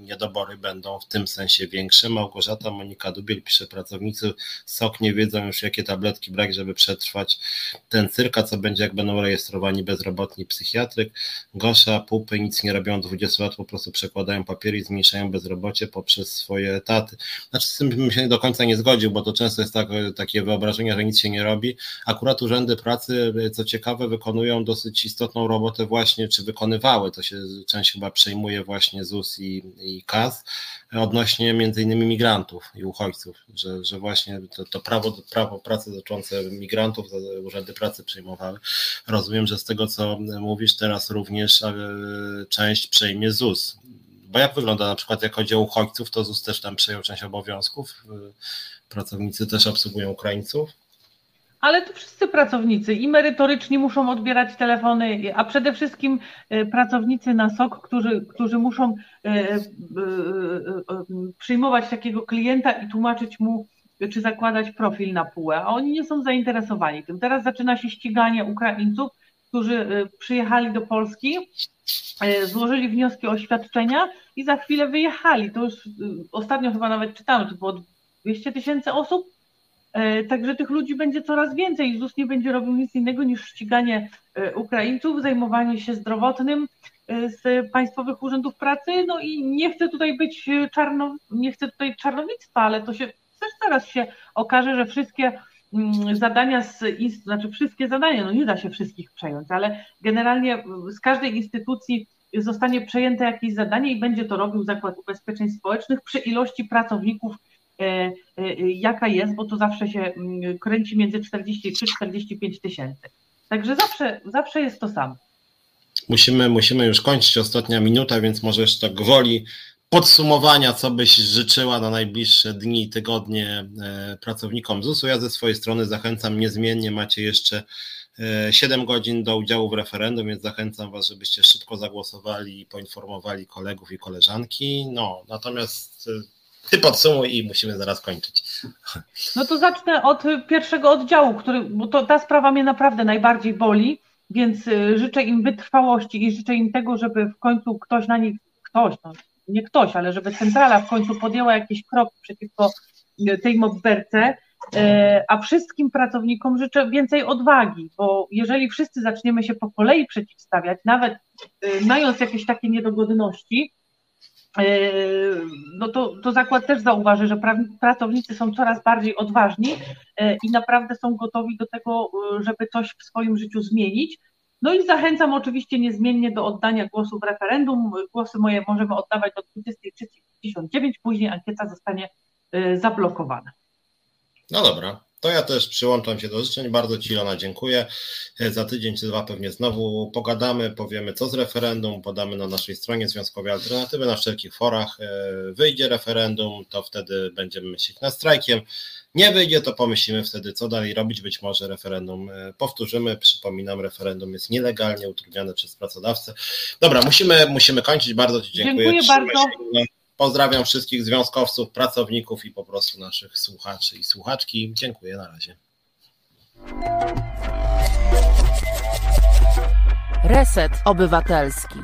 A: niedobory będą w tym sensie większe. Małgorzata Monika Dubiel pisze, pracownicy SOK nie wiedzą już jakie tabletki brać, żeby przetrwać ten cyrk, a co będzie jak będą rejestrowani bezrobotni psychiatryk. Gosza, pupy nic nie robią 20 lat, po prostu przekładają papiery i zmniejszają bezrobocie poprzez swoje etaty. Znaczy z tym bym się do końca nie zgodził, bo to często jest tak, takie wyobrażenie, że nic się nie robi. Akurat urzędy pracy, co ciekawe, wykonują dosyć istotną robotę właśnie, czy wykonywały, to się część chyba przejmuje właśnie właśnie ZUS i, i KAS odnośnie między innymi migrantów i uchodźców, że, że właśnie to, to prawo, prawo pracy dotyczące migrantów urzędy pracy przyjmowały. Rozumiem, że z tego co mówisz teraz również e, część przejmie ZUS. Bo jak wygląda na przykład, jak chodzi o uchodźców, to ZUS też tam przejął część obowiązków. Pracownicy też obsługują Ukraińców
D: ale to wszyscy pracownicy i merytoryczni muszą odbierać telefony, a przede wszystkim e, pracownicy na SOK, którzy, którzy muszą e, e, przyjmować takiego klienta i tłumaczyć mu, czy zakładać profil na półę, a oni nie są zainteresowani tym. Teraz zaczyna się ściganie Ukraińców, którzy przyjechali do Polski, złożyli wnioski o świadczenia i za chwilę wyjechali. To już ostatnio chyba nawet czytano, to było 200 tysięcy osób, także tych ludzi będzie coraz więcej. ZUS nie będzie robił nic innego niż ściganie e, Ukraińców, zajmowanie się zdrowotnym e, z państwowych urzędów pracy. No i nie chcę tutaj być czarno, nie chcę tutaj czarnowictwa, ale to się też zaraz się okaże, że wszystkie mm, zadania z, znaczy wszystkie zadania, no nie da się wszystkich przejąć, ale generalnie z każdej instytucji zostanie przejęte jakieś zadanie i będzie to robił Zakład Ubezpieczeń Społecznych przy ilości pracowników E, e, jaka jest, bo to zawsze się mm, kręci między 43-45 tysięcy. Także zawsze, zawsze jest to samo.
A: Musimy, musimy już kończyć, ostatnia minuta, więc może jeszcze tak gwoli podsumowania, co byś życzyła na najbliższe dni tygodnie e, pracownikom ZUS-u. Ja ze swojej strony zachęcam niezmiennie, macie jeszcze 7 godzin do udziału w referendum, więc zachęcam Was, żebyście szybko zagłosowali i poinformowali kolegów i koleżanki. No, natomiast ty podsumuj i musimy zaraz kończyć.
D: No to zacznę od pierwszego oddziału, który, bo to, ta sprawa mnie naprawdę najbardziej boli, więc y, życzę im wytrwałości i życzę im tego, żeby w końcu ktoś na nich, ktoś, no nie ktoś, ale żeby centrala w końcu podjęła jakiś krok przeciwko y, tej mobberce, y, a wszystkim pracownikom życzę więcej odwagi, bo jeżeli wszyscy zaczniemy się po kolei przeciwstawiać, nawet mając jakieś takie niedogodności, no to, to zakład też zauważy, że pracownicy są coraz bardziej odważni e, i naprawdę są gotowi do tego, e, żeby coś w swoim życiu zmienić. No i zachęcam oczywiście niezmiennie do oddania głosu w referendum. Głosy moje możemy oddawać do 23.59, później ankieta zostanie zablokowana.
A: No dobra, to ja też przyłączam się do życzeń. Bardzo Ci, Ilona, dziękuję. E, za tydzień czy dwa pewnie znowu pogadamy, powiemy co z referendum, podamy na naszej stronie Związkowej Alternatywy, na wszelkich forach. E, wyjdzie referendum, to wtedy będziemy myśleć nad strajkiem. Nie wyjdzie, to pomyślimy wtedy, co dalej robić. Być może referendum e, powtórzymy. Przypominam, referendum jest nielegalnie utrudniane przez pracodawcę. Dobra, musimy, musimy kończyć. Bardzo Ci dziękuję.
D: Dziękuję bardzo.
A: Pozdrawiam wszystkich związkowców, pracowników i po prostu naszych słuchaczy i słuchaczki. Dziękuję, na razie. Reset Obywatelski.